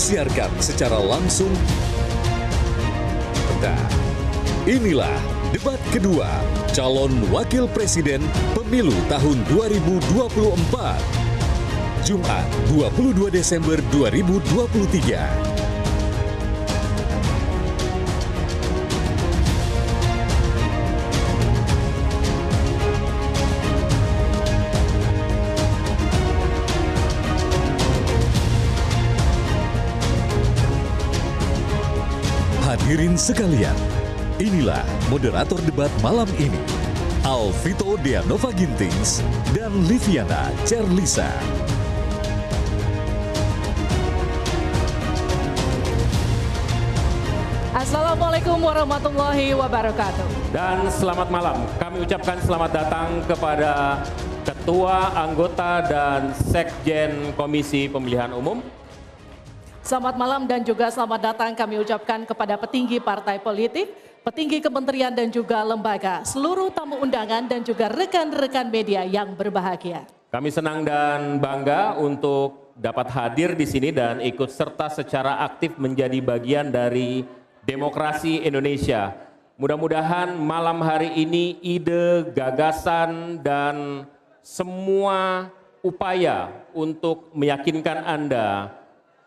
disiarkan secara langsung. Dan inilah debat kedua calon wakil presiden pemilu tahun 2024. Jumat 22 Desember 2023. Hadirin sekalian, inilah moderator debat malam ini. Alvito Deanova Gintings dan Liviana Cerlisa. Assalamualaikum warahmatullahi wabarakatuh. Dan selamat malam. Kami ucapkan selamat datang kepada Ketua, Anggota, dan Sekjen Komisi Pemilihan Umum. Selamat malam dan juga selamat datang kami ucapkan kepada petinggi partai politik, petinggi kementerian dan juga lembaga, seluruh tamu undangan dan juga rekan-rekan media yang berbahagia. Kami senang dan bangga untuk dapat hadir di sini dan ikut serta secara aktif menjadi bagian dari demokrasi Indonesia. Mudah-mudahan malam hari ini ide, gagasan, dan semua upaya untuk meyakinkan Anda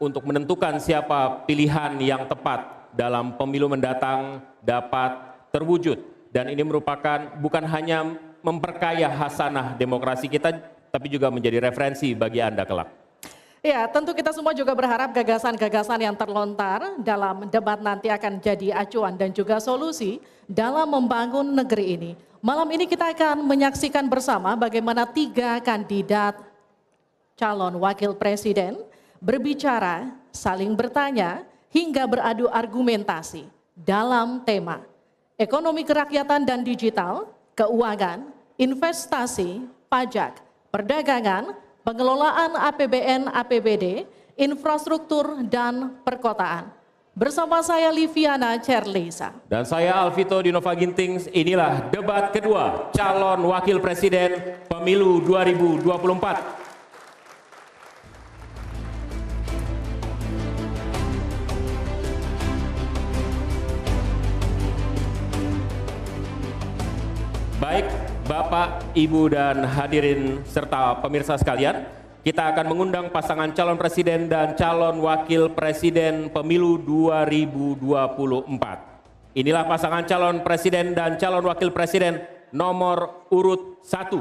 untuk menentukan siapa pilihan yang tepat dalam pemilu mendatang dapat terwujud. Dan ini merupakan bukan hanya memperkaya hasanah demokrasi kita, tapi juga menjadi referensi bagi Anda kelak. Ya, tentu kita semua juga berharap gagasan-gagasan yang terlontar dalam debat nanti akan jadi acuan dan juga solusi dalam membangun negeri ini. Malam ini kita akan menyaksikan bersama bagaimana tiga kandidat calon wakil presiden berbicara, saling bertanya, hingga beradu argumentasi dalam tema ekonomi kerakyatan dan digital, keuangan, investasi, pajak, perdagangan, pengelolaan APBN APBD, infrastruktur, dan perkotaan. Bersama saya Liviana Cerlisa. Dan saya Alvito Dinova Gintings, inilah debat kedua calon wakil presiden pemilu 2024. Baik, Bapak, Ibu, dan hadirin serta pemirsa sekalian, kita akan mengundang pasangan calon presiden dan calon wakil presiden pemilu 2024. Inilah pasangan calon presiden dan calon wakil presiden nomor urut 1,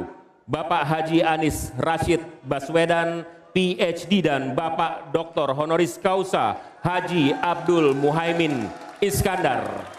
Bapak Haji Anis Rashid Baswedan, PhD dan Bapak Dr. Honoris Causa Haji Abdul Muhaimin Iskandar.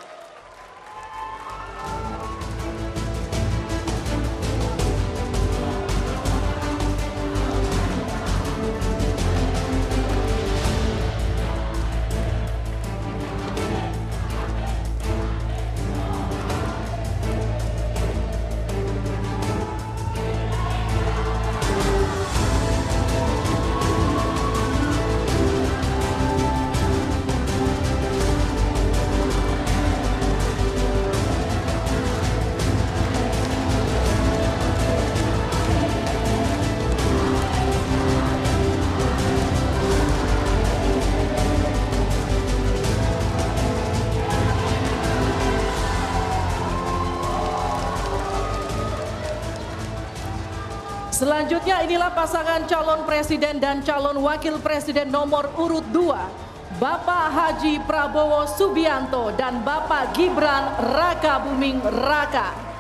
Selanjutnya inilah pasangan calon presiden dan calon wakil presiden nomor urut 2. Bapak Haji Prabowo Subianto dan Bapak Gibran Raka Buming Raka.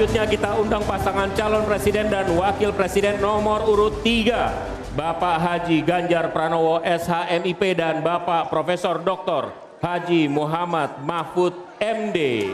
Selanjutnya kita undang pasangan calon presiden dan wakil presiden nomor urut 3. Bapak Haji Ganjar Pranowo SHMIP dan Bapak Profesor Dr. Haji Muhammad Mahfud MD.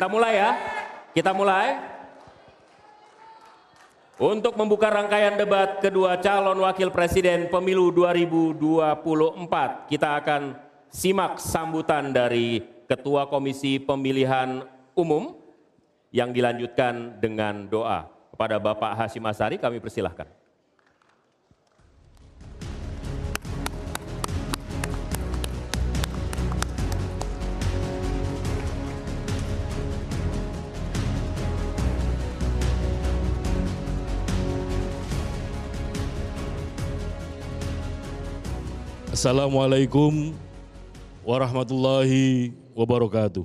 Kita mulai ya. Kita mulai. Untuk membuka rangkaian debat kedua calon wakil presiden pemilu 2024, kita akan simak sambutan dari Ketua Komisi Pemilihan Umum yang dilanjutkan dengan doa. Kepada Bapak Hashim Asari kami persilahkan. Assalamualaikum warahmatullahi wabarakatuh.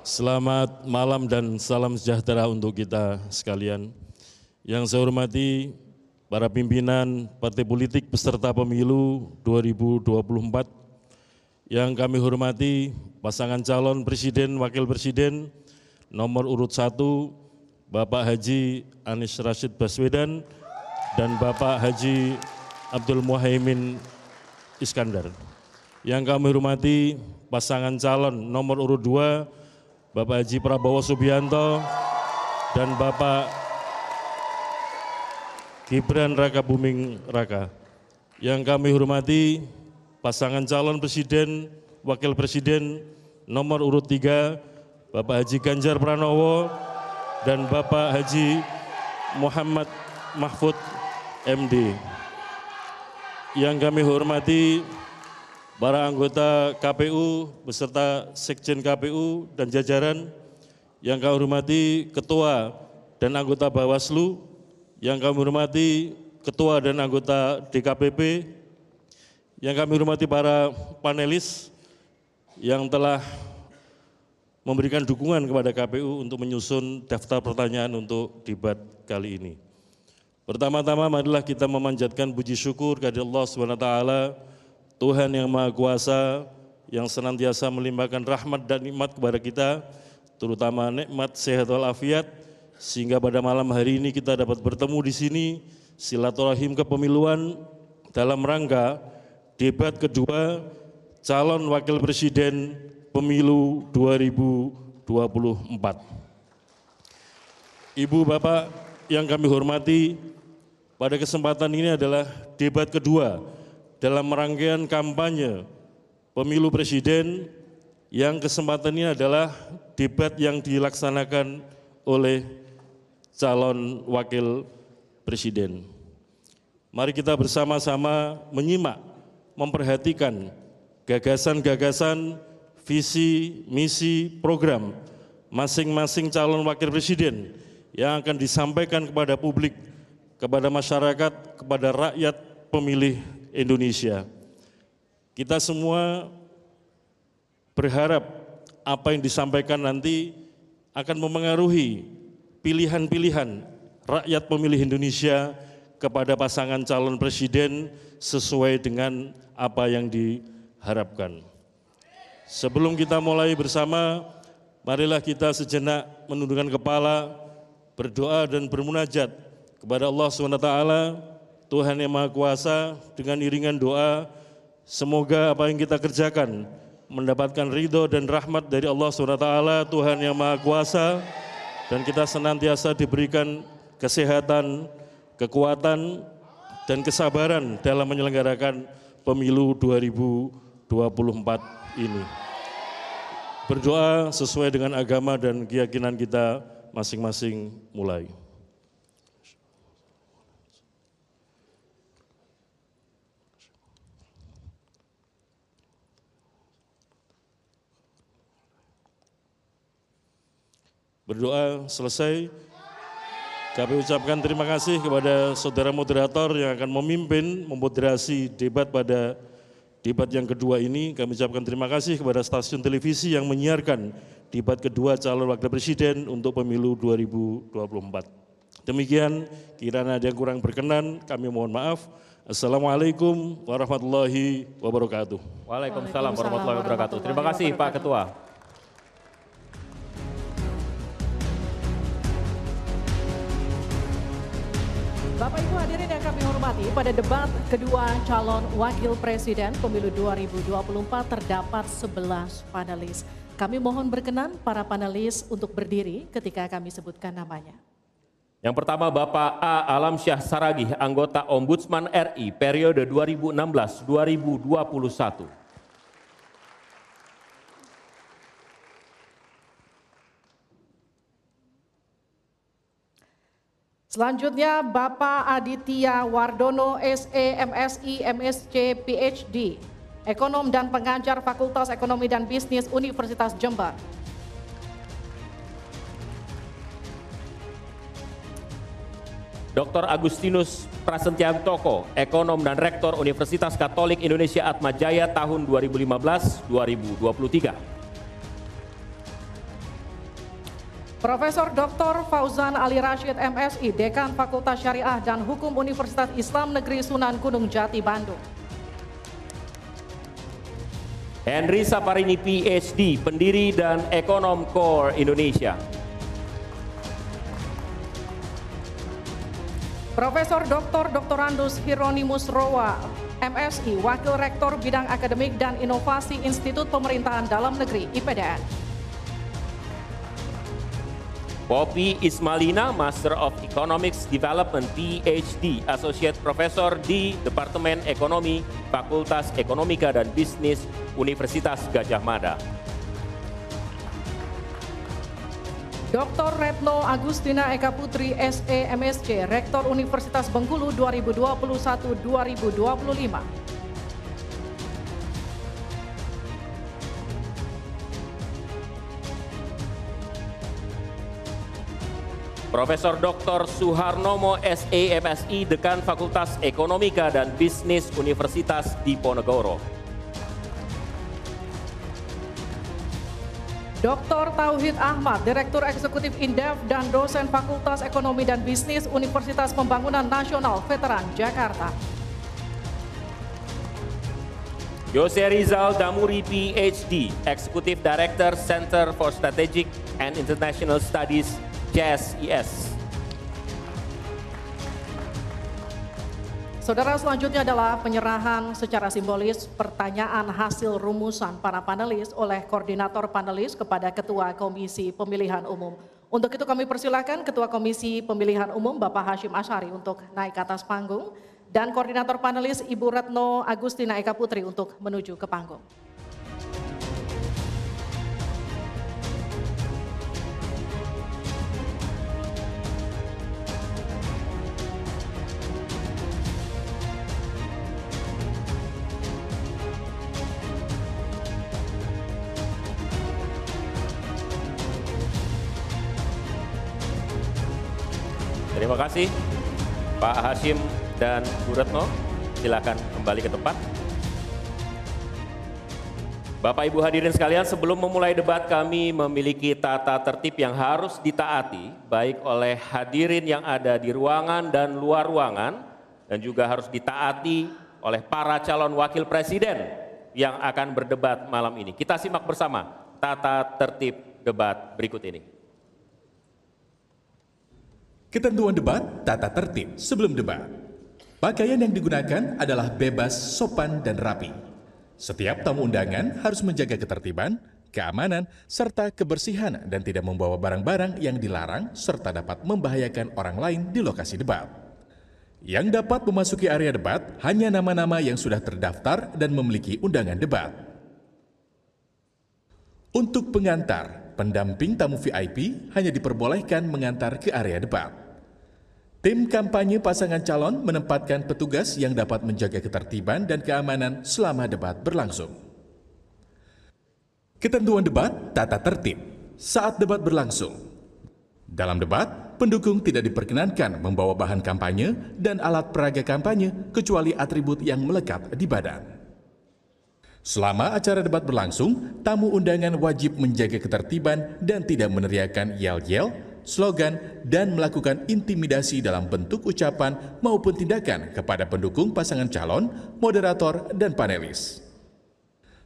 Selamat malam dan salam sejahtera untuk kita sekalian. Yang saya hormati para pimpinan partai politik peserta pemilu 2024. Yang kami hormati pasangan calon presiden wakil presiden nomor urut 1 Bapak Haji Anies Rashid Baswedan dan Bapak Haji Abdul Muhaimin Iskandar. Yang kami hormati pasangan calon nomor urut 2 Bapak Haji Prabowo Subianto dan Bapak Gibran Raka Buming Raka. Yang kami hormati pasangan calon presiden, wakil presiden nomor urut 3 Bapak Haji Ganjar Pranowo dan Bapak Haji Muhammad Mahfud MD yang kami hormati para anggota KPU beserta Sekjen KPU dan jajaran, yang kami hormati Ketua dan anggota Bawaslu, yang kami hormati Ketua dan anggota DKPP, yang kami hormati para panelis yang telah memberikan dukungan kepada KPU untuk menyusun daftar pertanyaan untuk debat kali ini. Pertama-tama marilah kita memanjatkan puji syukur kepada Allah SWT, Tuhan yang Maha Kuasa, yang senantiasa melimpahkan rahmat dan nikmat kepada kita, terutama nikmat sehat walafiat, sehingga pada malam hari ini kita dapat bertemu di sini, silaturahim kepemiluan dalam rangka debat kedua calon wakil presiden pemilu 2024. Ibu Bapak yang kami hormati, pada kesempatan ini adalah debat kedua dalam rangkaian kampanye pemilu presiden yang kesempatan ini adalah debat yang dilaksanakan oleh calon wakil presiden. Mari kita bersama-sama menyimak, memperhatikan gagasan-gagasan, visi, misi, program masing-masing calon wakil presiden yang akan disampaikan kepada publik, kepada masyarakat, kepada rakyat pemilih Indonesia. Kita semua berharap apa yang disampaikan nanti akan memengaruhi pilihan-pilihan rakyat pemilih Indonesia kepada pasangan calon presiden sesuai dengan apa yang diharapkan. Sebelum kita mulai bersama, marilah kita sejenak menundukkan kepala, berdoa dan bermunajat kepada Allah SWT, Tuhan yang Maha Kuasa, dengan iringan doa, semoga apa yang kita kerjakan mendapatkan ridho dan rahmat dari Allah SWT, Tuhan yang Maha Kuasa, dan kita senantiasa diberikan kesehatan, kekuatan, dan kesabaran dalam menyelenggarakan pemilu 2024 ini. Berdoa sesuai dengan agama dan keyakinan kita masing-masing mulai. Berdoa selesai. Kami ucapkan terima kasih kepada saudara moderator yang akan memimpin memoderasi debat pada Debat yang kedua ini kami ucapkan terima kasih kepada stasiun televisi yang menyiarkan debat kedua calon wakil presiden untuk pemilu 2024. Demikian, kiranya ada yang kurang berkenan, kami mohon maaf. Assalamualaikum warahmatullahi wabarakatuh. Waalaikumsalam warahmatullahi wabarakatuh. Terima kasih Pak Ketua. Bapak Ibu hadirin yang kami hormati, pada debat kedua calon wakil presiden pemilu 2024 terdapat 11 panelis. Kami mohon berkenan para panelis untuk berdiri ketika kami sebutkan namanya. Yang pertama Bapak A. Alam Syah Saragih, anggota Ombudsman RI periode 2016-2021. Selanjutnya Bapak Aditya Wardono SE MSI MSc PhD, Ekonom dan Pengajar Fakultas Ekonomi dan Bisnis Universitas Jember. Dr. Agustinus Prasetyanto, Ekonom dan Rektor Universitas Katolik Indonesia Atmajaya tahun 2015-2023. Profesor Dr. Fauzan Ali Rashid MSI, Dekan Fakultas Syariah dan Hukum Universitas Islam Negeri Sunan Gunung Jati, Bandung. Henry Saparini PhD, pendiri dan ekonom Core Indonesia. Profesor Dr. Dr. Hieronymus Rowa, MSI, Wakil Rektor Bidang Akademik dan Inovasi Institut Pemerintahan Dalam Negeri, IPDN. Poppy Ismalina, Master of Economics Development, PhD, Associate Professor di Departemen Ekonomi, Fakultas Ekonomika dan Bisnis, Universitas Gajah Mada. Dr. Retno Agustina Eka Putri, SE MSc, Rektor Universitas Bengkulu 2021-2025. Profesor Dr. Suharnomo SEMSI, Dekan Fakultas Ekonomika dan Bisnis Universitas Diponegoro. Dr. Tauhid Ahmad, Direktur Eksekutif Indef dan dosen Fakultas Ekonomi dan Bisnis Universitas Pembangunan Nasional Veteran Jakarta. Jose Rizal Damuri PhD, Executive Director Center for Strategic and International Studies Yes, yes. Saudara selanjutnya adalah penyerahan secara simbolis pertanyaan hasil rumusan para panelis oleh koordinator panelis kepada Ketua Komisi Pemilihan Umum. Untuk itu kami persilakan Ketua Komisi Pemilihan Umum Bapak Hashim Asyari untuk naik ke atas panggung dan koordinator panelis Ibu Retno Agustina Eka Putri untuk menuju ke panggung. Pak Hashim dan Bu Retno. Silakan kembali ke tempat. Bapak Ibu hadirin sekalian, sebelum memulai debat kami memiliki tata tertib yang harus ditaati baik oleh hadirin yang ada di ruangan dan luar ruangan dan juga harus ditaati oleh para calon wakil presiden yang akan berdebat malam ini. Kita simak bersama tata tertib debat berikut ini. Ketentuan debat tata tertib sebelum debat. Pakaian yang digunakan adalah bebas, sopan, dan rapi. Setiap tamu undangan harus menjaga ketertiban, keamanan, serta kebersihan dan tidak membawa barang-barang yang dilarang serta dapat membahayakan orang lain di lokasi debat. Yang dapat memasuki area debat hanya nama-nama yang sudah terdaftar dan memiliki undangan debat. Untuk pengantar, pendamping tamu VIP hanya diperbolehkan mengantar ke area debat. Tim kampanye pasangan calon menempatkan petugas yang dapat menjaga ketertiban dan keamanan selama debat berlangsung. Ketentuan debat tata tertib saat debat berlangsung. Dalam debat, pendukung tidak diperkenankan membawa bahan kampanye dan alat peraga kampanye kecuali atribut yang melekat di badan. Selama acara debat berlangsung, tamu undangan wajib menjaga ketertiban dan tidak meneriakan yel-yel slogan, dan melakukan intimidasi dalam bentuk ucapan maupun tindakan kepada pendukung pasangan calon, moderator, dan panelis.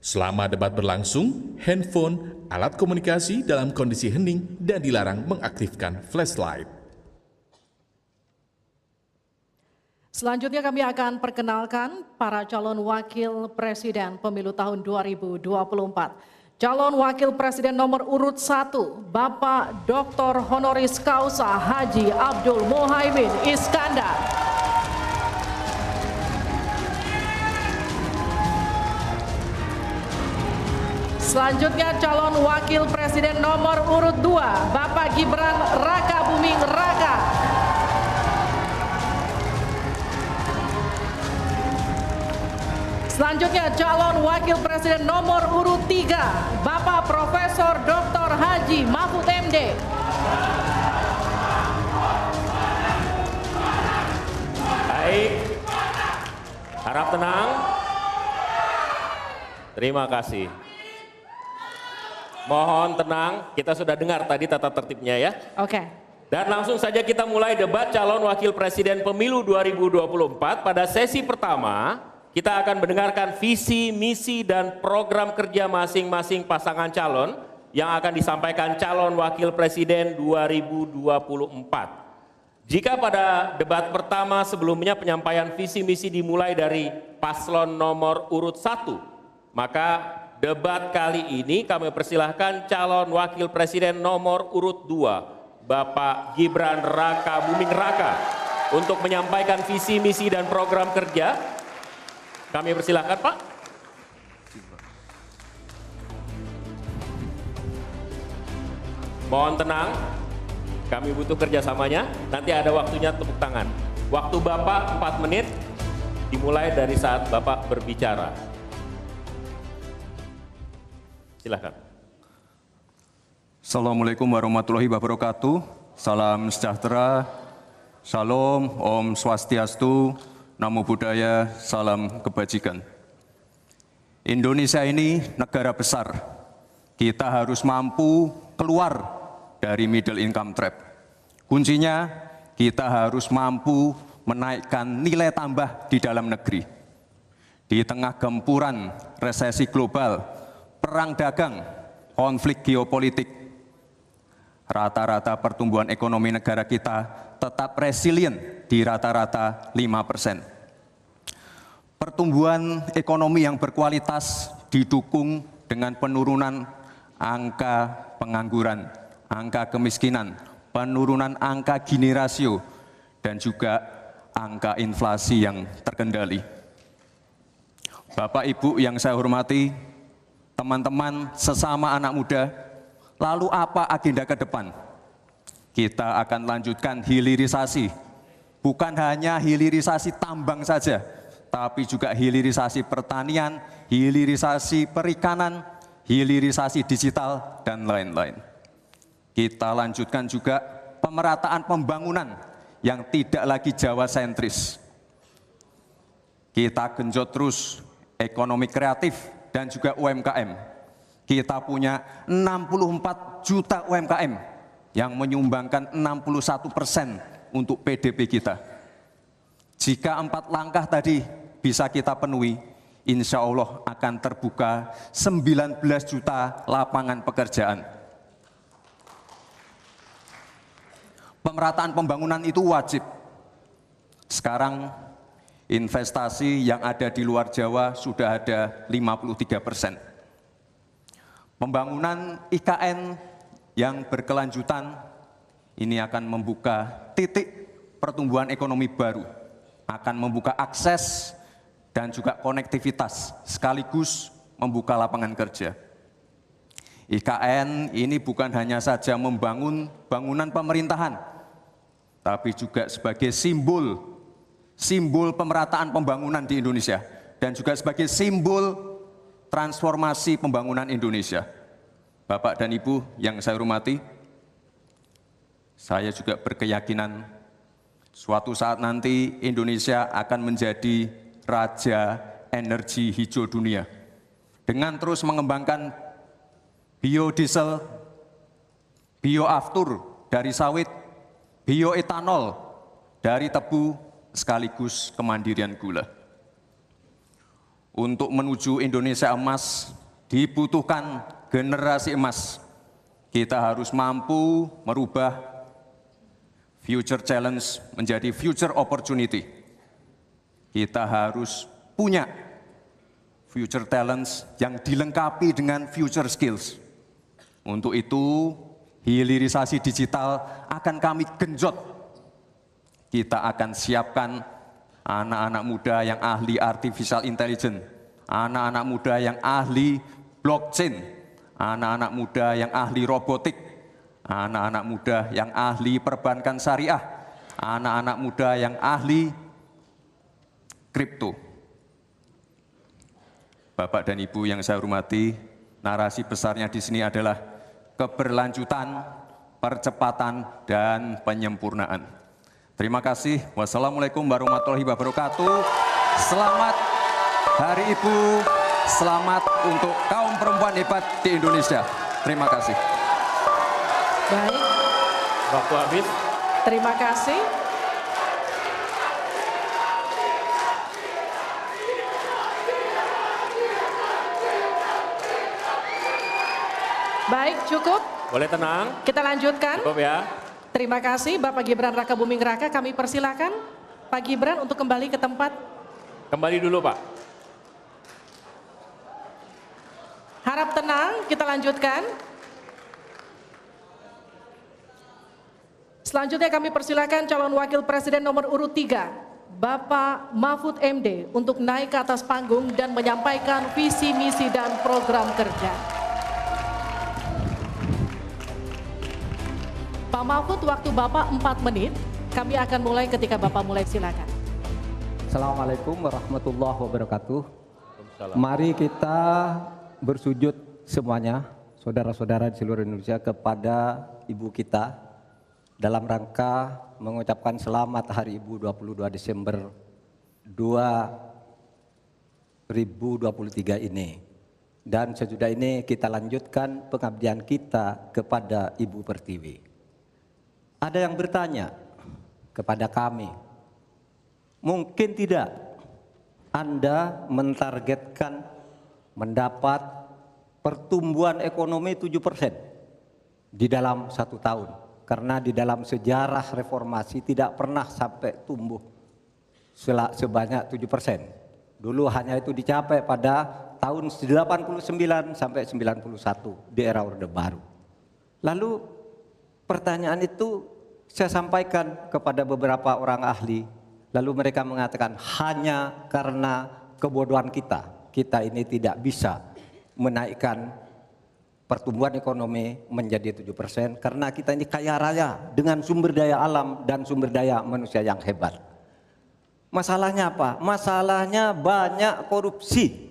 Selama debat berlangsung, handphone, alat komunikasi dalam kondisi hening dan dilarang mengaktifkan flashlight. Selanjutnya kami akan perkenalkan para calon wakil presiden pemilu tahun 2024. Calon Wakil Presiden nomor urut 1, Bapak Dr. Honoris Causa Haji Abdul Muhaimin Iskandar. Selanjutnya calon Wakil Presiden nomor urut 2, Bapak Gibran Raka Buming Raka. Selanjutnya calon wakil presiden nomor urut 3 Bapak Profesor Dr. Haji Mahfud MD. Baik. Harap tenang. Terima kasih. Mohon tenang, kita sudah dengar tadi tata tertibnya ya. Oke. Dan langsung saja kita mulai debat calon wakil presiden pemilu 2024 pada sesi pertama kita akan mendengarkan visi, misi, dan program kerja masing-masing pasangan calon yang akan disampaikan calon wakil presiden 2024. Jika pada debat pertama sebelumnya penyampaian visi misi dimulai dari paslon nomor urut 1, maka debat kali ini kami persilahkan calon wakil presiden nomor urut 2, Bapak Gibran Raka Buming Raka, untuk menyampaikan visi misi dan program kerja kami persilahkan Pak. Mohon tenang, kami butuh kerjasamanya. Nanti ada waktunya tepuk tangan. Waktu Bapak 4 menit, dimulai dari saat Bapak berbicara. Silahkan. Assalamualaikum warahmatullahi wabarakatuh. Salam sejahtera, Salam, Om Swastiastu, Namo Buddhaya, salam kebajikan. Indonesia ini negara besar. Kita harus mampu keluar dari middle income trap. Kuncinya kita harus mampu menaikkan nilai tambah di dalam negeri. Di tengah gempuran resesi global, perang dagang, konflik geopolitik, rata-rata pertumbuhan ekonomi negara kita tetap resilient di rata-rata 5 persen. Pertumbuhan ekonomi yang berkualitas didukung dengan penurunan angka pengangguran, angka kemiskinan, penurunan angka gini rasio, dan juga angka inflasi yang terkendali. Bapak Ibu yang saya hormati, teman-teman sesama anak muda, lalu apa agenda ke depan? Kita akan lanjutkan hilirisasi, bukan hanya hilirisasi tambang saja, tapi juga hilirisasi pertanian, hilirisasi perikanan, hilirisasi digital, dan lain-lain. Kita lanjutkan juga pemerataan pembangunan yang tidak lagi Jawa sentris. Kita genjot terus ekonomi kreatif dan juga UMKM. Kita punya 64 juta UMKM yang menyumbangkan 61 persen untuk PDB kita. Jika empat langkah tadi bisa kita penuhi, insya Allah akan terbuka 19 juta lapangan pekerjaan. Pemerataan pembangunan itu wajib. Sekarang investasi yang ada di luar Jawa sudah ada 53 persen. Pembangunan IKN yang berkelanjutan ini akan membuka titik pertumbuhan ekonomi baru, akan membuka akses dan juga konektivitas sekaligus membuka lapangan kerja. IKN ini bukan hanya saja membangun bangunan pemerintahan, tapi juga sebagai simbol simbol pemerataan pembangunan di Indonesia dan juga sebagai simbol transformasi pembangunan Indonesia. Bapak dan Ibu yang saya hormati, saya juga berkeyakinan suatu saat nanti Indonesia akan menjadi raja energi hijau dunia. Dengan terus mengembangkan biodiesel, bioaftur dari sawit, bioetanol dari tebu, sekaligus kemandirian gula. Untuk menuju Indonesia emas dibutuhkan generasi emas. Kita harus mampu merubah future challenge menjadi future opportunity. Kita harus punya future talents yang dilengkapi dengan future skills. Untuk itu, hilirisasi digital akan kami genjot kita akan siapkan anak-anak muda yang ahli artificial intelligence, anak-anak muda yang ahli blockchain, anak-anak muda yang ahli robotik, anak-anak muda yang ahli perbankan syariah, anak-anak muda yang ahli kripto. Bapak dan Ibu yang saya hormati, narasi besarnya di sini adalah keberlanjutan, percepatan, dan penyempurnaan. Terima kasih. Wassalamualaikum warahmatullahi wabarakatuh. Selamat Hari Ibu. Selamat untuk kaum perempuan hebat di Indonesia. Terima kasih. Baik. Waktu habis. Terima kasih. Baik, cukup. Boleh tenang. Kita lanjutkan. Cukup ya. Terima kasih Bapak Gibran Raka Buming Raka. Kami persilakan Pak Gibran untuk kembali ke tempat. Kembali dulu Pak. Harap tenang, kita lanjutkan. Selanjutnya kami persilakan calon wakil presiden nomor urut 3, Bapak Mahfud MD untuk naik ke atas panggung dan menyampaikan visi misi dan program kerja. Pak Mahfud, waktu Bapak 4 menit, kami akan mulai ketika Bapak mulai silakan. Assalamualaikum warahmatullahi wabarakatuh. Mari kita bersujud semuanya, saudara-saudara di seluruh Indonesia kepada ibu kita dalam rangka mengucapkan selamat Hari Ibu 22 Desember 2023 ini. Dan sesudah ini kita lanjutkan pengabdian kita kepada Ibu Pertiwi. Ada yang bertanya kepada kami, mungkin tidak Anda mentargetkan mendapat pertumbuhan ekonomi 7 persen di dalam satu tahun. Karena di dalam sejarah reformasi tidak pernah sampai tumbuh sebanyak 7 persen. Dulu hanya itu dicapai pada tahun 89 sampai 91 di era Orde Baru. Lalu pertanyaan itu saya sampaikan kepada beberapa orang ahli, lalu mereka mengatakan hanya karena kebodohan kita, kita ini tidak bisa menaikkan pertumbuhan ekonomi menjadi 7 persen karena kita ini kaya raya dengan sumber daya alam dan sumber daya manusia yang hebat. Masalahnya apa? Masalahnya banyak korupsi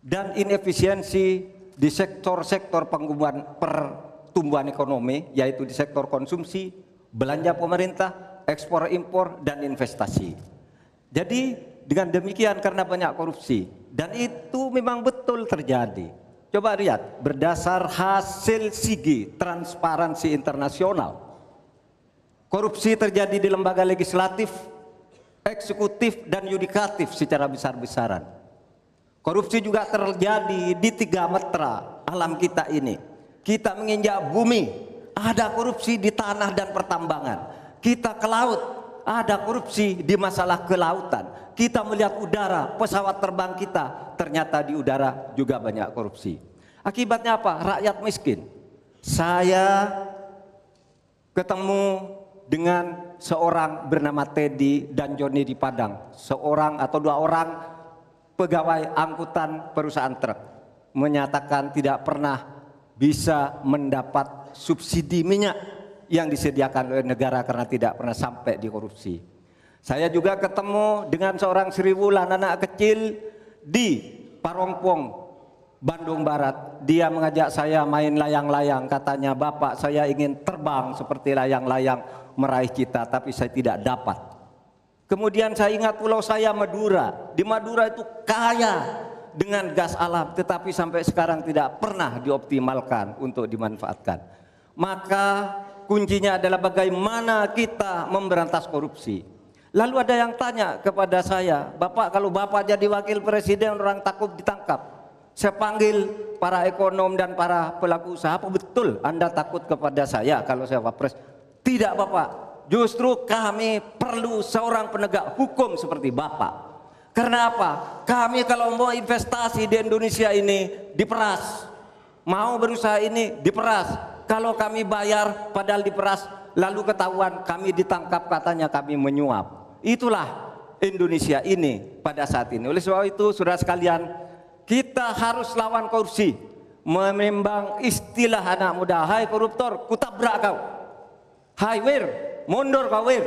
dan inefisiensi di sektor-sektor pertumbuhan ekonomi yaitu di sektor konsumsi, belanja pemerintah ekspor impor dan investasi. Jadi dengan demikian karena banyak korupsi dan itu memang betul terjadi. Coba lihat berdasar hasil SIGI Transparansi Internasional. Korupsi terjadi di lembaga legislatif, eksekutif dan yudikatif secara besar-besaran. Korupsi juga terjadi di tiga metra alam kita ini. Kita menginjak bumi, ada korupsi di tanah dan pertambangan. Kita ke laut, ada korupsi di masalah kelautan. Kita melihat udara, pesawat terbang kita, ternyata di udara juga banyak korupsi. Akibatnya apa? Rakyat miskin. Saya ketemu dengan seorang bernama Teddy dan Joni di Padang. Seorang atau dua orang pegawai angkutan perusahaan truk menyatakan tidak pernah bisa mendapat subsidi minyak yang disediakan oleh negara karena tidak pernah sampai di korupsi. Saya juga ketemu dengan seorang Sri Wulan anak kecil di Parongpong, Bandung Barat. Dia mengajak saya main layang-layang. Katanya, Bapak saya ingin terbang seperti layang-layang meraih cita, tapi saya tidak dapat. Kemudian saya ingat pulau saya Madura. Di Madura itu kaya dengan gas alam, tetapi sampai sekarang tidak pernah dioptimalkan untuk dimanfaatkan. Maka kuncinya adalah bagaimana kita memberantas korupsi. Lalu ada yang tanya kepada saya, Bapak kalau Bapak jadi wakil presiden orang takut ditangkap. Saya panggil para ekonom dan para pelaku usaha, apa betul Anda takut kepada saya kalau saya wapres? Tidak Bapak, justru kami perlu seorang penegak hukum seperti Bapak. Karena apa? Kami kalau mau investasi di Indonesia ini diperas. Mau berusaha ini diperas kalau kami bayar padahal diperas lalu ketahuan kami ditangkap katanya kami menyuap. Itulah Indonesia ini pada saat ini. Oleh sebab itu saudara sekalian, kita harus lawan korupsi. Memembang istilah anak muda, hai koruptor, kutabrak kau. Hai wir, mundur kau wir.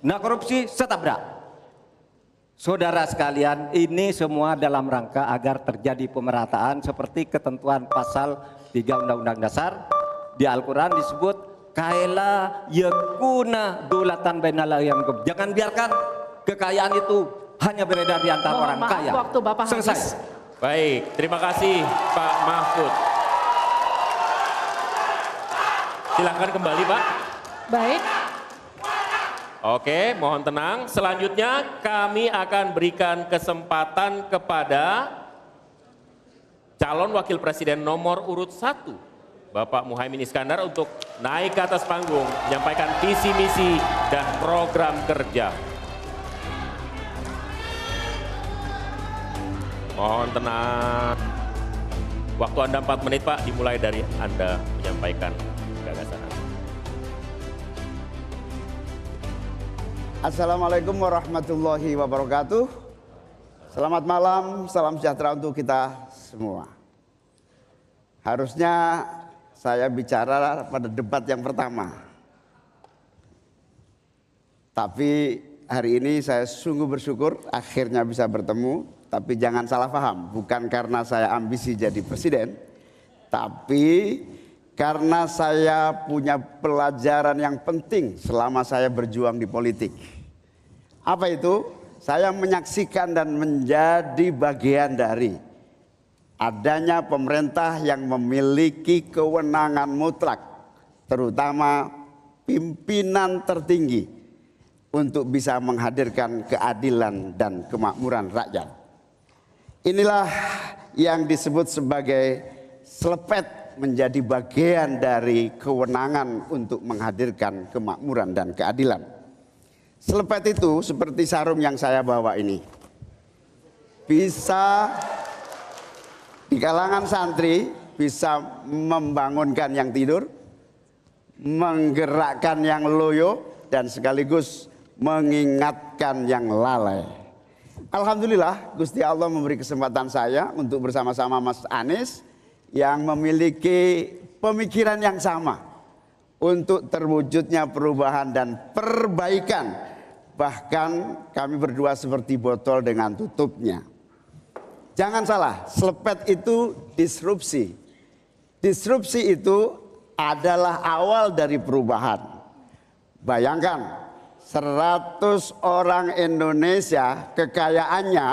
Nah korupsi, setabrak. Saudara sekalian, ini semua dalam rangka agar terjadi pemerataan seperti ketentuan pasal 3 Undang-Undang Dasar. Di Al-Quran disebut kaila yakuna dulatan bainal yang Jangan biarkan kekayaan itu hanya beredar di antara Mohon orang maaf, ya. kaya. waktu Bapak Selesai. habis. Baik, terima kasih Pak Mahfud. Silahkan kembali Pak. Baik, Oke, mohon tenang. Selanjutnya kami akan berikan kesempatan kepada calon wakil presiden nomor urut satu, Bapak Muhaimin Iskandar untuk naik ke atas panggung, menyampaikan visi misi dan program kerja. Mohon tenang. Waktu Anda 4 menit Pak, dimulai dari Anda menyampaikan Assalamualaikum warahmatullahi wabarakatuh. Selamat malam, salam sejahtera untuk kita semua. Harusnya saya bicara pada debat yang pertama. Tapi hari ini saya sungguh bersyukur akhirnya bisa bertemu. Tapi jangan salah paham, bukan karena saya ambisi jadi presiden. Tapi karena saya punya pelajaran yang penting selama saya berjuang di politik. Apa itu? Saya menyaksikan dan menjadi bagian dari adanya pemerintah yang memiliki kewenangan mutlak, terutama pimpinan tertinggi untuk bisa menghadirkan keadilan dan kemakmuran rakyat. Inilah yang disebut sebagai selepet menjadi bagian dari kewenangan untuk menghadirkan kemakmuran dan keadilan. Selepet itu seperti sarung yang saya bawa ini. Bisa di kalangan santri bisa membangunkan yang tidur, menggerakkan yang loyo dan sekaligus mengingatkan yang lalai. Alhamdulillah Gusti Allah memberi kesempatan saya untuk bersama-sama Mas Anies yang memiliki pemikiran yang sama untuk terwujudnya perubahan dan perbaikan. Bahkan kami berdua seperti botol dengan tutupnya. Jangan salah, selepet itu disrupsi. Disrupsi itu adalah awal dari perubahan. Bayangkan 100 orang Indonesia kekayaannya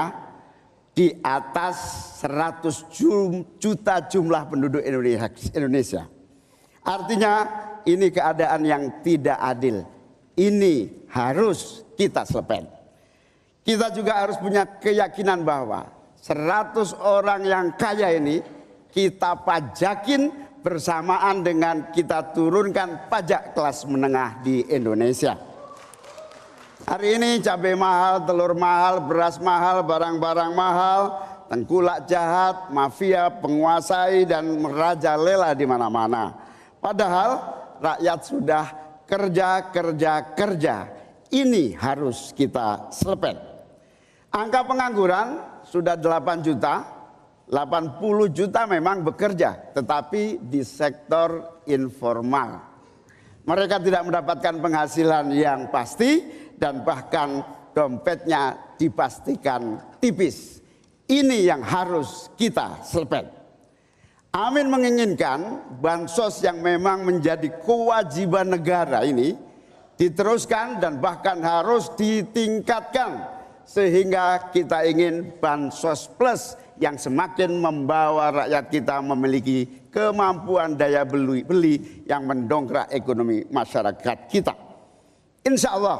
di atas 100 juta jumlah penduduk Indonesia. Artinya ini keadaan yang tidak adil. Ini harus kita selepen. Kita juga harus punya keyakinan bahwa 100 orang yang kaya ini kita pajakin bersamaan dengan kita turunkan pajak kelas menengah di Indonesia. Hari ini cabai mahal, telur mahal, beras mahal, barang-barang mahal, tengkulak jahat, mafia penguasai dan merajalela di mana-mana. Padahal rakyat sudah kerja, kerja, kerja. Ini harus kita selepet. Angka pengangguran sudah 8 juta, 80 juta memang bekerja, tetapi di sektor informal. Mereka tidak mendapatkan penghasilan yang pasti dan bahkan dompetnya dipastikan tipis. Ini yang harus kita selepet. Amin menginginkan bansos yang memang menjadi kewajiban negara ini diteruskan dan bahkan harus ditingkatkan sehingga kita ingin bansos plus yang semakin membawa rakyat kita memiliki kemampuan daya beli, yang mendongkrak ekonomi masyarakat kita. Insya Allah,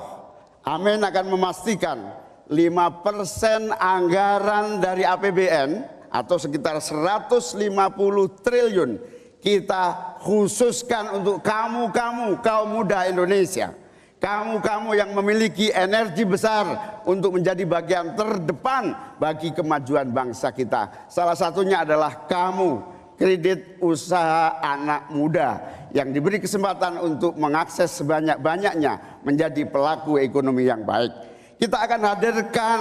Amin akan memastikan 5% anggaran dari APBN atau sekitar 150 triliun kita khususkan untuk kamu-kamu kaum muda Indonesia. Kamu-kamu yang memiliki energi besar untuk menjadi bagian terdepan bagi kemajuan bangsa kita. Salah satunya adalah kamu, kredit usaha anak muda yang diberi kesempatan untuk mengakses sebanyak-banyaknya menjadi pelaku ekonomi yang baik. Kita akan hadirkan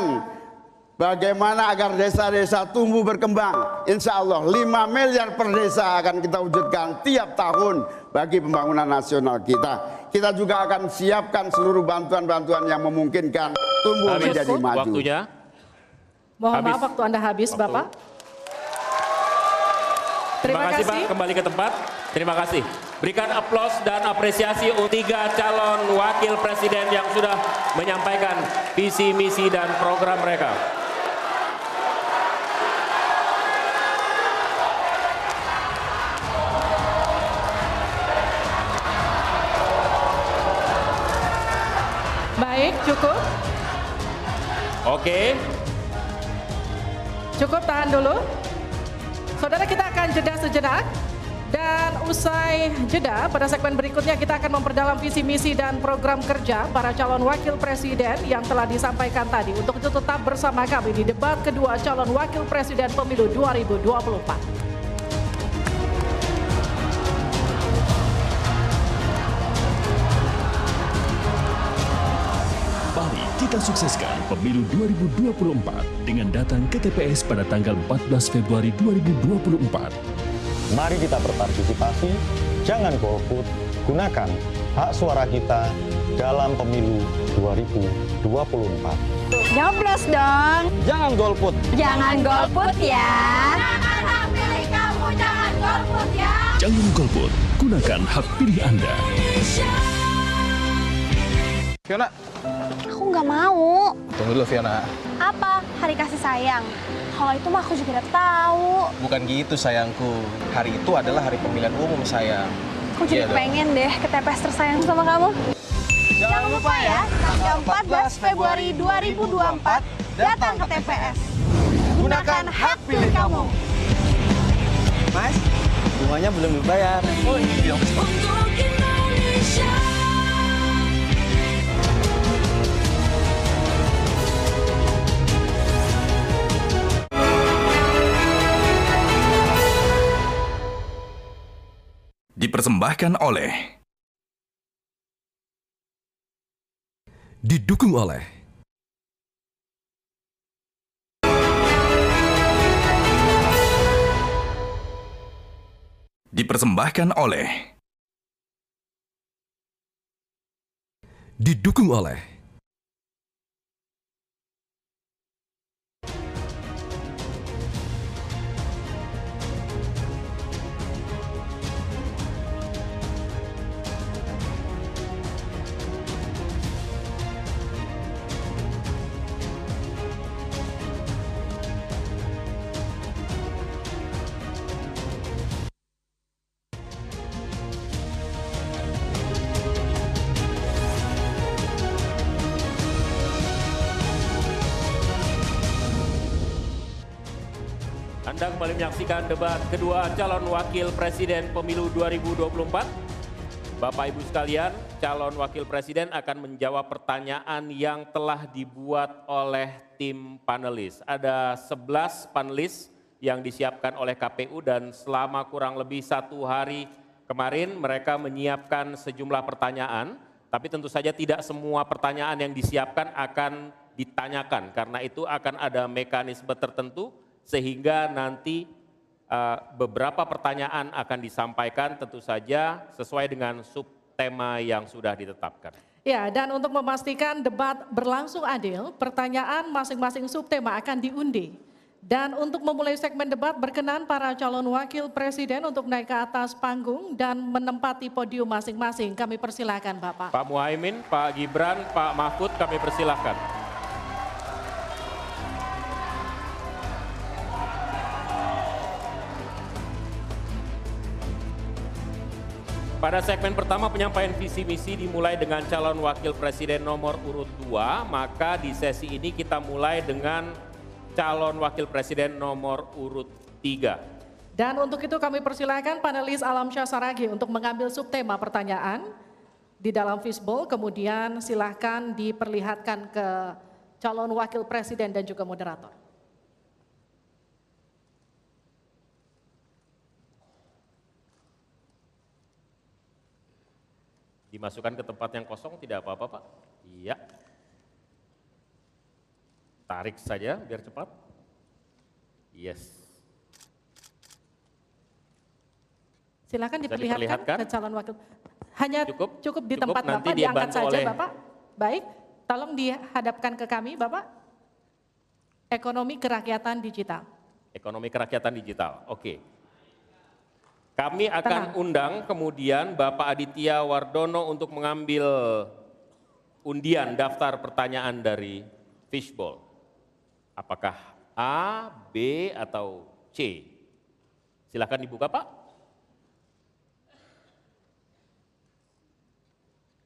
Bagaimana agar desa-desa tumbuh berkembang? Insya Allah 5 miliar per desa akan kita wujudkan tiap tahun bagi pembangunan nasional kita. Kita juga akan siapkan seluruh bantuan-bantuan yang memungkinkan tumbuh habis menjadi maju. Waktunya. Mohon habis. maaf waktu Anda habis waktu. Bapak. Terima, Terima kasih Pak, kembali ke tempat. Terima kasih. Berikan aplaus dan apresiasi untuk tiga calon wakil presiden yang sudah menyampaikan visi, misi, dan program mereka. Cukup. Oke. Cukup tahan dulu. Saudara kita akan jeda sejenak. Dan usai jeda, pada segmen berikutnya kita akan memperdalam visi misi dan program kerja para calon wakil presiden yang telah disampaikan tadi. Untuk itu tetap bersama kami di debat kedua calon wakil presiden pemilu 2024. Kita sukseskan pemilu 2024 dengan datang ke TPS pada tanggal 14 Februari 2024. Mari kita berpartisipasi, jangan golput, gunakan hak suara kita dalam pemilu 2024. Nyoblos dong. Jangan golput. Jangan golput ya. Gunakan hak pilih kamu, jangan golput ya. Jangan golput, gunakan hak pilih Anda. Fiona, Aku nggak mau. Tunggu dulu Fiona. Apa? Hari kasih sayang. Kalau itu mah aku juga udah tahu. Bukan gitu sayangku. Hari itu adalah hari pemilihan umum sayang. Aku jadi iya pengen deh ke TPS tersayang sama kamu. Jangan, Jangan lupa ya, tanggal 14 Februari 2024 datang ke TPS. Gunakan hak pilih kamu. Mas, bunganya belum dibayar. Oh iya. Dipersembahkan oleh didukung oleh dipersembahkan oleh didukung oleh menyaksikan debat kedua calon wakil presiden pemilu 2024. Bapak Ibu sekalian, calon wakil presiden akan menjawab pertanyaan yang telah dibuat oleh tim panelis. Ada 11 panelis yang disiapkan oleh KPU dan selama kurang lebih satu hari kemarin mereka menyiapkan sejumlah pertanyaan. Tapi tentu saja tidak semua pertanyaan yang disiapkan akan ditanyakan karena itu akan ada mekanisme tertentu sehingga nanti beberapa pertanyaan akan disampaikan tentu saja sesuai dengan subtema yang sudah ditetapkan. Ya, dan untuk memastikan debat berlangsung adil, pertanyaan masing-masing subtema akan diundi. Dan untuk memulai segmen debat berkenan para calon wakil presiden untuk naik ke atas panggung dan menempati podium masing-masing. Kami persilahkan Bapak. Pak Muhaimin, Pak Gibran, Pak Mahfud kami persilahkan. Pada segmen pertama penyampaian visi misi dimulai dengan calon wakil presiden nomor urut 2, maka di sesi ini kita mulai dengan calon wakil presiden nomor urut 3. Dan untuk itu kami persilahkan panelis Alam Syah Saragi untuk mengambil subtema pertanyaan di dalam fishbowl, kemudian silahkan diperlihatkan ke calon wakil presiden dan juga moderator. Dimasukkan ke tempat yang kosong tidak apa-apa Pak? Iya. Tarik saja biar cepat. Yes. Silakan diperlihatkan, diperlihatkan. ke calon wakil. Hanya cukup, cukup di Cukup, tempat nanti Bapak diangkat saja oleh- Bapak. Baik, tolong dihadapkan ke kami Bapak. Ekonomi kerakyatan digital. Ekonomi kerakyatan digital. Oke. Kami akan undang kemudian Bapak Aditya Wardono untuk mengambil undian daftar pertanyaan dari Fishbowl. Apakah A, B, atau C? Silakan dibuka Pak.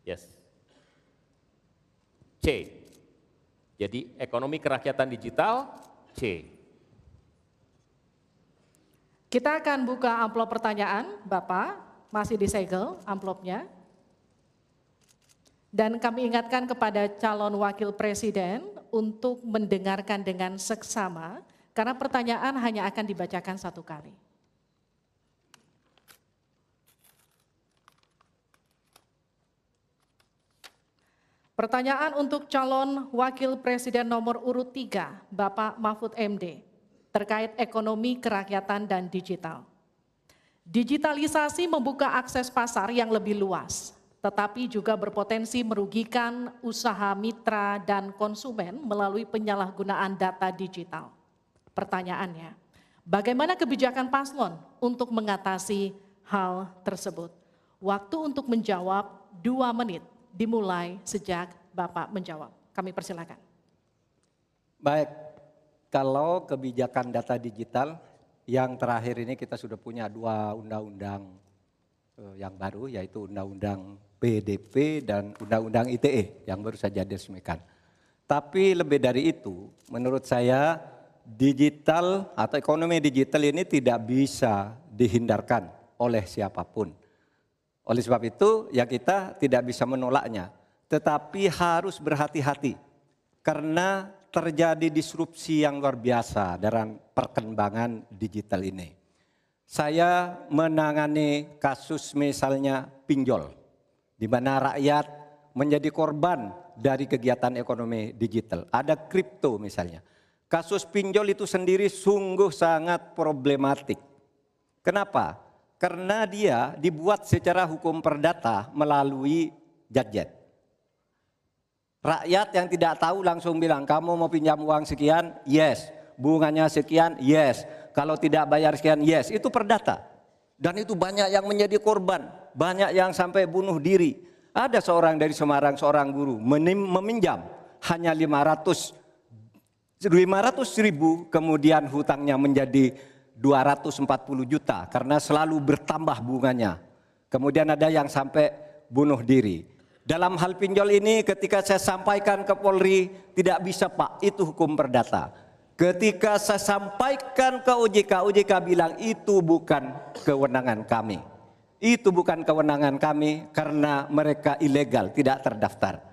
Yes. C. Jadi ekonomi kerakyatan digital C. Kita akan buka amplop pertanyaan, Bapak, masih disegel amplopnya. Dan kami ingatkan kepada calon wakil presiden untuk mendengarkan dengan seksama, karena pertanyaan hanya akan dibacakan satu kali. Pertanyaan untuk calon wakil presiden nomor urut 3, Bapak Mahfud MD, terkait ekonomi kerakyatan dan digital. Digitalisasi membuka akses pasar yang lebih luas, tetapi juga berpotensi merugikan usaha mitra dan konsumen melalui penyalahgunaan data digital. Pertanyaannya, bagaimana kebijakan paslon untuk mengatasi hal tersebut? Waktu untuk menjawab dua menit dimulai sejak Bapak menjawab. Kami persilakan. Baik, kalau kebijakan data digital yang terakhir ini kita sudah punya dua undang-undang eh, yang baru yaitu undang-undang PDP dan undang-undang ITE yang baru saja diresmikan. Tapi lebih dari itu, menurut saya digital atau ekonomi digital ini tidak bisa dihindarkan oleh siapa pun. Oleh sebab itu, ya kita tidak bisa menolaknya, tetapi harus berhati-hati karena terjadi disrupsi yang luar biasa dalam perkembangan digital ini. Saya menangani kasus misalnya pinjol, di mana rakyat menjadi korban dari kegiatan ekonomi digital. Ada kripto misalnya. Kasus pinjol itu sendiri sungguh sangat problematik. Kenapa? Karena dia dibuat secara hukum perdata melalui gadget. Rakyat yang tidak tahu langsung bilang, kamu mau pinjam uang sekian? Yes. Bunganya sekian? Yes. Kalau tidak bayar sekian? Yes. Itu perdata. Dan itu banyak yang menjadi korban. Banyak yang sampai bunuh diri. Ada seorang dari Semarang, seorang guru, meminjam hanya 500 500 ribu, kemudian hutangnya menjadi 240 juta karena selalu bertambah bunganya. Kemudian ada yang sampai bunuh diri. Dalam hal pinjol ini ketika saya sampaikan ke Polri, tidak bisa Pak, itu hukum perdata. Ketika saya sampaikan ke OJK, OJK bilang itu bukan kewenangan kami. Itu bukan kewenangan kami karena mereka ilegal, tidak terdaftar.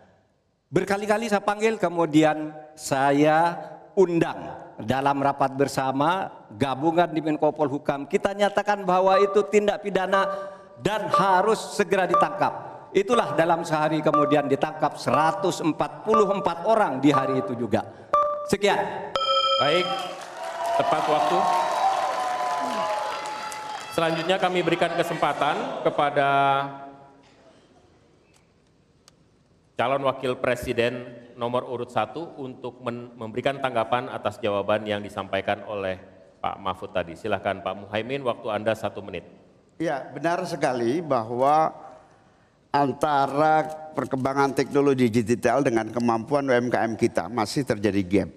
Berkali-kali saya panggil, kemudian saya undang dalam rapat bersama gabungan di Menko Polhukam. Kita nyatakan bahwa itu tindak pidana dan harus segera ditangkap. Itulah dalam sehari kemudian ditangkap 144 orang di hari itu juga. Sekian. Baik, tepat waktu. Selanjutnya kami berikan kesempatan kepada calon wakil presiden nomor urut satu untuk memberikan tanggapan atas jawaban yang disampaikan oleh Pak Mahfud tadi. Silahkan Pak Muhaimin, waktu Anda satu menit. Ya, benar sekali bahwa antara perkembangan teknologi digital dengan kemampuan UMKM kita masih terjadi gap.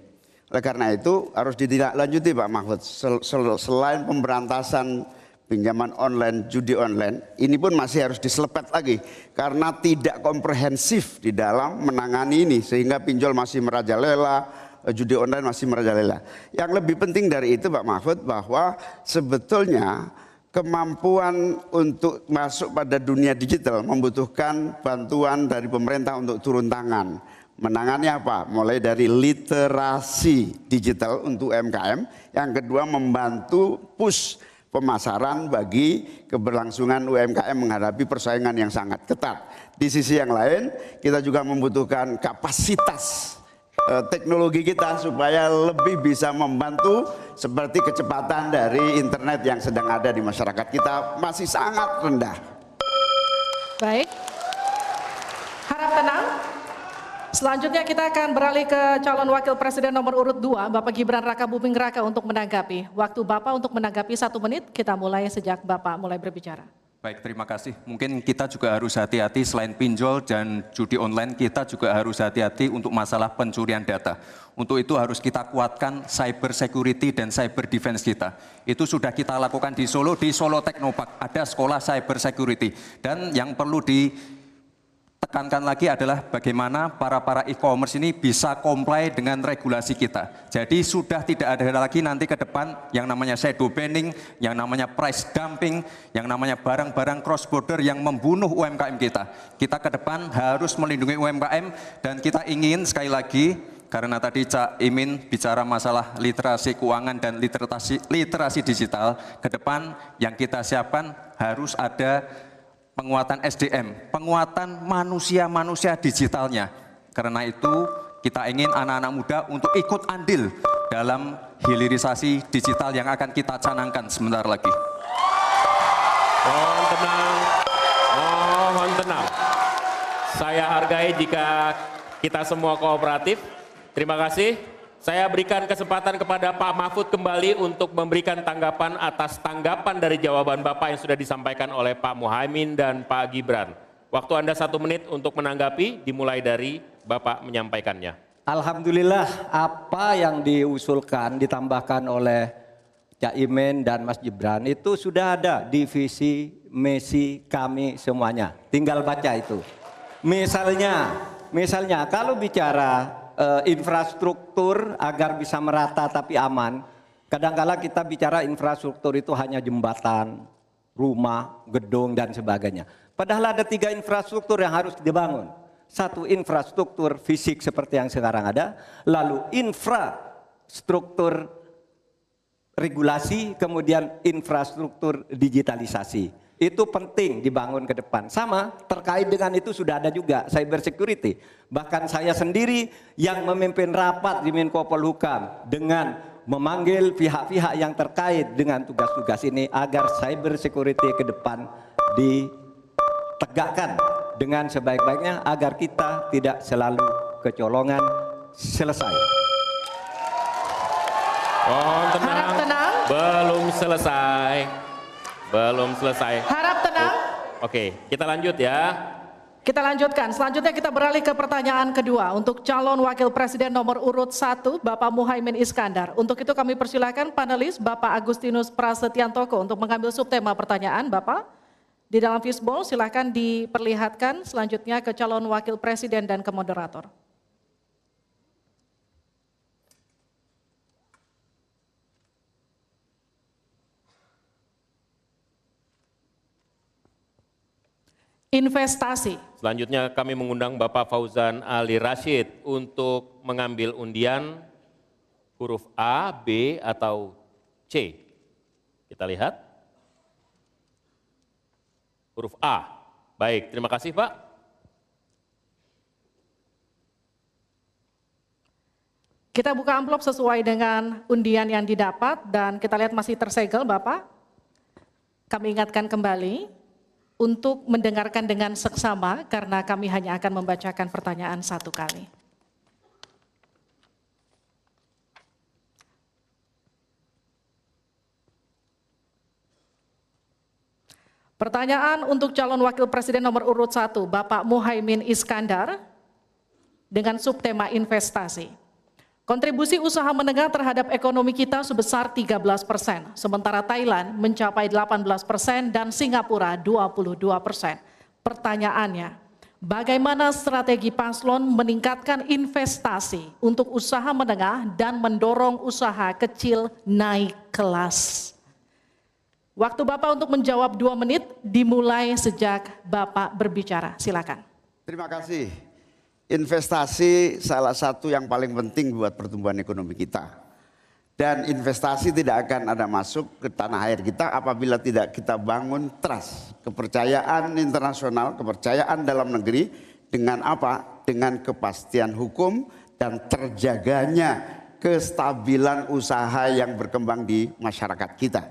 Oleh karena itu harus ditindaklanjuti Pak Mahfud. Selain pemberantasan pinjaman online, judi online, ini pun masih harus diselepet lagi karena tidak komprehensif di dalam menangani ini sehingga pinjol masih merajalela, judi online masih merajalela. Yang lebih penting dari itu Pak Mahfud bahwa sebetulnya kemampuan untuk masuk pada dunia digital membutuhkan bantuan dari pemerintah untuk turun tangan Menangani apa? Mulai dari literasi digital untuk UMKM, yang kedua membantu push pemasaran bagi keberlangsungan UMKM menghadapi persaingan yang sangat ketat. Di sisi yang lain, kita juga membutuhkan kapasitas teknologi kita supaya lebih bisa membantu seperti kecepatan dari internet yang sedang ada di masyarakat kita masih sangat rendah. Baik. Harap tenang. Selanjutnya kita akan beralih ke calon wakil presiden nomor urut 2, Bapak Gibran Raka Buming Raka untuk menanggapi. Waktu Bapak untuk menanggapi satu menit, kita mulai sejak Bapak mulai berbicara. Baik, terima kasih. Mungkin kita juga harus hati-hati selain pinjol dan judi online, kita juga harus hati-hati untuk masalah pencurian data. Untuk itu harus kita kuatkan cyber security dan cyber defense kita. Itu sudah kita lakukan di Solo, di Solo Teknopark. Ada sekolah cyber security. Dan yang perlu di tekankan lagi adalah bagaimana para-para e-commerce ini bisa comply dengan regulasi kita. Jadi sudah tidak ada lagi nanti ke depan yang namanya shadow banning, yang namanya price dumping, yang namanya barang-barang cross border yang membunuh UMKM kita. Kita ke depan harus melindungi UMKM dan kita ingin sekali lagi karena tadi Cak Imin bicara masalah literasi keuangan dan literasi literasi digital, ke depan yang kita siapkan harus ada penguatan SDM, penguatan manusia-manusia digitalnya. Karena itu kita ingin anak-anak muda untuk ikut andil dalam hilirisasi digital yang akan kita canangkan sebentar lagi. Mohon tenang, mohon tenang. Saya hargai jika kita semua kooperatif. Terima kasih. Saya berikan kesempatan kepada Pak Mahfud kembali untuk memberikan tanggapan atas tanggapan dari jawaban Bapak yang sudah disampaikan oleh Pak Muhaimin dan Pak Gibran. Waktu Anda satu menit untuk menanggapi, dimulai dari Bapak menyampaikannya. Alhamdulillah apa yang diusulkan, ditambahkan oleh Cak Imin dan Mas Gibran itu sudah ada divisi misi kami semuanya. Tinggal baca itu. Misalnya, misalnya kalau bicara uh, infrastruktur agar bisa merata tapi aman. Kadangkala kita bicara infrastruktur itu hanya jembatan, rumah, gedung dan sebagainya. Padahal ada tiga infrastruktur yang harus dibangun. Satu infrastruktur fisik seperti yang sekarang ada, lalu infrastruktur regulasi, kemudian infrastruktur digitalisasi. Itu penting dibangun ke depan. Sama terkait dengan itu sudah ada juga cyber security. Bahkan saya sendiri yang memimpin rapat di Menko Polhukam dengan memanggil pihak-pihak yang terkait dengan tugas-tugas ini agar cyber security ke depan ditegakkan dengan sebaik-baiknya agar kita tidak selalu kecolongan selesai. Mohon tenang. tenang. Belum selesai. Belum selesai. Harap tenang. Oke, kita lanjut ya. Kita lanjutkan. Selanjutnya kita beralih ke pertanyaan kedua untuk calon wakil presiden nomor urut 1 Bapak Muhaimin Iskandar. Untuk itu kami persilahkan panelis Bapak Agustinus Prasetyantoko untuk mengambil subtema pertanyaan Bapak. Di dalam fishbowl silahkan diperlihatkan selanjutnya ke calon wakil presiden dan ke moderator. Investasi. Selanjutnya kami mengundang Bapak Fauzan Ali Rashid untuk mengambil undian huruf A, B, atau C. Kita lihat. Huruf A. Baik, terima kasih Pak. Kita buka amplop sesuai dengan undian yang didapat dan kita lihat masih tersegel Bapak. Kami ingatkan kembali untuk mendengarkan dengan seksama karena kami hanya akan membacakan pertanyaan satu kali. Pertanyaan untuk calon wakil presiden nomor urut 1, Bapak Muhaimin Iskandar, dengan subtema investasi. Kontribusi usaha menengah terhadap ekonomi kita sebesar 13 persen, sementara Thailand mencapai 18 persen dan Singapura 22 persen. Pertanyaannya, bagaimana strategi paslon meningkatkan investasi untuk usaha menengah dan mendorong usaha kecil naik kelas? Waktu Bapak untuk menjawab dua menit dimulai sejak Bapak berbicara. Silakan. Terima kasih. Investasi salah satu yang paling penting buat pertumbuhan ekonomi kita. Dan investasi tidak akan ada masuk ke tanah air kita apabila tidak kita bangun trust, kepercayaan internasional, kepercayaan dalam negeri dengan apa? Dengan kepastian hukum dan terjaganya kestabilan usaha yang berkembang di masyarakat kita.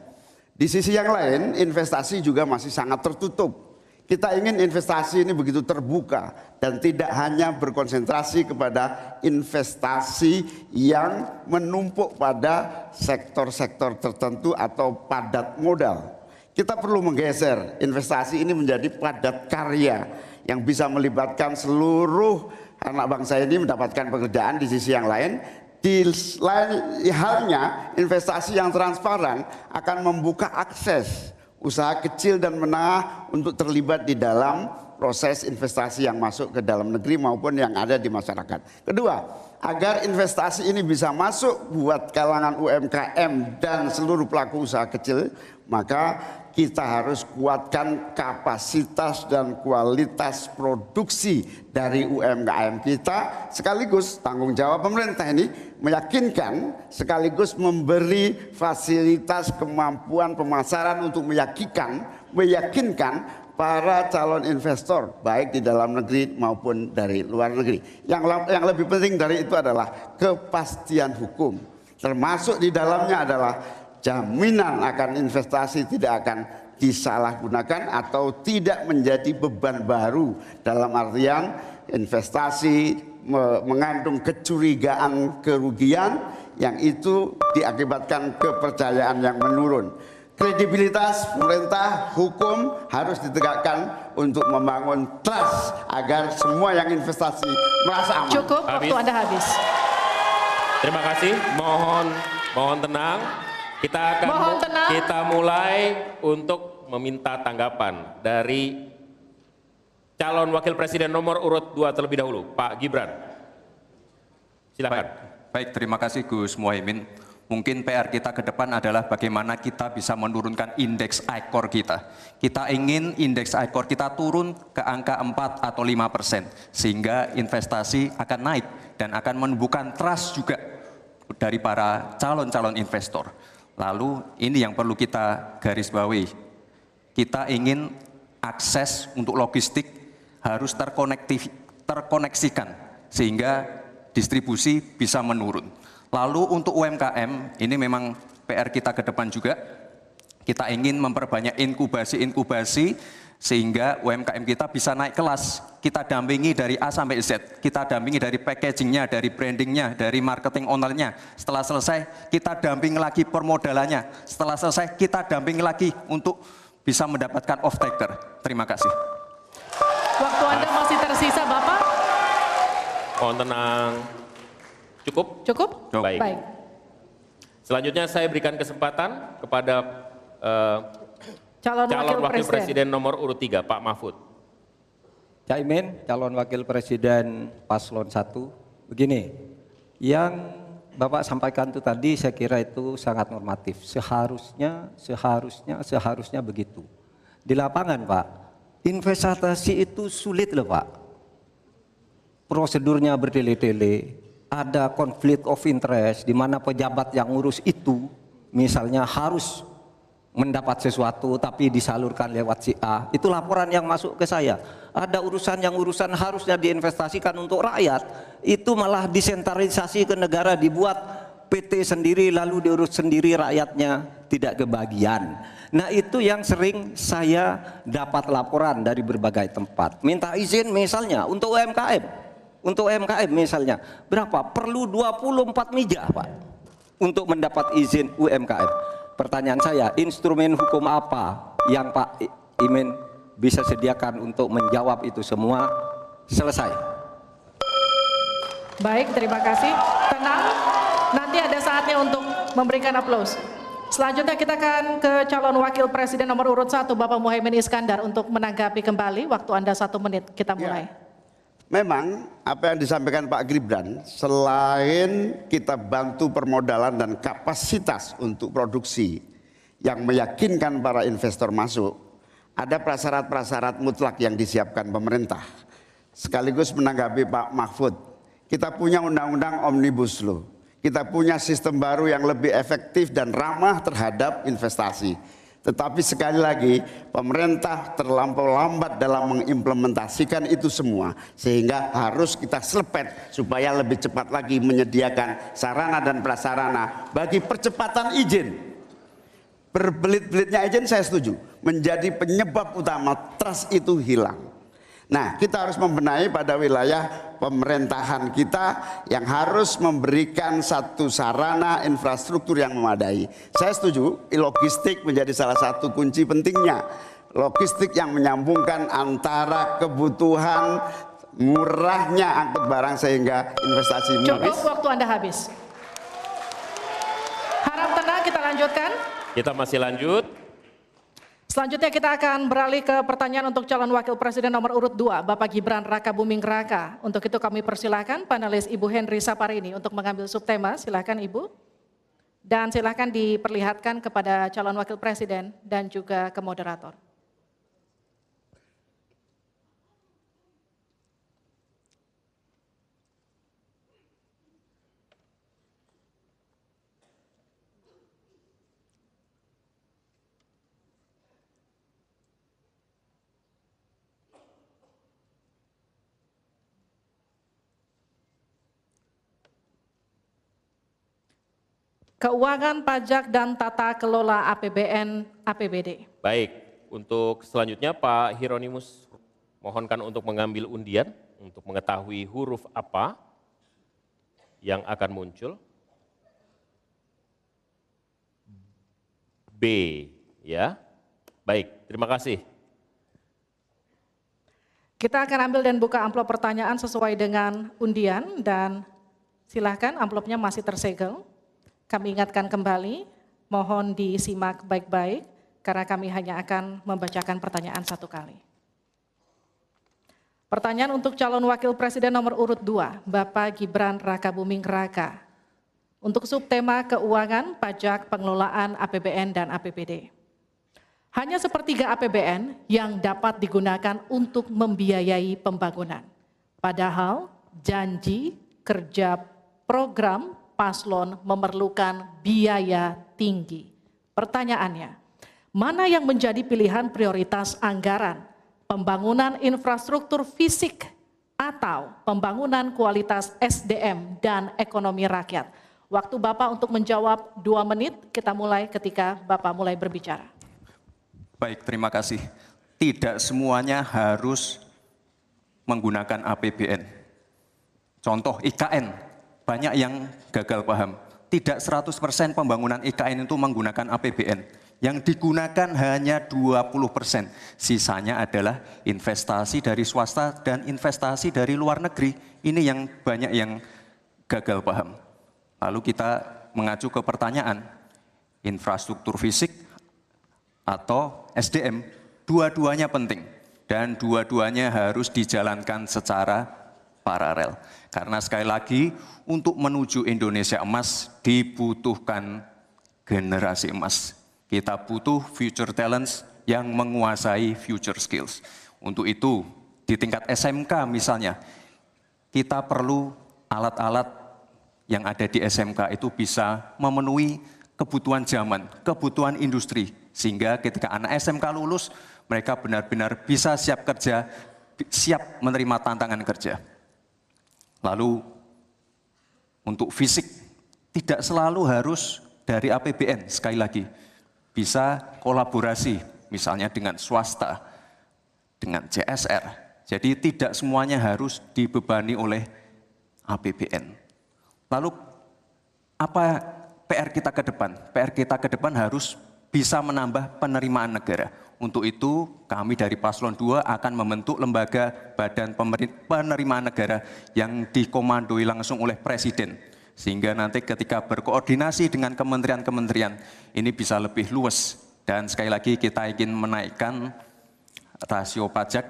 Di sisi yang lain, investasi juga masih sangat tertutup. Kita ingin investasi ini begitu terbuka dan tidak hanya berkonsentrasi kepada investasi yang menumpuk pada sektor-sektor tertentu atau padat modal. Kita perlu menggeser investasi ini menjadi padat karya yang bisa melibatkan seluruh anak bangsa ini mendapatkan pekerjaan di sisi yang lain di lain halnya investasi yang transparan akan membuka akses usaha kecil dan menengah untuk terlibat di dalam proses investasi yang masuk ke dalam negeri maupun yang ada di masyarakat. Kedua, agar investasi ini bisa masuk buat kalangan UMKM dan seluruh pelaku usaha kecil, maka kita harus kuatkan kapasitas dan kualitas produksi dari UMKM kita sekaligus tanggung jawab pemerintah ini meyakinkan sekaligus memberi fasilitas kemampuan pemasaran untuk meyakinkan meyakinkan para calon investor baik di dalam negeri maupun dari luar negeri. Yang yang lebih penting dari itu adalah kepastian hukum. Termasuk di dalamnya adalah jaminan akan investasi tidak akan disalahgunakan atau tidak menjadi beban baru dalam artian investasi mengandung kecurigaan kerugian yang itu diakibatkan kepercayaan yang menurun. Kredibilitas pemerintah hukum harus ditegakkan untuk membangun trust agar semua yang investasi merasa aman. Cukup, waktu Anda habis. Terima kasih. Mohon mohon tenang. Kita akan Mohon tenang. kita mulai untuk meminta tanggapan dari calon wakil presiden nomor urut 2 terlebih dahulu, Pak Gibran. Silakan. Baik, baik terima kasih Gus Muhaimin. Mungkin PR kita ke depan adalah bagaimana kita bisa menurunkan indeks ICOR kita. Kita ingin indeks ICOR kita turun ke angka 4 atau 5 persen. Sehingga investasi akan naik dan akan menumbuhkan trust juga dari para calon-calon investor. Lalu ini yang perlu kita garis bawahi. Kita ingin akses untuk logistik harus terkonektif, terkoneksikan sehingga distribusi bisa menurun. Lalu untuk UMKM ini memang PR kita ke depan juga. Kita ingin memperbanyak inkubasi-inkubasi sehingga UMKM kita bisa naik kelas. Kita dampingi dari A sampai Z. Kita dampingi dari packagingnya, dari brandingnya, dari marketing ownernya. Setelah selesai, kita dampingi lagi permodalannya. Setelah selesai, kita dampingi lagi untuk bisa mendapatkan off-taker. Terima kasih. Waktu Anda masih tersisa, Bapak. Mohon tenang. Cukup? Cukup? Baik. Baik. Selanjutnya saya berikan kesempatan kepada uh, Calon, calon wakil, wakil presiden. nomor urut 3, Pak Mahfud. Caimin, calon wakil presiden paslon 1. Begini, yang Bapak sampaikan itu tadi saya kira itu sangat normatif. Seharusnya, seharusnya, seharusnya begitu. Di lapangan Pak, investasi itu sulit loh Pak. Prosedurnya bertele-tele, ada konflik of interest di mana pejabat yang ngurus itu misalnya harus mendapat sesuatu tapi disalurkan lewat si A. Itu laporan yang masuk ke saya. Ada urusan yang urusan harusnya diinvestasikan untuk rakyat, itu malah disentralisasi ke negara dibuat PT sendiri lalu diurus sendiri rakyatnya tidak kebagian. Nah itu yang sering saya dapat laporan dari berbagai tempat. Minta izin misalnya untuk UMKM. Untuk UMKM misalnya berapa? Perlu 24 meja Pak untuk mendapat izin UMKM. Pertanyaan saya, instrumen hukum apa yang Pak Imin bisa sediakan untuk menjawab itu semua? Selesai. Baik, terima kasih. Tenang, nanti ada saatnya untuk memberikan aplaus. Selanjutnya kita akan ke calon wakil presiden nomor urut satu Bapak Muhaimin Iskandar untuk menanggapi kembali. Waktu Anda satu menit, kita mulai. Ya. Memang apa yang disampaikan Pak Gibran, selain kita bantu permodalan dan kapasitas untuk produksi yang meyakinkan para investor masuk, ada prasyarat-prasyarat mutlak yang disiapkan pemerintah. Sekaligus menanggapi Pak Mahfud, kita punya undang-undang Omnibus Law kita punya sistem baru yang lebih efektif dan ramah terhadap investasi. Tetapi sekali lagi pemerintah terlampau lambat dalam mengimplementasikan itu semua sehingga harus kita selepet supaya lebih cepat lagi menyediakan sarana dan prasarana bagi percepatan izin. Berbelit-belitnya izin saya setuju menjadi penyebab utama trust itu hilang. Nah, kita harus membenahi pada wilayah pemerintahan kita yang harus memberikan satu sarana infrastruktur yang memadai. Saya setuju, logistik menjadi salah satu kunci pentingnya. Logistik yang menyambungkan antara kebutuhan murahnya angkut barang sehingga investasi Cukup waktu Anda habis. Harap tenang kita lanjutkan. Kita masih lanjut. Selanjutnya kita akan beralih ke pertanyaan untuk calon wakil presiden nomor urut 2, Bapak Gibran Raka Buming Raka. Untuk itu kami persilahkan panelis Ibu Henry Saparini untuk mengambil subtema. Silakan Ibu. Dan silakan diperlihatkan kepada calon wakil presiden dan juga ke moderator. Keuangan, pajak, dan tata kelola APBN APBD. Baik, untuk selanjutnya Pak Hieronymus mohonkan untuk mengambil undian untuk mengetahui huruf apa yang akan muncul. B, ya. Baik, terima kasih. Kita akan ambil dan buka amplop pertanyaan sesuai dengan undian dan silahkan amplopnya masih tersegel. Kami ingatkan kembali, mohon disimak baik-baik karena kami hanya akan membacakan pertanyaan satu kali. Pertanyaan untuk calon wakil presiden nomor urut 2, Bapak Gibran Raka Buming Raka. Untuk subtema keuangan, pajak, pengelolaan APBN dan APBD. Hanya sepertiga APBN yang dapat digunakan untuk membiayai pembangunan. Padahal janji kerja program paslon memerlukan biaya tinggi. Pertanyaannya, mana yang menjadi pilihan prioritas anggaran? Pembangunan infrastruktur fisik atau pembangunan kualitas SDM dan ekonomi rakyat? Waktu Bapak untuk menjawab dua menit, kita mulai ketika Bapak mulai berbicara. Baik, terima kasih. Tidak semuanya harus menggunakan APBN. Contoh IKN, banyak yang gagal paham. Tidak 100% pembangunan IKN itu menggunakan APBN. Yang digunakan hanya 20%. Sisanya adalah investasi dari swasta dan investasi dari luar negeri. Ini yang banyak yang gagal paham. Lalu kita mengacu ke pertanyaan, infrastruktur fisik atau SDM, dua-duanya penting. Dan dua-duanya harus dijalankan secara paralel. Karena sekali lagi untuk menuju Indonesia emas dibutuhkan generasi emas. Kita butuh future talents yang menguasai future skills. Untuk itu, di tingkat SMK misalnya, kita perlu alat-alat yang ada di SMK itu bisa memenuhi kebutuhan zaman, kebutuhan industri. Sehingga ketika anak SMK lulus, mereka benar-benar bisa siap kerja, siap menerima tantangan kerja. Lalu untuk fisik tidak selalu harus dari APBN sekali lagi. Bisa kolaborasi misalnya dengan swasta, dengan CSR. Jadi tidak semuanya harus dibebani oleh APBN. Lalu apa PR kita ke depan? PR kita ke depan harus bisa menambah penerimaan negara. Untuk itu kami dari Paslon 2 akan membentuk lembaga badan penerimaan negara yang dikomandoi langsung oleh Presiden. Sehingga nanti ketika berkoordinasi dengan kementerian-kementerian ini bisa lebih luas. Dan sekali lagi kita ingin menaikkan rasio pajak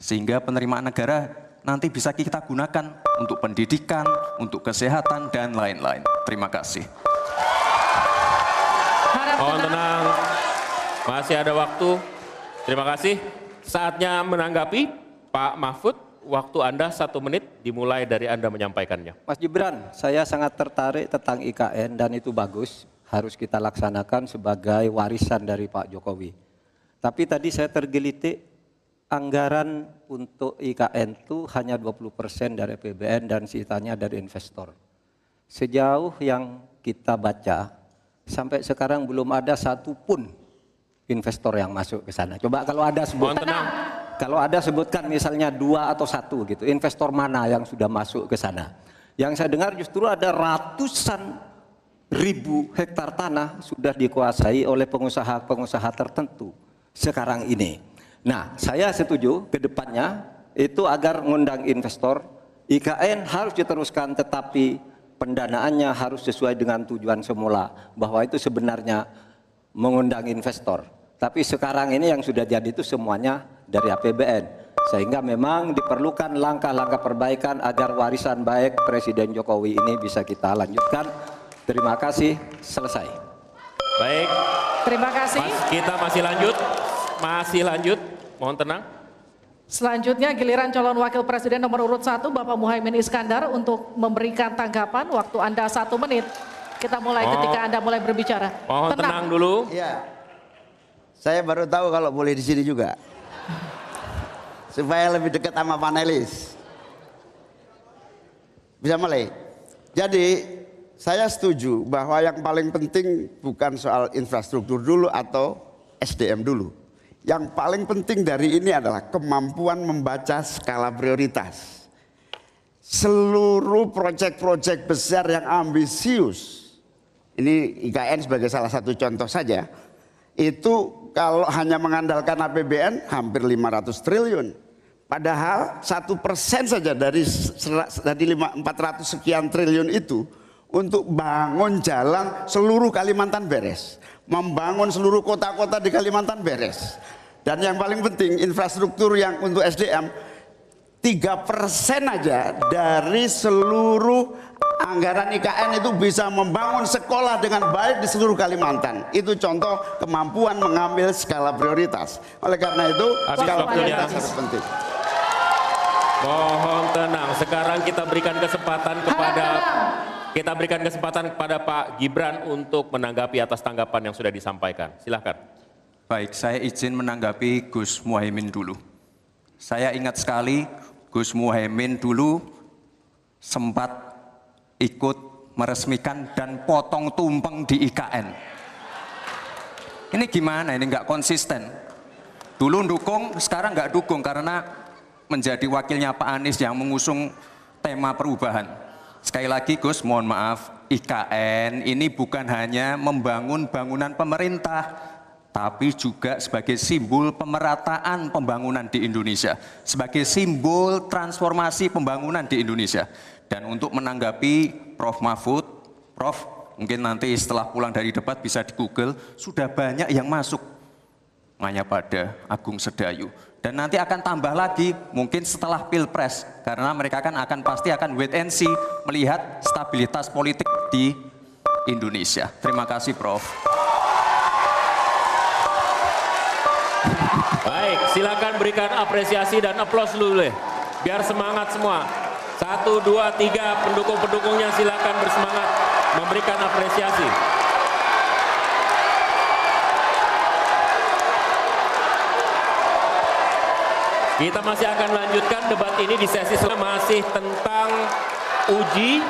sehingga penerimaan negara nanti bisa kita gunakan untuk pendidikan, untuk kesehatan, dan lain-lain. Terima kasih. Mohon tenang, masih ada waktu. Terima kasih. Saatnya menanggapi Pak Mahfud. Waktu Anda satu menit dimulai dari Anda menyampaikannya. Mas Gibran, saya sangat tertarik tentang IKN dan itu bagus. Harus kita laksanakan sebagai warisan dari Pak Jokowi. Tapi tadi saya tergelitik anggaran untuk IKN itu hanya 20% dari PBN dan sisanya dari investor. Sejauh yang kita baca, sampai sekarang belum ada satupun investor yang masuk ke sana. Coba kalau ada sebutkan, kalau ada sebutkan misalnya dua atau satu gitu, investor mana yang sudah masuk ke sana. Yang saya dengar justru ada ratusan ribu hektar tanah sudah dikuasai oleh pengusaha-pengusaha tertentu sekarang ini. Nah, saya setuju ke depannya itu agar mengundang investor, IKN harus diteruskan tetapi pendanaannya harus sesuai dengan tujuan semula bahwa itu sebenarnya mengundang investor. Tapi sekarang ini yang sudah jadi itu semuanya dari APBN. Sehingga memang diperlukan langkah-langkah perbaikan agar warisan baik Presiden Jokowi ini bisa kita lanjutkan. Terima kasih, selesai. Baik. Terima kasih. Mas, kita masih lanjut. Masih lanjut. Mohon tenang. Selanjutnya giliran calon wakil presiden nomor urut 1 Bapak Muhaimin Iskandar untuk memberikan tanggapan waktu Anda satu menit. Kita mulai Oh. ketika Anda mulai berbicara. Mohon tenang, dulu. Iya. Saya baru tahu kalau boleh di sini juga. Supaya lebih dekat sama panelis. Bisa mulai. Jadi saya setuju bahwa yang paling penting bukan soal infrastruktur dulu atau SDM dulu. Yang paling penting dari ini adalah kemampuan membaca skala prioritas. Seluruh proyek-proyek besar yang ambisius, ini IKN sebagai salah satu contoh saja, itu kalau hanya mengandalkan APBN hampir 500 triliun. Padahal satu persen saja dari dari lima- 400 sekian triliun itu untuk bangun jalan seluruh Kalimantan beres, membangun seluruh kota-kota di Kalimantan beres. Dan yang paling penting infrastruktur yang untuk SDM tiga persen aja dari seluruh anggaran IKN itu bisa membangun sekolah dengan baik di seluruh Kalimantan. Itu contoh kemampuan mengambil skala prioritas. Oleh karena itu Habis skala prioritas harus penting. Mohon tenang. Sekarang kita berikan kesempatan kepada kita berikan kesempatan kepada Pak Gibran untuk menanggapi atas tanggapan yang sudah disampaikan. Silahkan. Baik, saya izin menanggapi Gus Muhaimin dulu. Saya ingat sekali Gus Muhaimin dulu sempat ikut meresmikan dan potong tumpeng di IKN. Ini gimana? Ini nggak konsisten. Dulu dukung, sekarang nggak dukung karena menjadi wakilnya Pak Anies yang mengusung tema perubahan. Sekali lagi Gus, mohon maaf, IKN ini bukan hanya membangun bangunan pemerintah, tapi juga sebagai simbol pemerataan pembangunan di Indonesia, sebagai simbol transformasi pembangunan di Indonesia. Dan untuk menanggapi Prof. Mahfud, Prof, mungkin nanti setelah pulang dari debat bisa di Google, sudah banyak yang masuk hanya pada Agung Sedayu. Dan nanti akan tambah lagi mungkin setelah Pilpres karena mereka kan akan pasti akan wait and see melihat stabilitas politik di Indonesia. Terima kasih Prof. Baik. Silakan berikan apresiasi dan aplaus dulu deh. Biar semangat semua. Satu, dua, tiga, pendukung-pendukungnya silakan bersemangat memberikan apresiasi. Kita masih akan lanjutkan debat ini di sesi selanjutnya masih tentang uji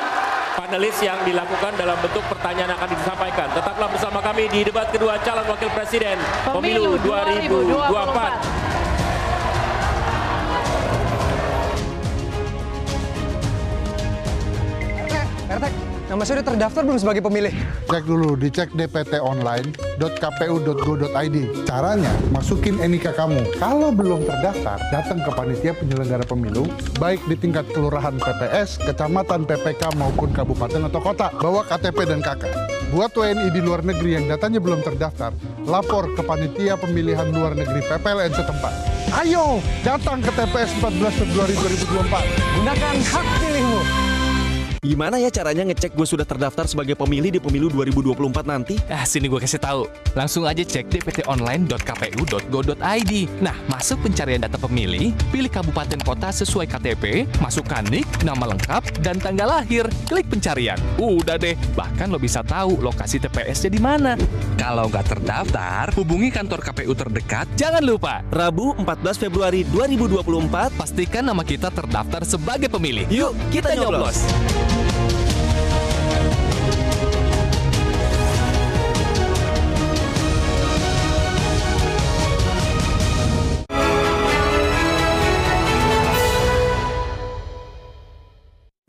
panelis yang dilakukan dalam bentuk pertanyaan akan disampaikan. Tetaplah bersama kami di debat kedua calon wakil presiden pemilu 2024. RT, nama saya udah terdaftar belum sebagai pemilih? Cek dulu, dicek dptonline.kpu.go.id. Caranya, masukin NIK kamu. Kalau belum terdaftar, datang ke panitia penyelenggara pemilu, baik di tingkat kelurahan PPS, kecamatan, PPK, maupun kabupaten atau kota. Bawa KTP dan KK. Buat WNI di luar negeri yang datanya belum terdaftar, lapor ke panitia pemilihan luar negeri PPLN setempat. Ayo, datang ke TPS 14 Februari 2024. Gunakan hak pilihmu. Gimana ya caranya ngecek gue sudah terdaftar sebagai pemilih di pemilu 2024 nanti? Ah, sini gue kasih tahu. Langsung aja cek dptonline.kpu.go.id. Nah, masuk pencarian data pemilih, pilih kabupaten kota sesuai KTP, masukkan nik, nama lengkap, dan tanggal lahir. Klik pencarian. Udah deh, bahkan lo bisa tahu lokasi TPS-nya di mana. Kalau nggak terdaftar, hubungi kantor KPU terdekat. Jangan lupa, Rabu 14 Februari 2024, pastikan nama kita terdaftar sebagai pemilih. Yuk, kita, nyoblos.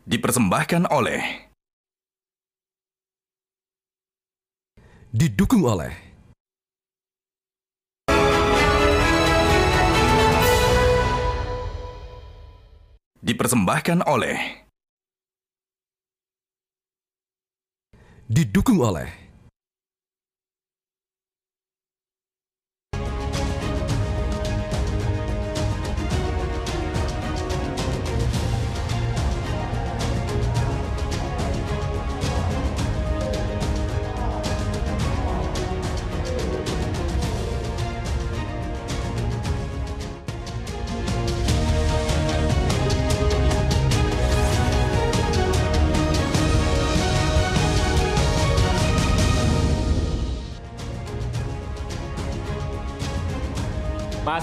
Dipersembahkan oleh Didukung oleh Dipersembahkan oleh Didukung oleh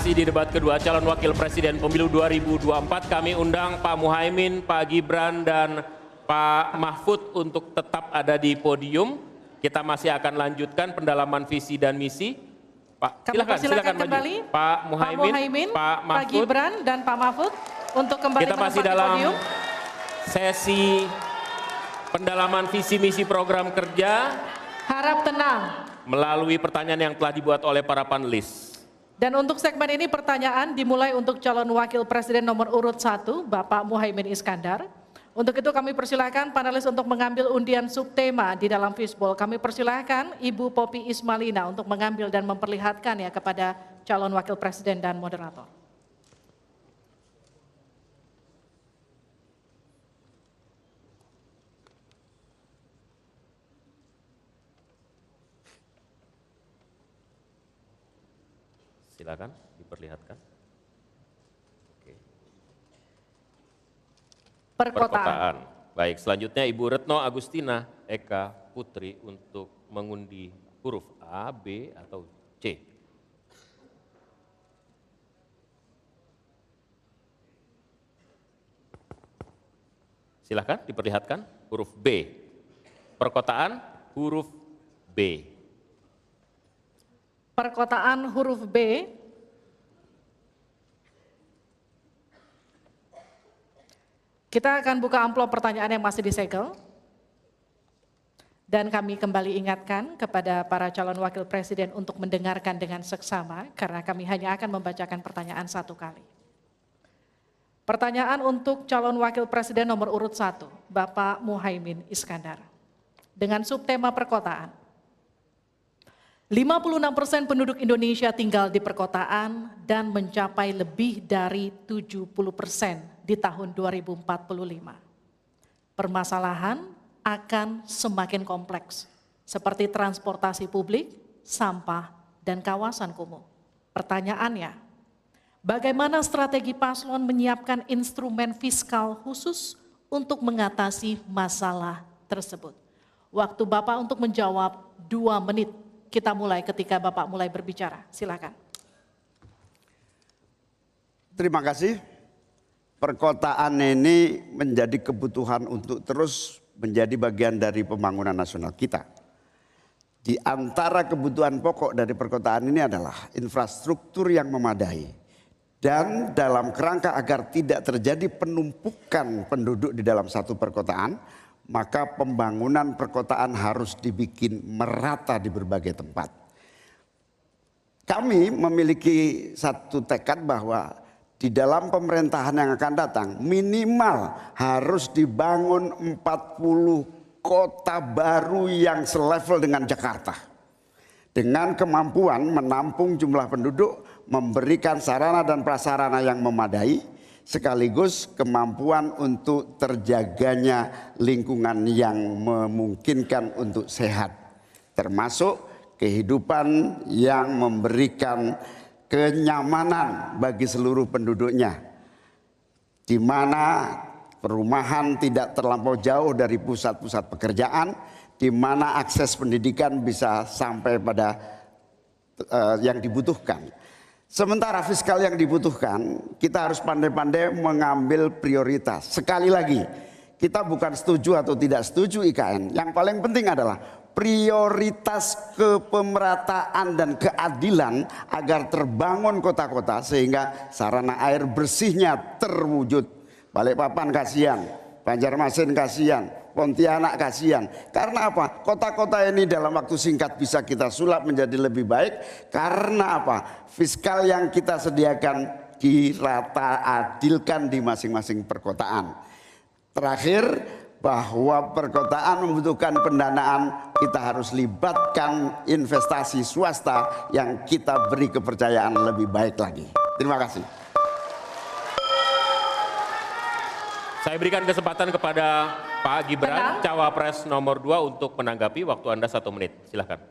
Masih di debat kedua calon wakil presiden pemilu 2024 kami undang Pak Muhaimin, Pak Gibran dan Pak Mahfud untuk tetap ada di podium. Kita masih akan lanjutkan pendalaman visi dan misi. Pak, Kami silakan, silakan maju. kembali Pak Muhaimin, Muhaimin, Pak Pak Mahfud. Gibran dan Pak Mahfud untuk kembali Kita masih dalam podium. sesi pendalaman visi misi program kerja Harap tenang. melalui pertanyaan yang telah dibuat oleh para panelis. Dan untuk segmen ini pertanyaan dimulai untuk calon wakil presiden nomor urut 1, Bapak Muhaimin Iskandar. Untuk itu kami persilahkan panelis untuk mengambil undian subtema di dalam fishbowl. Kami persilahkan Ibu Popi Ismalina untuk mengambil dan memperlihatkan ya kepada calon wakil presiden dan moderator. Silakan diperlihatkan. Oke. Perkotaan. Baik, selanjutnya Ibu Retno Agustina Eka Putri untuk mengundi huruf A, B, atau C. Silahkan diperlihatkan huruf B. Perkotaan huruf B. Perkotaan huruf B. Kita akan buka amplop pertanyaan yang masih disegel. Dan kami kembali ingatkan kepada para calon wakil presiden untuk mendengarkan dengan seksama karena kami hanya akan membacakan pertanyaan satu kali. Pertanyaan untuk calon wakil presiden nomor urut satu, Bapak Muhaimin Iskandar. Dengan subtema perkotaan. 56% penduduk Indonesia tinggal di perkotaan dan mencapai lebih dari 70% di tahun 2045. Permasalahan akan semakin kompleks, seperti transportasi publik, sampah, dan kawasan kumuh. Pertanyaannya, Bagaimana strategi paslon menyiapkan instrumen fiskal khusus untuk mengatasi masalah tersebut? Waktu Bapak untuk menjawab dua menit. Kita mulai ketika Bapak mulai berbicara. Silakan. Terima kasih. Perkotaan ini menjadi kebutuhan untuk terus menjadi bagian dari pembangunan nasional kita. Di antara kebutuhan pokok dari perkotaan ini adalah infrastruktur yang memadai, dan dalam kerangka agar tidak terjadi penumpukan penduduk di dalam satu perkotaan, maka pembangunan perkotaan harus dibikin merata di berbagai tempat. Kami memiliki satu tekad bahwa di dalam pemerintahan yang akan datang minimal harus dibangun 40 kota baru yang selevel dengan Jakarta. Dengan kemampuan menampung jumlah penduduk memberikan sarana dan prasarana yang memadai sekaligus kemampuan untuk terjaganya lingkungan yang memungkinkan untuk sehat termasuk kehidupan yang memberikan kenyamanan bagi seluruh penduduknya di mana perumahan tidak terlampau jauh dari pusat-pusat pekerjaan di mana akses pendidikan bisa sampai pada uh, yang dibutuhkan Sementara fiskal yang dibutuhkan, kita harus pandai-pandai mengambil prioritas. Sekali lagi, kita bukan setuju atau tidak setuju IKN. Yang paling penting adalah prioritas kepemerataan dan keadilan agar terbangun kota-kota sehingga sarana air bersihnya terwujud. Balikpapan kasihan, Banjarmasin kasihan, Pontianak kasihan. Karena apa? Kota-kota ini dalam waktu singkat bisa kita sulap menjadi lebih baik. Karena apa? Fiskal yang kita sediakan dirata adilkan di masing-masing perkotaan. Terakhir, bahwa perkotaan membutuhkan pendanaan, kita harus libatkan investasi swasta yang kita beri kepercayaan lebih baik lagi. Terima kasih. Saya berikan kesempatan kepada Pak Gibran, Cawapres nomor 2 untuk menanggapi waktu Anda satu menit. Silahkan.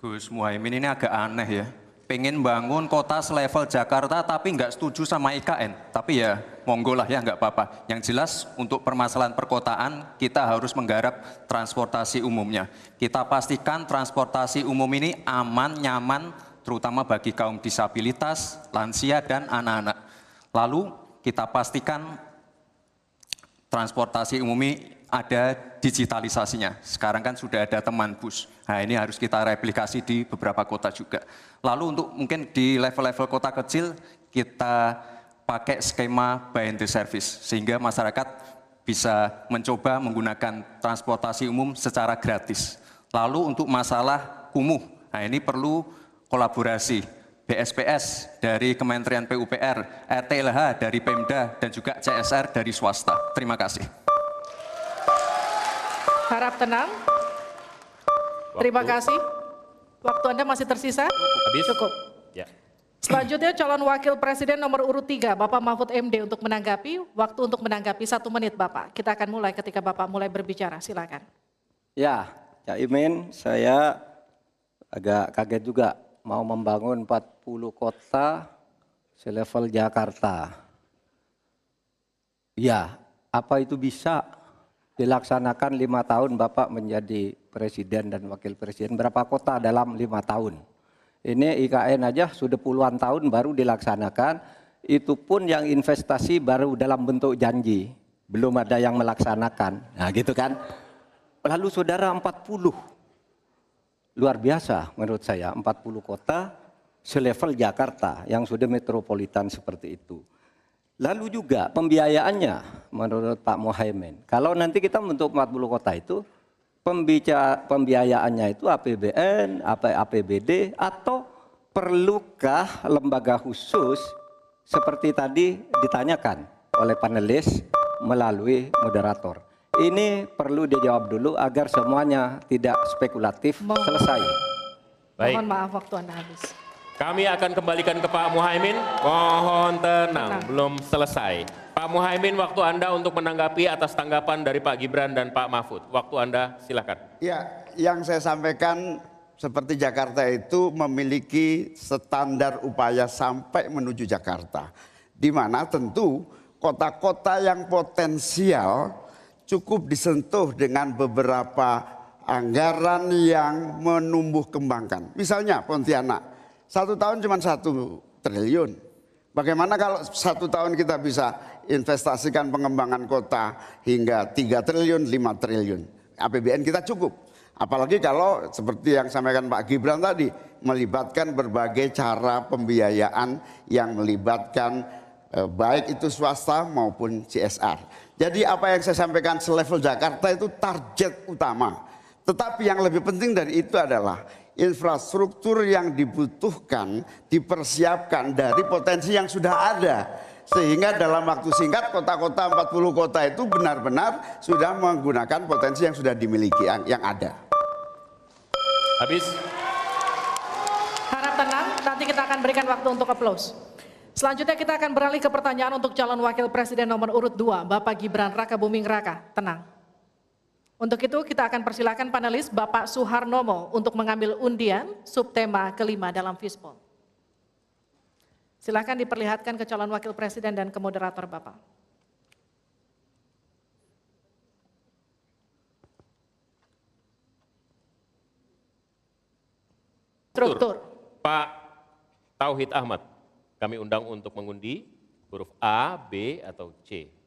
Gus Muhaimin ini agak aneh ya. Pengen bangun kota selevel Jakarta tapi nggak setuju sama IKN. Tapi ya monggo lah ya nggak apa-apa. Yang jelas untuk permasalahan perkotaan kita harus menggarap transportasi umumnya. Kita pastikan transportasi umum ini aman, nyaman, terutama bagi kaum disabilitas, lansia, dan anak-anak. Lalu kita pastikan transportasi umum ini ada digitalisasinya. Sekarang kan sudah ada teman bus. Nah ini harus kita replikasi di beberapa kota juga. Lalu untuk mungkin di level-level kota kecil kita pakai skema buy and service. Sehingga masyarakat bisa mencoba menggunakan transportasi umum secara gratis. Lalu untuk masalah kumuh, nah ini perlu kolaborasi BSPS dari Kementerian PUPR, RTLH dari Pemda, dan juga CSR dari swasta. Terima kasih. Harap tenang. Waktu. Terima kasih. Waktu Anda masih tersisa? Habis. Cukup. Ya. Selanjutnya calon wakil presiden nomor urut 3, Bapak Mahfud MD untuk menanggapi. Waktu untuk menanggapi satu menit Bapak. Kita akan mulai ketika Bapak mulai berbicara. Silakan. Ya, Cak Imin, saya agak kaget juga mau membangun 40 kota selevel Jakarta. Ya, apa itu bisa dilaksanakan lima tahun Bapak menjadi presiden dan wakil presiden? Berapa kota dalam lima tahun? Ini IKN aja sudah puluhan tahun baru dilaksanakan. Itu pun yang investasi baru dalam bentuk janji. Belum ada yang melaksanakan. Nah gitu kan. Lalu saudara 40 luar biasa menurut saya 40 kota selevel Jakarta yang sudah metropolitan seperti itu. Lalu juga pembiayaannya menurut Pak Mohaimin. Kalau nanti kita membentuk 40 kota itu pembica, pembiayaannya itu APBN, APBD atau perlukah lembaga khusus seperti tadi ditanyakan oleh panelis melalui moderator. Ini perlu dijawab dulu agar semuanya tidak spekulatif Mohon. selesai. Baik. Mohon maaf waktu Anda habis. Kami akan kembalikan ke Pak Muhaimin. Mohon tenang, tenang, belum selesai. Pak Muhaimin, waktu Anda untuk menanggapi atas tanggapan dari Pak Gibran dan Pak Mahfud. Waktu Anda silakan. Ya, yang saya sampaikan seperti Jakarta itu memiliki standar upaya sampai menuju Jakarta. Di mana tentu kota-kota yang potensial cukup disentuh dengan beberapa anggaran yang menumbuh kembangkan. Misalnya Pontianak, satu tahun cuma satu triliun. Bagaimana kalau satu tahun kita bisa investasikan pengembangan kota hingga 3 triliun, 5 triliun. APBN kita cukup. Apalagi kalau seperti yang sampaikan Pak Gibran tadi, melibatkan berbagai cara pembiayaan yang melibatkan eh, baik itu swasta maupun CSR. Jadi apa yang saya sampaikan selevel Jakarta itu target utama. Tetapi yang lebih penting dari itu adalah infrastruktur yang dibutuhkan dipersiapkan dari potensi yang sudah ada. Sehingga dalam waktu singkat kota-kota 40 kota itu benar-benar sudah menggunakan potensi yang sudah dimiliki yang, yang ada. Habis. Harap tenang, nanti kita akan berikan waktu untuk aplaus. Selanjutnya kita akan beralih ke pertanyaan untuk calon wakil presiden nomor urut 2, Bapak Gibran Raka Buming Raka. Tenang. Untuk itu kita akan persilakan panelis Bapak Suharnomo untuk mengambil undian subtema kelima dalam Fishball. Silakan diperlihatkan ke calon wakil presiden dan ke moderator Bapak. Struktur. Pak Tauhid Ahmad, kami undang untuk mengundi huruf A, B, atau C.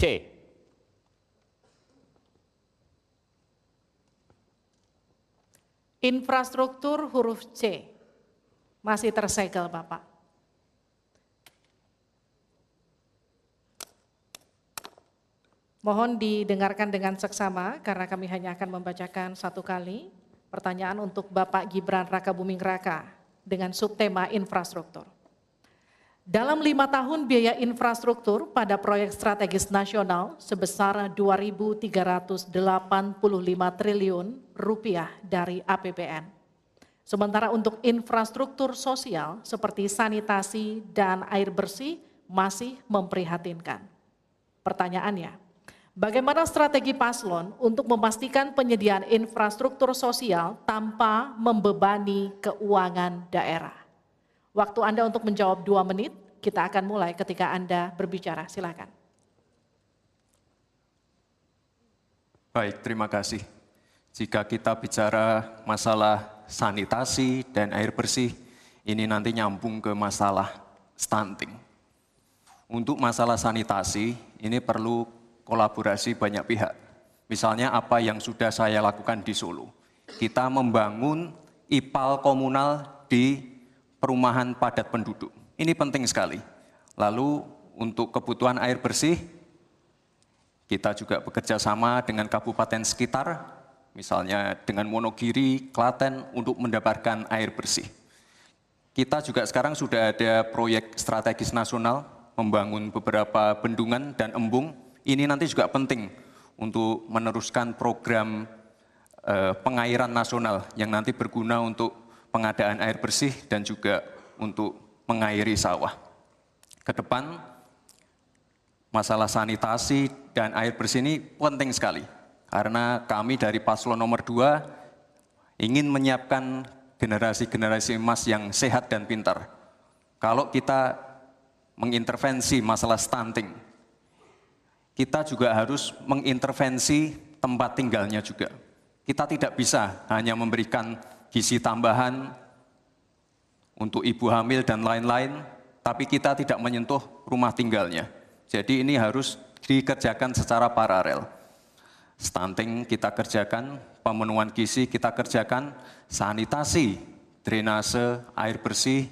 C. Infrastruktur huruf C. Masih tersegel Bapak. Mohon didengarkan dengan seksama karena kami hanya akan membacakan satu kali pertanyaan untuk Bapak Gibran Raka Buming Raka dengan subtema infrastruktur. Dalam lima tahun biaya infrastruktur pada proyek strategis nasional sebesar 2.385 triliun rupiah dari APBN. Sementara untuk infrastruktur sosial seperti sanitasi dan air bersih masih memprihatinkan. Pertanyaannya, bagaimana strategi paslon untuk memastikan penyediaan infrastruktur sosial tanpa membebani keuangan daerah? Waktu Anda untuk menjawab dua menit, kita akan mulai ketika Anda berbicara. Silakan. Baik, terima kasih. Jika kita bicara masalah sanitasi dan air bersih, ini nanti nyambung ke masalah stunting. Untuk masalah sanitasi, ini perlu kolaborasi banyak pihak. Misalnya apa yang sudah saya lakukan di Solo. Kita membangun IPAL komunal di perumahan padat penduduk. Ini penting sekali. Lalu untuk kebutuhan air bersih, kita juga bekerja sama dengan kabupaten sekitar, misalnya dengan Monogiri, Klaten untuk mendapatkan air bersih. Kita juga sekarang sudah ada proyek strategis nasional membangun beberapa bendungan dan embung. Ini nanti juga penting untuk meneruskan program eh, pengairan nasional yang nanti berguna untuk pengadaan air bersih dan juga untuk mengairi sawah. Ke depan, masalah sanitasi dan air bersih ini penting sekali. Karena kami dari paslon nomor dua ingin menyiapkan generasi-generasi emas yang sehat dan pintar. Kalau kita mengintervensi masalah stunting, kita juga harus mengintervensi tempat tinggalnya juga. Kita tidak bisa hanya memberikan gizi tambahan untuk ibu hamil dan lain-lain, tapi kita tidak menyentuh rumah tinggalnya. Jadi ini harus dikerjakan secara paralel. Stunting kita kerjakan, pemenuhan gizi kita kerjakan, sanitasi, drainase, air bersih,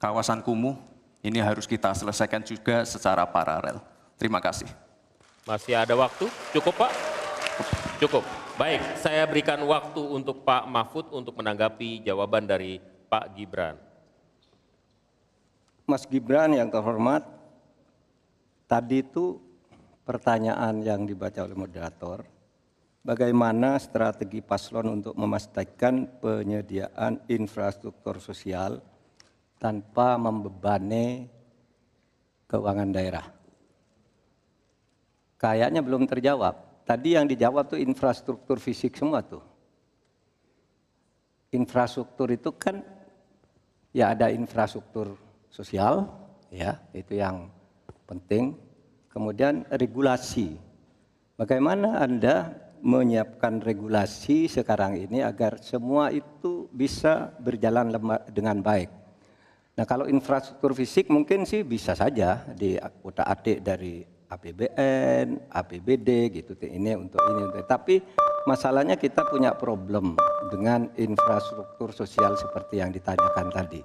kawasan kumuh, ini harus kita selesaikan juga secara paralel. Terima kasih. Masih ada waktu? Cukup Pak? Cukup. Baik, saya berikan waktu untuk Pak Mahfud untuk menanggapi jawaban dari Pak Gibran. Mas Gibran yang terhormat, tadi itu pertanyaan yang dibaca oleh moderator, bagaimana strategi paslon untuk memastikan penyediaan infrastruktur sosial tanpa membebani keuangan daerah. Kayaknya belum terjawab. Tadi yang dijawab tuh infrastruktur fisik semua tuh. Infrastruktur itu kan ya ada infrastruktur sosial, ya itu yang penting. Kemudian regulasi. Bagaimana Anda menyiapkan regulasi sekarang ini agar semua itu bisa berjalan dengan baik. Nah kalau infrastruktur fisik mungkin sih bisa saja di kota adik dari APBN, APBD gitu ini untuk ini. Tapi masalahnya kita punya problem dengan infrastruktur sosial seperti yang ditanyakan tadi.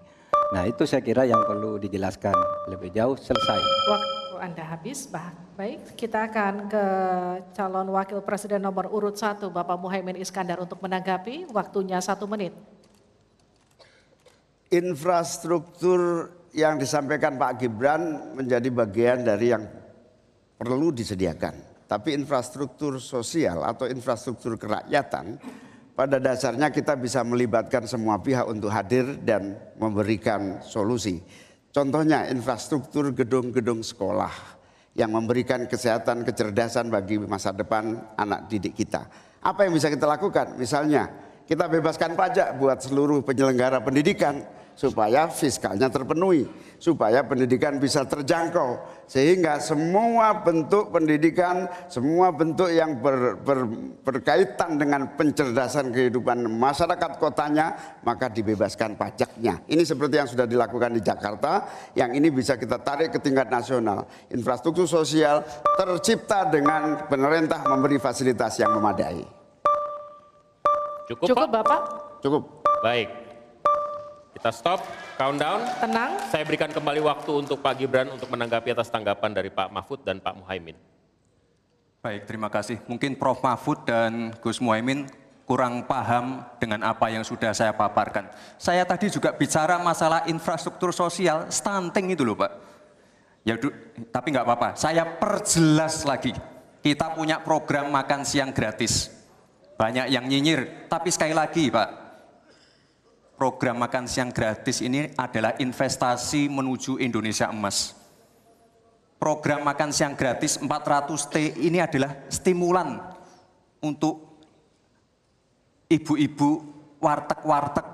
Nah itu saya kira yang perlu dijelaskan lebih jauh selesai. Waktu Anda habis, baik kita akan ke calon wakil presiden nomor urut satu Bapak Muhaimin Iskandar untuk menanggapi waktunya satu menit. Infrastruktur yang disampaikan Pak Gibran menjadi bagian dari yang perlu disediakan. Tapi infrastruktur sosial atau infrastruktur kerakyatan pada dasarnya kita bisa melibatkan semua pihak untuk hadir dan memberikan solusi. Contohnya infrastruktur gedung-gedung sekolah yang memberikan kesehatan, kecerdasan bagi masa depan anak didik kita. Apa yang bisa kita lakukan? Misalnya kita bebaskan pajak buat seluruh penyelenggara pendidikan supaya fiskalnya terpenuhi, supaya pendidikan bisa terjangkau, sehingga semua bentuk pendidikan, semua bentuk yang ber, ber, berkaitan dengan pencerdasan kehidupan masyarakat kotanya, maka dibebaskan pajaknya. Ini seperti yang sudah dilakukan di Jakarta, yang ini bisa kita tarik ke tingkat nasional. Infrastruktur sosial tercipta dengan pemerintah memberi fasilitas yang memadai. Cukup, Cukup Bapak? Cukup. Baik. Kita stop, countdown. Tenang. Saya berikan kembali waktu untuk Pak Gibran untuk menanggapi atas tanggapan dari Pak Mahfud dan Pak Muhaimin. Baik, terima kasih. Mungkin Prof. Mahfud dan Gus Muhaimin kurang paham dengan apa yang sudah saya paparkan. Saya tadi juga bicara masalah infrastruktur sosial, stunting itu loh Pak. Ya, tapi nggak apa-apa, saya perjelas lagi. Kita punya program makan siang gratis. Banyak yang nyinyir, tapi sekali lagi Pak, program makan siang gratis ini adalah investasi menuju Indonesia emas. Program makan siang gratis 400T ini adalah stimulan untuk ibu-ibu warteg-warteg,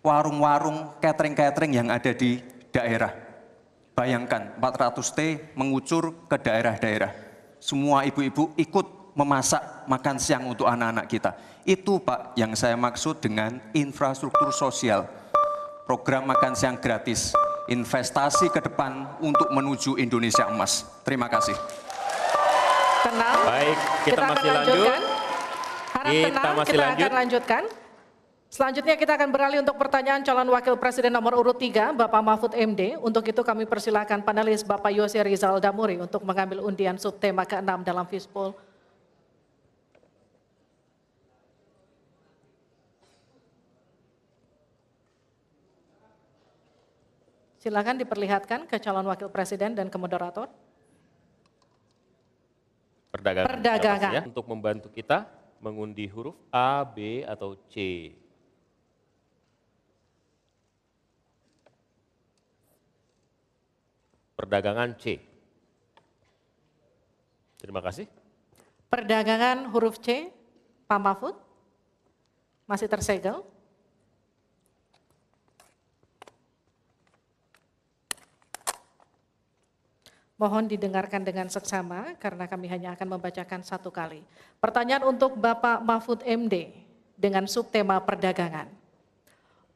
warung-warung, catering-catering yang ada di daerah. Bayangkan 400T mengucur ke daerah-daerah. Semua ibu-ibu ikut memasak makan siang untuk anak-anak kita itu Pak yang saya maksud dengan infrastruktur sosial. Program makan siang gratis, investasi ke depan untuk menuju Indonesia emas. Terima kasih. Tenang. Baik, kita, kita masih akan lanjut. lanjutkan. Harap kita tenang, masih kita lanjut. akan lanjutkan. Selanjutnya kita akan beralih untuk pertanyaan calon wakil presiden nomor urut 3, Bapak Mahfud MD. Untuk itu kami persilakan panelis Bapak Yose Rizal Damuri untuk mengambil undian subtema ke-6 dalam Fispol Silakan diperlihatkan ke calon wakil presiden dan ke moderator. Perdagangan. Perdagangan. Ya, untuk membantu kita mengundi huruf A, B, atau C. Perdagangan C. Terima kasih. Perdagangan huruf C, Pak Mahfud. Masih tersegel. Mohon didengarkan dengan seksama karena kami hanya akan membacakan satu kali. Pertanyaan untuk Bapak Mahfud MD dengan subtema perdagangan.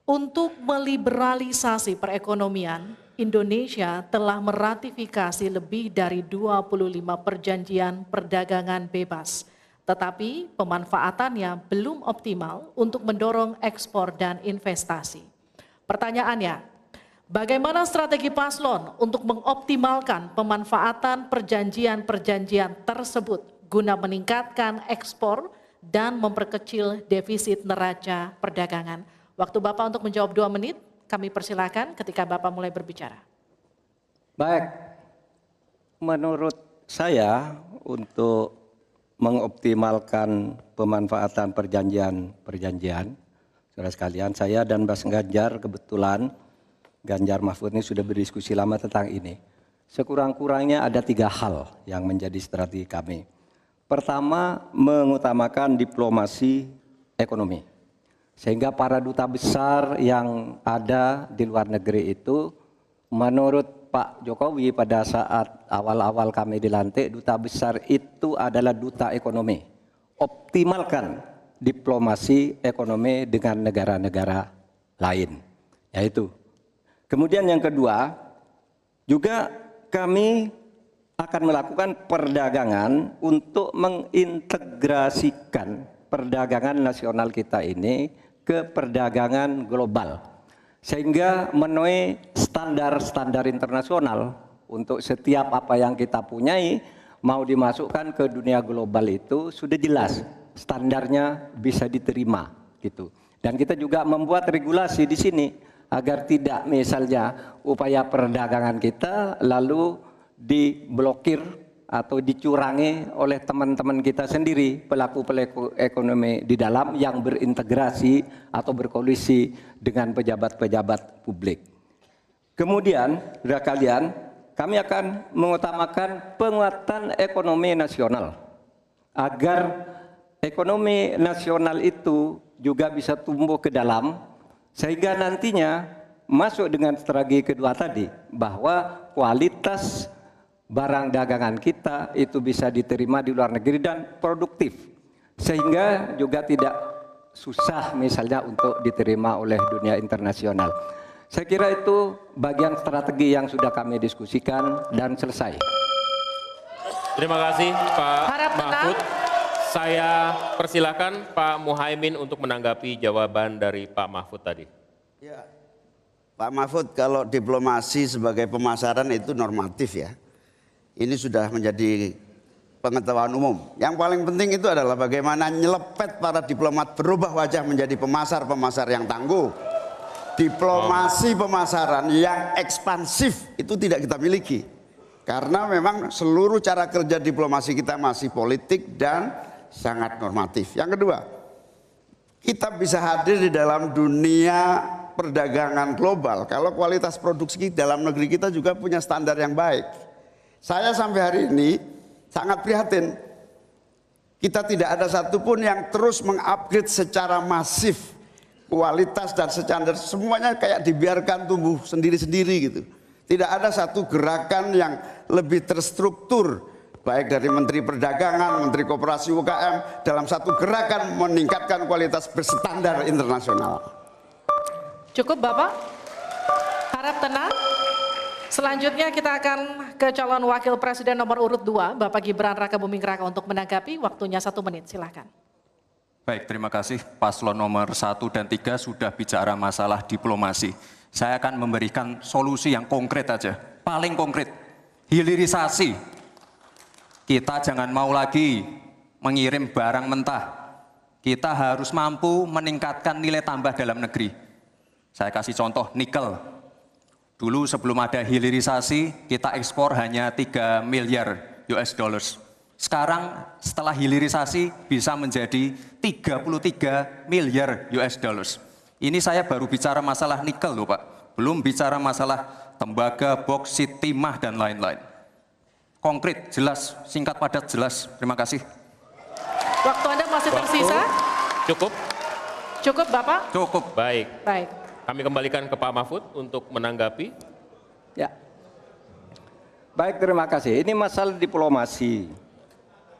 Untuk meliberalisasi perekonomian, Indonesia telah meratifikasi lebih dari 25 perjanjian perdagangan bebas. Tetapi pemanfaatannya belum optimal untuk mendorong ekspor dan investasi. Pertanyaannya, Bagaimana strategi paslon untuk mengoptimalkan pemanfaatan perjanjian-perjanjian tersebut guna meningkatkan ekspor dan memperkecil defisit neraca perdagangan? Waktu Bapak untuk menjawab dua menit, kami persilakan ketika Bapak mulai berbicara. Baik, menurut saya untuk mengoptimalkan pemanfaatan perjanjian-perjanjian, saudara sekalian, saya dan Bas Ganjar kebetulan Ganjar Mahfud ini sudah berdiskusi lama tentang ini. Sekurang-kurangnya ada tiga hal yang menjadi strategi kami. Pertama, mengutamakan diplomasi ekonomi. Sehingga para duta besar yang ada di luar negeri itu menurut Pak Jokowi pada saat awal-awal kami dilantik, duta besar itu adalah duta ekonomi. Optimalkan diplomasi ekonomi dengan negara-negara lain. Yaitu. Kemudian yang kedua, juga kami akan melakukan perdagangan untuk mengintegrasikan perdagangan nasional kita ini ke perdagangan global sehingga memenuhi standar-standar internasional untuk setiap apa yang kita punyai mau dimasukkan ke dunia global itu sudah jelas standarnya bisa diterima gitu. Dan kita juga membuat regulasi di sini agar tidak misalnya upaya perdagangan kita lalu diblokir atau dicurangi oleh teman-teman kita sendiri pelaku-pelaku ekonomi di dalam yang berintegrasi atau berkoalisi dengan pejabat-pejabat publik. Kemudian, saudara kalian, kami akan mengutamakan penguatan ekonomi nasional agar ekonomi nasional itu juga bisa tumbuh ke dalam sehingga nantinya masuk dengan strategi kedua tadi bahwa kualitas barang dagangan kita itu bisa diterima di luar negeri dan produktif sehingga juga tidak susah misalnya untuk diterima oleh dunia internasional. Saya kira itu bagian strategi yang sudah kami diskusikan dan selesai. Terima kasih Pak Harap tenang. Saya persilakan Pak Muhaimin untuk menanggapi jawaban dari Pak Mahfud tadi. Ya. Pak Mahfud, kalau diplomasi sebagai pemasaran itu normatif ya. Ini sudah menjadi pengetahuan umum. Yang paling penting itu adalah bagaimana nyelepet para diplomat berubah wajah menjadi pemasar-pemasar yang tangguh. Diplomasi pemasaran yang ekspansif itu tidak kita miliki. Karena memang seluruh cara kerja diplomasi kita masih politik dan sangat normatif. Yang kedua, kita bisa hadir di dalam dunia perdagangan global kalau kualitas produksi dalam negeri kita juga punya standar yang baik. Saya sampai hari ini sangat prihatin. Kita tidak ada satupun yang terus mengupgrade secara masif kualitas dan standar semuanya kayak dibiarkan tumbuh sendiri-sendiri gitu. Tidak ada satu gerakan yang lebih terstruktur baik dari Menteri Perdagangan, Menteri Koperasi UKM dalam satu gerakan meningkatkan kualitas berstandar internasional. Cukup Bapak? Harap tenang. Selanjutnya kita akan ke calon wakil presiden nomor urut 2, Bapak Gibran Raka Buming Raka untuk menanggapi. Waktunya satu menit, silahkan. Baik, terima kasih. Paslon nomor 1 dan 3 sudah bicara masalah diplomasi. Saya akan memberikan solusi yang konkret aja. Paling konkret, hilirisasi. Kita jangan mau lagi mengirim barang mentah. Kita harus mampu meningkatkan nilai tambah dalam negeri. Saya kasih contoh nikel. Dulu sebelum ada hilirisasi, kita ekspor hanya 3 miliar US dollars. Sekarang setelah hilirisasi bisa menjadi 33 miliar US dollars. Ini saya baru bicara masalah nikel loh Pak. Belum bicara masalah tembaga, boksit, timah, dan lain-lain. Konkret, jelas, singkat, padat, jelas. Terima kasih. Waktu Anda masih Waktu tersisa? Cukup? Cukup Bapak? Cukup. Baik. Baik. Kami kembalikan ke Pak Mahfud untuk menanggapi. Ya. Baik, terima kasih. Ini masalah diplomasi.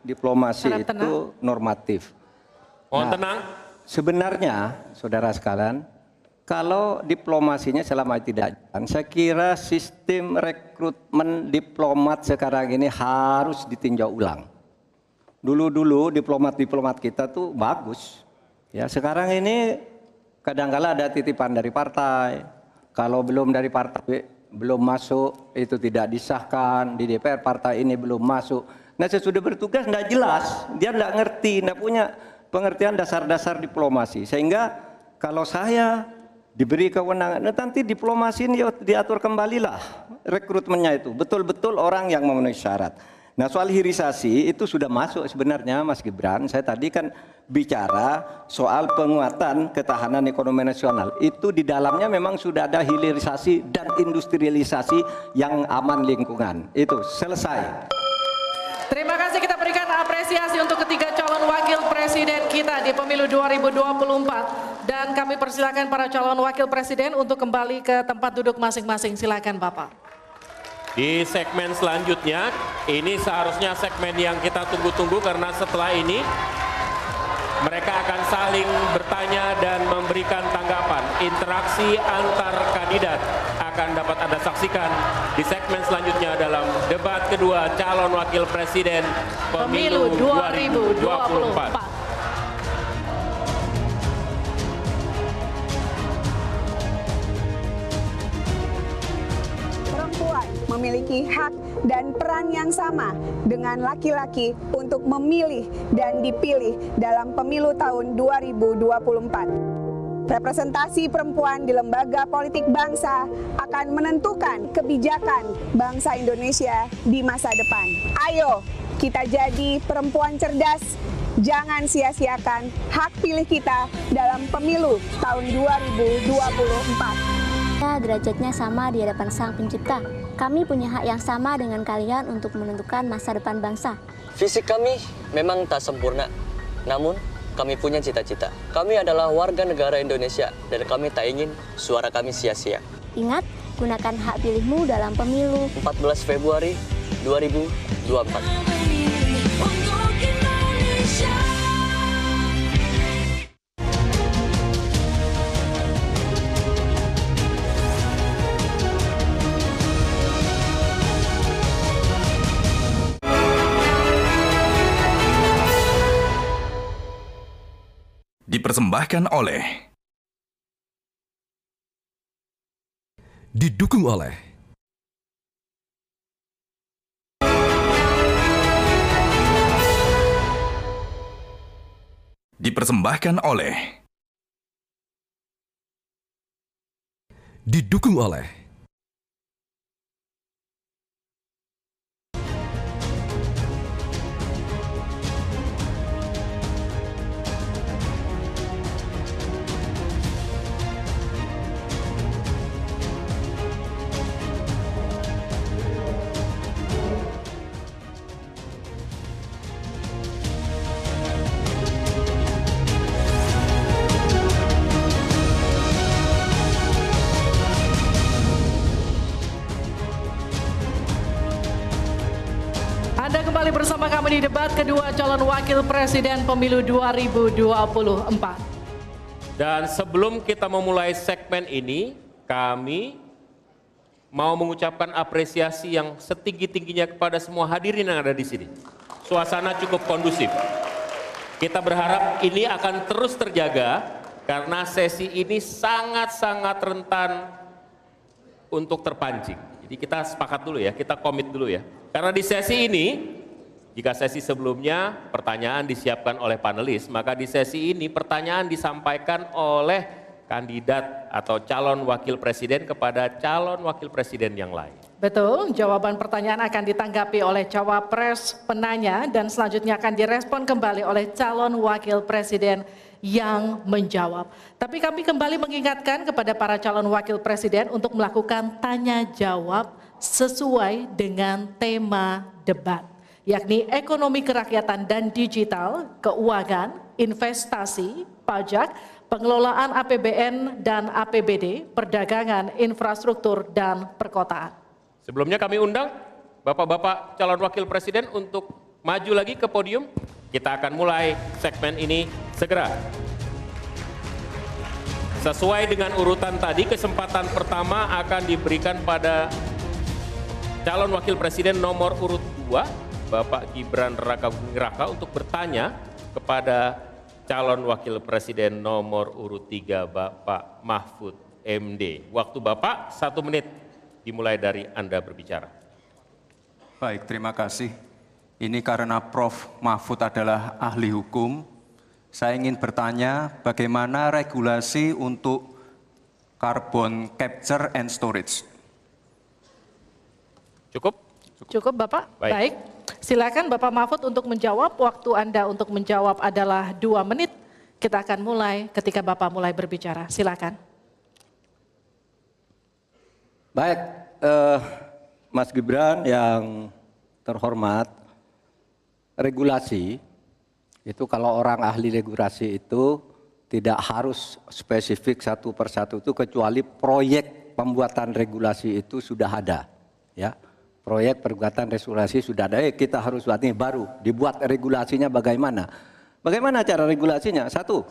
Diplomasi Harap itu tenang. normatif. Mohon Nah, tenang. Sebenarnya, saudara sekalian, kalau diplomasinya selama tidak jalan, saya kira sistem rekrutmen diplomat sekarang ini harus ditinjau ulang. Dulu-dulu diplomat-diplomat kita tuh bagus. Ya, sekarang ini kadang-kala ada titipan dari partai. Kalau belum dari partai belum masuk itu tidak disahkan di DPR partai ini belum masuk. Nah sesudah bertugas tidak jelas, dia tidak ngerti, tidak punya pengertian dasar-dasar diplomasi. Sehingga kalau saya diberi kewenangan, nah, nanti diplomasi ini diatur kembalilah rekrutmennya itu. Betul-betul orang yang memenuhi syarat. Nah soal hilirisasi itu sudah masuk sebenarnya Mas Gibran. Saya tadi kan bicara soal penguatan ketahanan ekonomi nasional. Itu di dalamnya memang sudah ada hilirisasi dan industrialisasi yang aman lingkungan. Itu selesai. Terima kasih kita apresiasi. untuk ketiga calon wakil presiden kita di pemilu 2024. Dan kami persilakan para calon wakil presiden untuk kembali ke tempat duduk masing-masing. Silakan Bapak. Di segmen selanjutnya, ini seharusnya segmen yang kita tunggu-tunggu karena setelah ini mereka akan saling bertanya dan memberikan tanggapan. Interaksi antar kandidat akan dapat Anda saksikan di segmen selanjutnya dalam debat kedua calon wakil presiden pemilu 2024. perempuan memiliki hak dan peran yang sama dengan laki-laki untuk memilih dan dipilih dalam pemilu tahun 2024. Representasi perempuan di lembaga politik bangsa akan menentukan kebijakan bangsa Indonesia di masa depan. Ayo, kita jadi perempuan cerdas. Jangan sia-siakan hak pilih kita dalam pemilu tahun 2024 derajatnya sama di hadapan Sang Pencipta. Kami punya hak yang sama dengan kalian untuk menentukan masa depan bangsa. Fisik kami memang tak sempurna, namun kami punya cita-cita. Kami adalah warga negara Indonesia dan kami tak ingin suara kami sia-sia. Ingat, gunakan hak pilihmu dalam pemilu 14 Februari 2024. Dipersembahkan oleh Didukung oleh Dipersembahkan oleh Didukung oleh di debat kedua calon wakil presiden pemilu 2024. Dan sebelum kita memulai segmen ini, kami mau mengucapkan apresiasi yang setinggi-tingginya kepada semua hadirin yang ada di sini. Suasana cukup kondusif. Kita berharap ini akan terus terjaga karena sesi ini sangat-sangat rentan untuk terpancing. Jadi kita sepakat dulu ya, kita komit dulu ya. Karena di sesi ini, jika sesi sebelumnya pertanyaan disiapkan oleh panelis, maka di sesi ini pertanyaan disampaikan oleh kandidat atau calon wakil presiden kepada calon wakil presiden yang lain. Betul, jawaban pertanyaan akan ditanggapi oleh cawapres penanya dan selanjutnya akan direspon kembali oleh calon wakil presiden yang menjawab. Tapi kami kembali mengingatkan kepada para calon wakil presiden untuk melakukan tanya jawab sesuai dengan tema debat, yakni ekonomi kerakyatan dan digital, keuangan, investasi, pajak, pengelolaan APBN dan APBD, perdagangan, infrastruktur, dan perkotaan. Sebelumnya kami undang Bapak-Bapak calon wakil presiden untuk maju lagi ke podium. Kita akan mulai segmen ini segera. Sesuai dengan urutan tadi, kesempatan pertama akan diberikan pada calon wakil presiden nomor urut 2, Bapak Gibran Raka Buming Raka untuk bertanya kepada calon wakil presiden nomor urut 3, Bapak Mahfud MD. Waktu Bapak satu menit dimulai dari Anda berbicara. Baik, terima kasih. Ini karena Prof. Mahfud adalah ahli hukum, saya ingin bertanya bagaimana regulasi untuk carbon capture and storage. Cukup? Cukup Bapak? Baik. Baik. Silakan Bapak Mahfud untuk menjawab. Waktu Anda untuk menjawab adalah dua menit. Kita akan mulai ketika Bapak mulai berbicara. Silakan. Baik, eh, Mas Gibran yang terhormat, regulasi itu kalau orang ahli regulasi itu tidak harus spesifik satu persatu itu kecuali proyek pembuatan regulasi itu sudah ada ya proyek perbuatan regulasi sudah ada eh, kita harus buat ini baru. Dibuat regulasinya bagaimana? Bagaimana cara regulasinya? Satu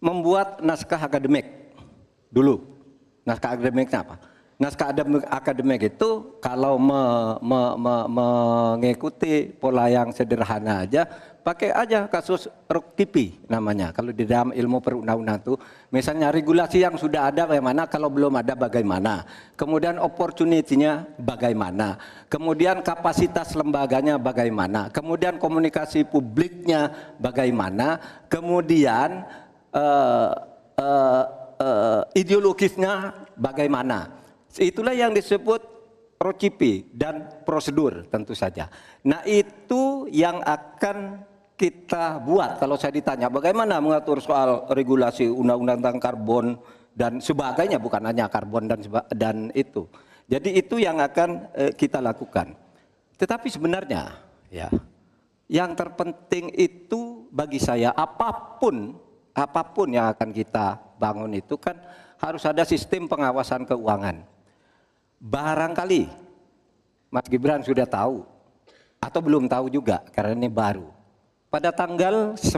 membuat naskah akademik dulu. Naskah akademiknya apa? Naskah akademik, itu kalau me, me, me, mengikuti pola yang sederhana aja pakai aja kasus Ruktipi namanya. Kalau di dalam ilmu perundang-undangan itu misalnya regulasi yang sudah ada bagaimana kalau belum ada bagaimana. Kemudian opportunity-nya bagaimana. Kemudian kapasitas lembaganya bagaimana. Kemudian komunikasi publiknya bagaimana. Kemudian uh, uh, uh, ideologisnya bagaimana. Itulah yang disebut procipi dan prosedur tentu saja. Nah itu yang akan kita buat kalau saya ditanya bagaimana mengatur soal regulasi undang-undang tentang karbon dan sebagainya bukan hanya karbon dan dan itu. Jadi itu yang akan eh, kita lakukan. Tetapi sebenarnya ya yang terpenting itu bagi saya apa pun apa pun yang akan kita bangun itu kan harus ada sistem pengawasan keuangan. Barangkali Mas Gibran sudah tahu atau belum tahu juga karena ini baru. Pada tanggal 9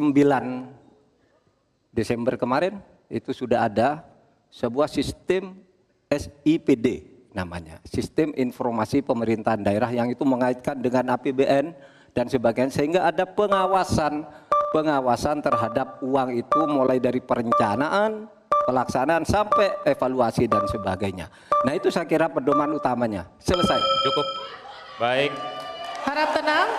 Desember kemarin itu sudah ada sebuah sistem SIPD namanya, Sistem Informasi Pemerintahan Daerah yang itu mengaitkan dengan APBN dan sebagainya sehingga ada pengawasan pengawasan terhadap uang itu mulai dari perencanaan, pelaksanaan sampai evaluasi dan sebagainya. Nah itu saya kira pedoman utamanya. Selesai. Cukup. Baik. Harap tenang.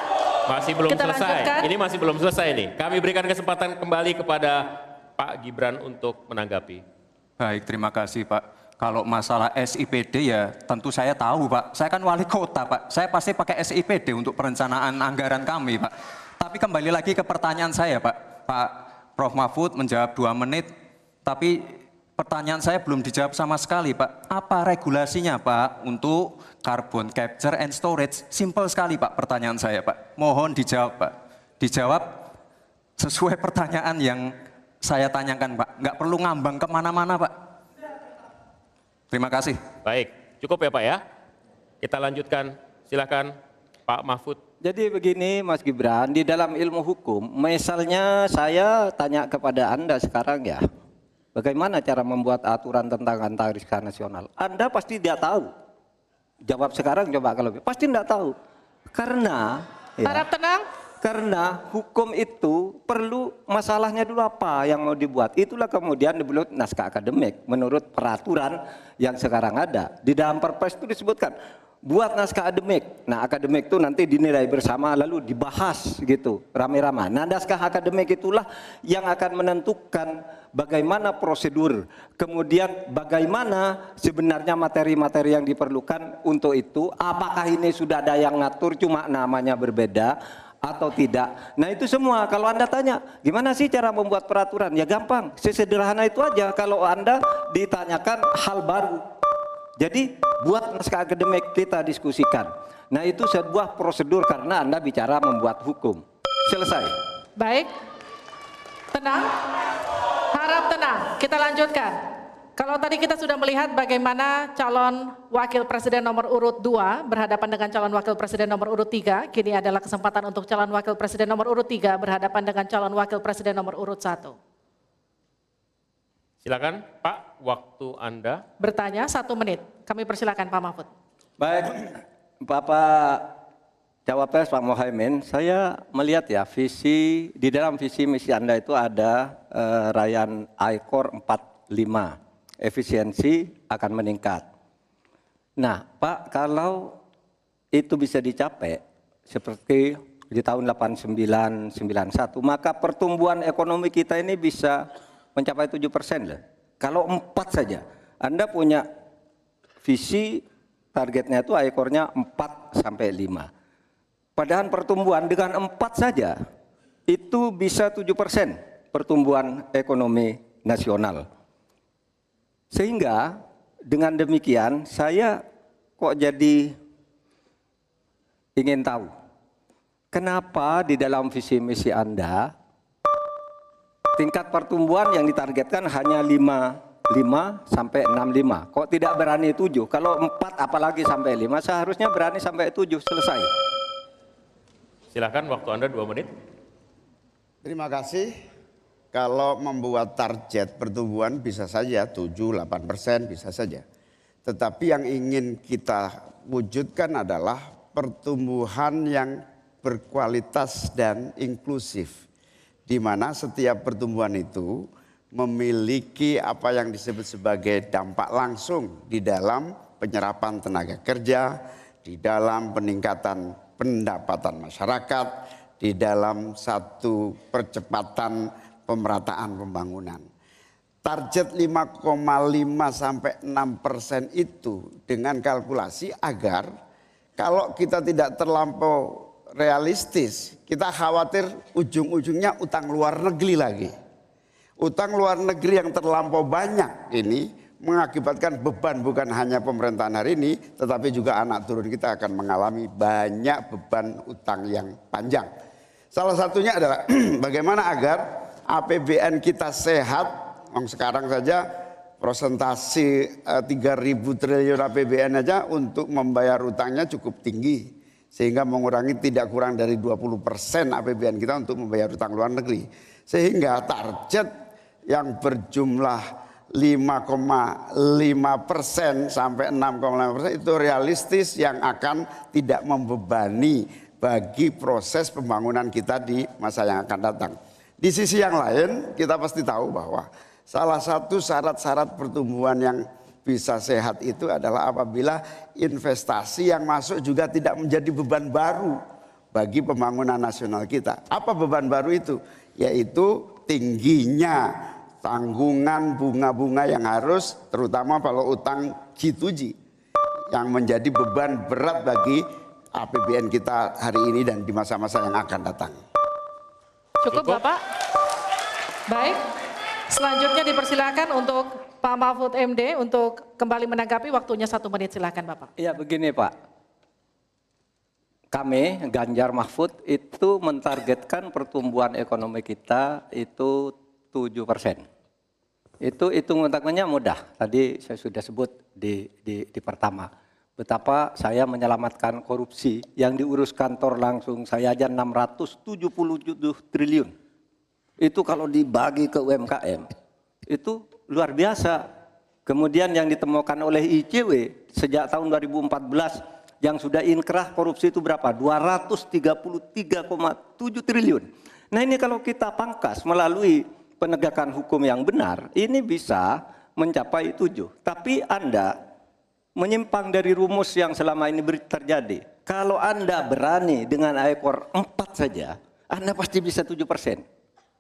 Masih belum Kita selesai. lanjutkan. Ini masih belum selesai nih. Kami berikan kesempatan kembali kepada Pak Gibran untuk menanggapi. Baik, terima kasih Pak. Kalau masalah SIPD ya tentu saya tahu Pak. Saya kan wali kota Pak. Saya pasti pakai SIPD untuk perencanaan anggaran kami Pak. Tapi kembali lagi ke pertanyaan saya Pak. Pak Prof Mahfud menjawab dua menit. Tapi pertanyaan saya belum dijawab sama sekali Pak. Apa regulasinya Pak untuk carbon capture and storage? Simple sekali Pak pertanyaan saya Pak. Mohon dijawab Pak. Dijawab sesuai pertanyaan yang saya tanyakan Pak. Nggak perlu ngambang ke mana-mana Pak. Terima kasih. Baik, cukup ya Pak ya. Kita lanjutkan. Silakan Pak Mahfud. Jadi begini Mas Gibran, di dalam ilmu hukum, misalnya saya tanya kepada Anda sekarang ya, bagaimana cara membuat aturan tentang antariksa nasional? Anda pasti tidak tahu. Jawab sekarang coba kalau pasti tidak tahu. Karena ya, Harap tenang. karena hukum itu perlu masalahnya dulu apa yang mau dibuat. Itulah kemudian dibuat naskah akademik menurut peraturan yang sekarang ada. Di dalam perpres itu disebutkan buat naskah akademik. Nah, akademik itu nanti dinilai bersama lalu dibahas gitu, rame-rame. Nah, naskah akademik itulah yang akan menentukan bagaimana prosedur, kemudian bagaimana sebenarnya materi-materi yang diperlukan untuk itu. Apakah ini sudah ada yang ngatur cuma namanya berbeda atau tidak. Nah itu semua kalau Anda tanya gimana sih cara membuat peraturan? Ya gampang, sesederhana itu aja kalau Anda ditanyakan hal baru. Jadi buat naskah akademik kita diskusikan. Nah itu sebuah prosedur karena Anda bicara membuat hukum. Selesai. Baik. Tenang. Kita lanjutkan. Kalau tadi kita sudah melihat bagaimana calon wakil presiden nomor urut 2 berhadapan dengan calon wakil presiden nomor urut 3, kini adalah kesempatan untuk calon wakil presiden nomor urut 3 berhadapan dengan calon wakil presiden nomor urut 1. Silakan Pak, waktu Anda. Bertanya satu menit. Kami persilakan Pak Mahfud. Baik, Bapak Cawapres Pak Mohaimin, saya melihat ya visi di dalam visi misi Anda itu ada eh, Rayan ICOR 45 efisiensi akan meningkat. Nah, Pak, kalau itu bisa dicapai seperti di tahun 89 91, maka pertumbuhan ekonomi kita ini bisa mencapai 7 persen loh. Kalau empat saja, Anda punya visi targetnya itu ekornya 4 sampai 5. Padahal pertumbuhan dengan empat saja itu bisa 7 persen pertumbuhan ekonomi nasional. Sehingga dengan demikian saya kok jadi ingin tahu kenapa di dalam visi misi Anda tingkat pertumbuhan yang ditargetkan hanya 5 5 sampai 65. Kok tidak berani 7? Kalau 4 apalagi sampai 5 seharusnya berani sampai 7 selesai. Silakan waktu Anda dua menit. Terima kasih. Kalau membuat target pertumbuhan bisa saja 7-8 persen bisa saja. Tetapi yang ingin kita wujudkan adalah pertumbuhan yang berkualitas dan inklusif. Di mana setiap pertumbuhan itu memiliki apa yang disebut sebagai dampak langsung di dalam penyerapan tenaga kerja, di dalam peningkatan pendapatan masyarakat, di dalam satu percepatan pemerataan pembangunan. Target 5,5 sampai 6 persen itu dengan kalkulasi agar kalau kita tidak terlampau realistis, kita khawatir ujung-ujungnya utang luar negeri lagi. Utang luar negeri yang terlampau banyak ini mengakibatkan beban bukan hanya pemerintahan hari ini, tetapi juga anak turun kita akan mengalami banyak beban utang yang panjang. Salah satunya adalah bagaimana agar APBN kita sehat, yang sekarang saja prosentasi 3.000 triliun APBN aja untuk membayar utangnya cukup tinggi. Sehingga mengurangi tidak kurang dari 20 persen APBN kita untuk membayar utang luar negeri. Sehingga target yang berjumlah 5,5 persen sampai 6,5 persen itu realistis yang akan tidak membebani bagi proses pembangunan kita di masa yang akan datang. Di sisi yang lain kita pasti tahu bahwa salah satu syarat-syarat pertumbuhan yang bisa sehat itu adalah apabila investasi yang masuk juga tidak menjadi beban baru bagi pembangunan nasional kita. Apa beban baru itu? Yaitu tingginya tanggungan bunga-bunga yang harus terutama kalau utang G2G yang menjadi beban berat bagi APBN kita hari ini dan di masa-masa yang akan datang. Cukup Bapak? Baik, selanjutnya dipersilakan untuk Pak Mahfud MD untuk kembali menanggapi waktunya satu menit silakan Bapak. Iya begini Pak, kami Ganjar Mahfud itu mentargetkan pertumbuhan ekonomi kita itu 7 persen. Itu hitung hitungannya mudah. Tadi saya sudah sebut di, di, di pertama. Betapa saya menyelamatkan korupsi yang diurus kantor langsung saya aja 677 triliun. Itu kalau dibagi ke UMKM, itu luar biasa. Kemudian yang ditemukan oleh ICW sejak tahun 2014 yang sudah inkrah korupsi itu berapa? 233,7 triliun. Nah ini kalau kita pangkas melalui penegakan hukum yang benar, ini bisa mencapai tujuh. Tapi Anda menyimpang dari rumus yang selama ini terjadi. Kalau Anda berani dengan ekor empat saja, Anda pasti bisa tujuh persen.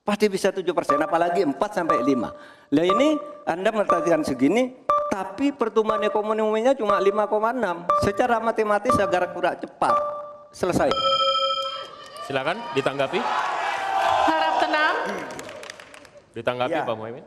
Pasti bisa tujuh persen, apalagi empat sampai lima. Nah ini Anda menetapkan segini, tapi pertumbuhan ekonominya cuma 5,6. Secara matematis agar kurang cepat. Selesai. Silakan ditanggapi. Ditanggapi Ya. Pak Muhammad.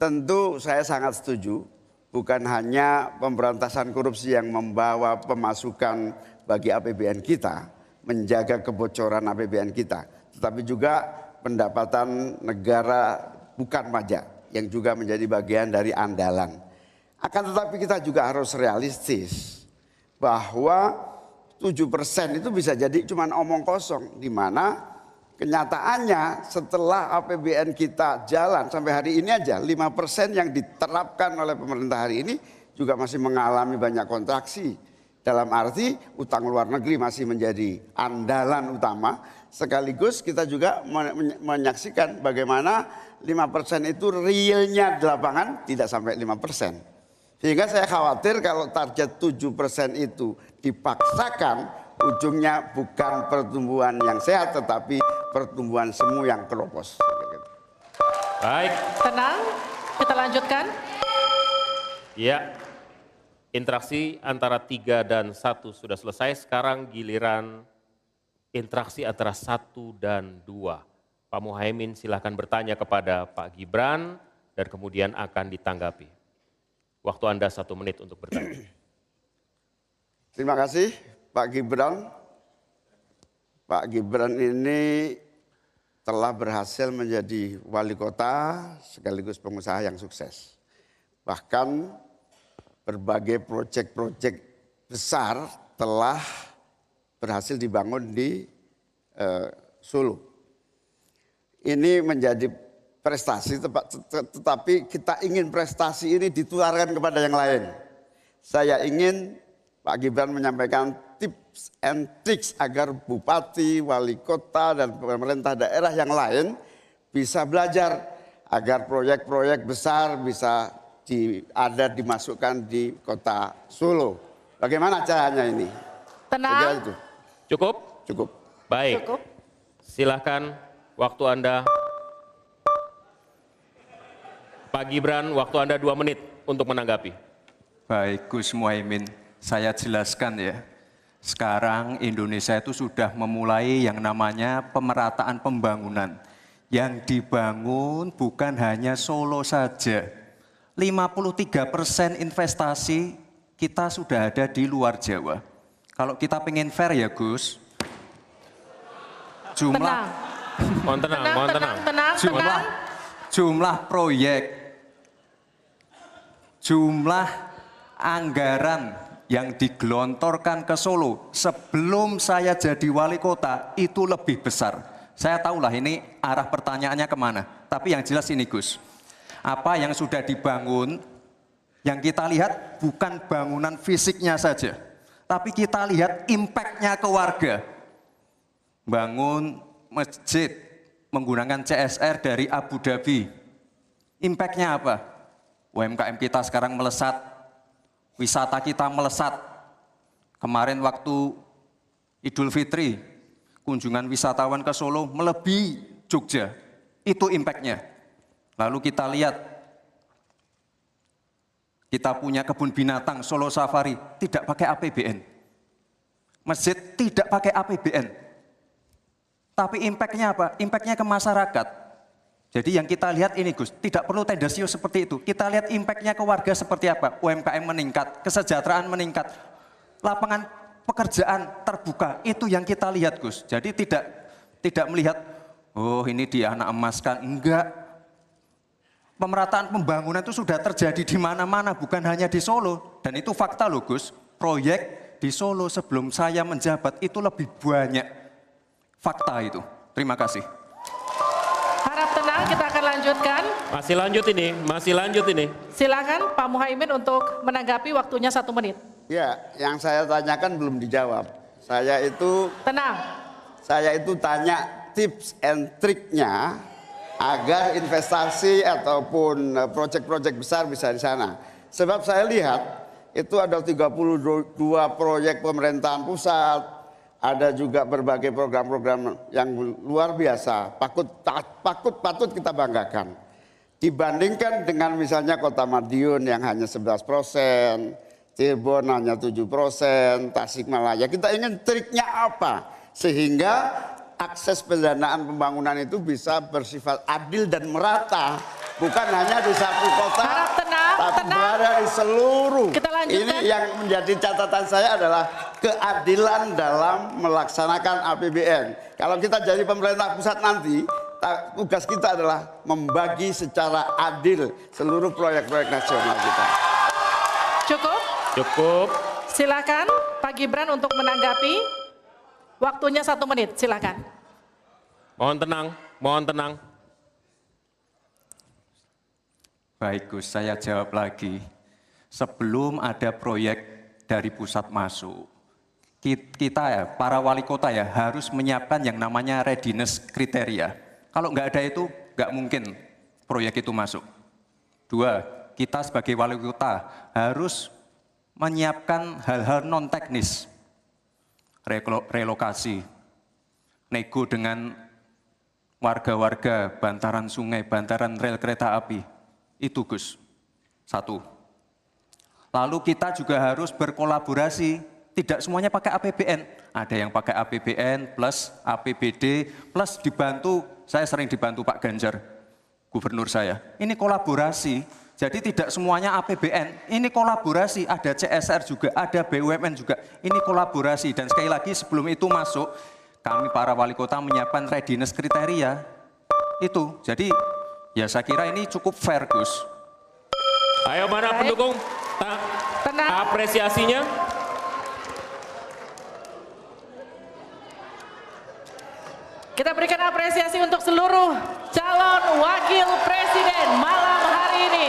Tentu saya sangat setuju. Bukan hanya pemberantasan korupsi yang membawa pemasukan bagi APBN kita, menjaga kebocoran APBN kita, tetapi juga pendapatan negara bukan pajak yang juga menjadi bagian dari andalan. Akan tetapi kita juga harus realistis bahwa 7% itu bisa jadi cuma omong kosong di mana kenyataannya setelah APBN kita jalan sampai hari ini aja 5% yang diterapkan oleh pemerintah hari ini juga masih mengalami banyak kontraksi. Dalam arti utang luar negeri masih menjadi andalan utama sekaligus kita juga men- menyaksikan bagaimana 5% itu realnya di lapangan tidak sampai 5%. Sehingga saya khawatir kalau target 7% itu dipaksakan ujungnya bukan pertumbuhan yang sehat tetapi pertumbuhan semu yang keropos. Baik, Tenang, kita lanjutkan. ya. Interaksi antara tiga dan satu sudah selesai. Sekarang giliran interaksi antara satu dan dua. Pak Muhaimin silahkan bertanya kepada Pak Gibran dan kemudian akan ditanggapi. Waktu Anda satu menit untuk bertanya. Terima kasih Pak Gibran. Pak Gibran ini telah berhasil menjadi wali kota sekaligus pengusaha yang sukses. Bahkan berbagai proyek-proyek besar telah berhasil dibangun di eh, Solo. Ini menjadi prestasi, tetapi kita ingin prestasi ini ditularkan kepada yang lain. Saya ingin Pak Gibran menyampaikan tips and tricks agar bupati, wali kota, dan pemerintah daerah yang lain bisa belajar agar proyek-proyek besar bisa di, ada dimasukkan di kota Solo. Bagaimana caranya ini? Tenang. Itu. Cukup? Cukup. Baik. Cukup. Silahkan waktu Anda. Pak Gibran, waktu Anda dua menit untuk menanggapi. Baik, Gus Muhaimin, saya jelaskan ya. Sekarang Indonesia itu sudah memulai yang namanya pemerataan pembangunan. Yang dibangun bukan hanya Solo saja. 53 persen investasi kita sudah ada di luar Jawa. Kalau kita pengen fair ya Gus, jumlah Tenang. Mohon tenang, Tenang, mohon tenang, tenang. tenang, jumlah tenang. jumlah proyek, jumlah anggaran yang digelontorkan ke Solo sebelum saya jadi wali kota itu lebih besar. Saya tahulah ini arah pertanyaannya ke mana. Tapi yang jelas ini Gus, apa yang sudah dibangun, yang kita lihat bukan bangunan fisiknya saja. Tapi kita lihat impactnya ke warga. Bangun masjid menggunakan CSR dari Abu Dhabi. Impactnya apa? UMKM kita sekarang melesat, wisata kita melesat. Kemarin waktu Idul Fitri, kunjungan wisatawan ke Solo melebihi Jogja. Itu impactnya. Lalu kita lihat, kita punya kebun binatang Solo Safari, tidak pakai APBN. Masjid tidak pakai APBN. Tapi impactnya apa? Impactnya ke masyarakat. Jadi yang kita lihat ini Gus, tidak perlu tendensius seperti itu. Kita lihat impactnya ke warga seperti apa. UMKM meningkat, kesejahteraan meningkat, lapangan pekerjaan terbuka. Itu yang kita lihat Gus. Jadi tidak tidak melihat, oh ini dia anak emaskan. Enggak. Pemerataan pembangunan itu sudah terjadi di mana-mana, bukan hanya di Solo. Dan itu fakta loh Gus. Proyek di Solo sebelum saya menjabat itu lebih banyak. Fakta itu. Terima kasih. Kita akan lanjutkan. Masih lanjut ini, masih lanjut ini. Silakan Pak Muhaimin untuk menanggapi waktunya satu menit. Ya, yang saya tanyakan belum dijawab. Saya itu Tenang. saya itu tanya tips and triknya agar investasi ataupun eh, proyek-proyek besar bisa di sana. Sebab saya lihat itu ada 32 proyek pemerintahan pusat, ada juga berbagai program-program yang luar biasa, patut patut patut kita banggakan. Dibandingkan dengan misalnya Kota Madiun yang hanya 11 persen, Cirebon hanya 7 persen, Tasikmalaya. Kita ingin triknya apa? Sehingga akses pendanaan pembangunan itu bisa bersifat adil dan merata. Bukan hanya di satu kota, tenang, tapi tenang. berada di seluruh. Kita lanjutkan. Ini yang menjadi catatan saya adalah keadilan dalam melaksanakan APBN. Kalau kita jadi pemerintah pusat nanti, tugas kita adalah membagi secara adil seluruh proyek-proyek nasional kita. Cukup? Cukup. Silakan Pak Gibran untuk menanggapi. Waktunya satu menit, silakan. Mohon tenang, mohon tenang. Baik Gus, saya jawab lagi. Sebelum ada proyek dari pusat masuk, ki- kita ya, para wali kota ya harus menyiapkan yang namanya readiness kriteria. Kalau nggak ada itu, nggak mungkin proyek itu masuk. Dua, kita sebagai wali kota harus menyiapkan hal-hal non teknis, Relo- relokasi, nego dengan warga-warga bantaran sungai, bantaran rel kereta api. Itu Gus. Satu. Lalu kita juga harus berkolaborasi. Tidak semuanya pakai APBN. Ada yang pakai APBN plus APBD plus dibantu. Saya sering dibantu Pak Ganjar, gubernur saya. Ini kolaborasi. Jadi tidak semuanya APBN. Ini kolaborasi. Ada CSR juga, ada BUMN juga. Ini kolaborasi. Dan sekali lagi sebelum itu masuk, kami para wali kota menyiapkan readiness kriteria. Itu, jadi ya saya kira ini cukup fair Gus. Ayo mana Baik. pendukung? Ta- apresiasinya? Kita berikan apresiasi untuk seluruh calon wakil presiden malam hari ini.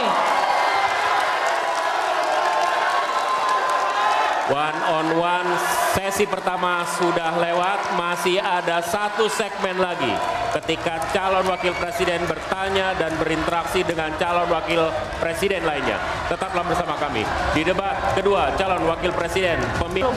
One on one sesi pertama sudah lewat, masih ada satu segmen lagi. Ketika calon wakil presiden bertanya dan berinteraksi dengan calon wakil presiden lainnya. Tetaplah bersama kami di debat kedua calon wakil presiden pemilu.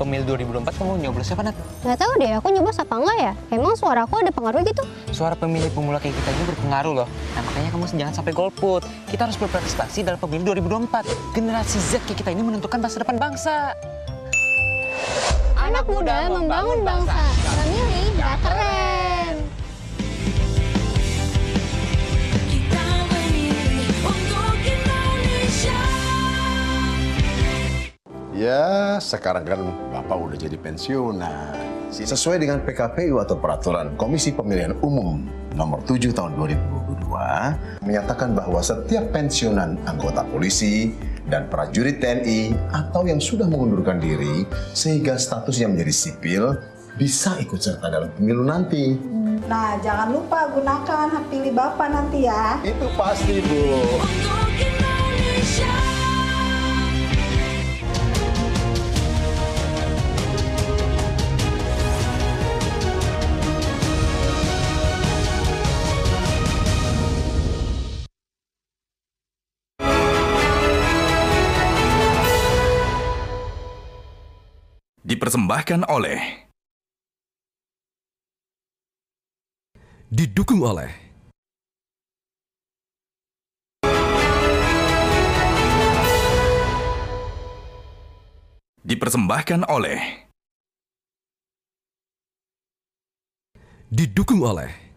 Pemilu 2024 kamu nyoblos siapa Nat? Gak tahu deh, aku nyoblos apa enggak ya? Emang suara aku ada pengaruh gitu? Suara pemilih pemula kayak kita ini berpengaruh loh. Nah makanya kamu jangan sampai golput. Kita harus berprestasi dalam pemilu 2024. Generasi Z kayak kita ini menentukan masa depan bangsa. Anak muda membangun bangsa. Gak milih, gak keren. Ya, sekarang kan Bapak udah jadi pensiunan. Sesuai dengan PKPU atau Peraturan Komisi Pemilihan Umum Nomor 7 Tahun 2022 menyatakan bahwa setiap pensiunan anggota polisi dan prajurit TNI atau yang sudah mengundurkan diri sehingga statusnya menjadi sipil bisa ikut serta dalam pemilu nanti. Nah, jangan lupa gunakan hak pilih Bapak nanti ya. Itu pasti, Bu. Dipersembahkan oleh Didukung oleh Dipersembahkan oleh Didukung oleh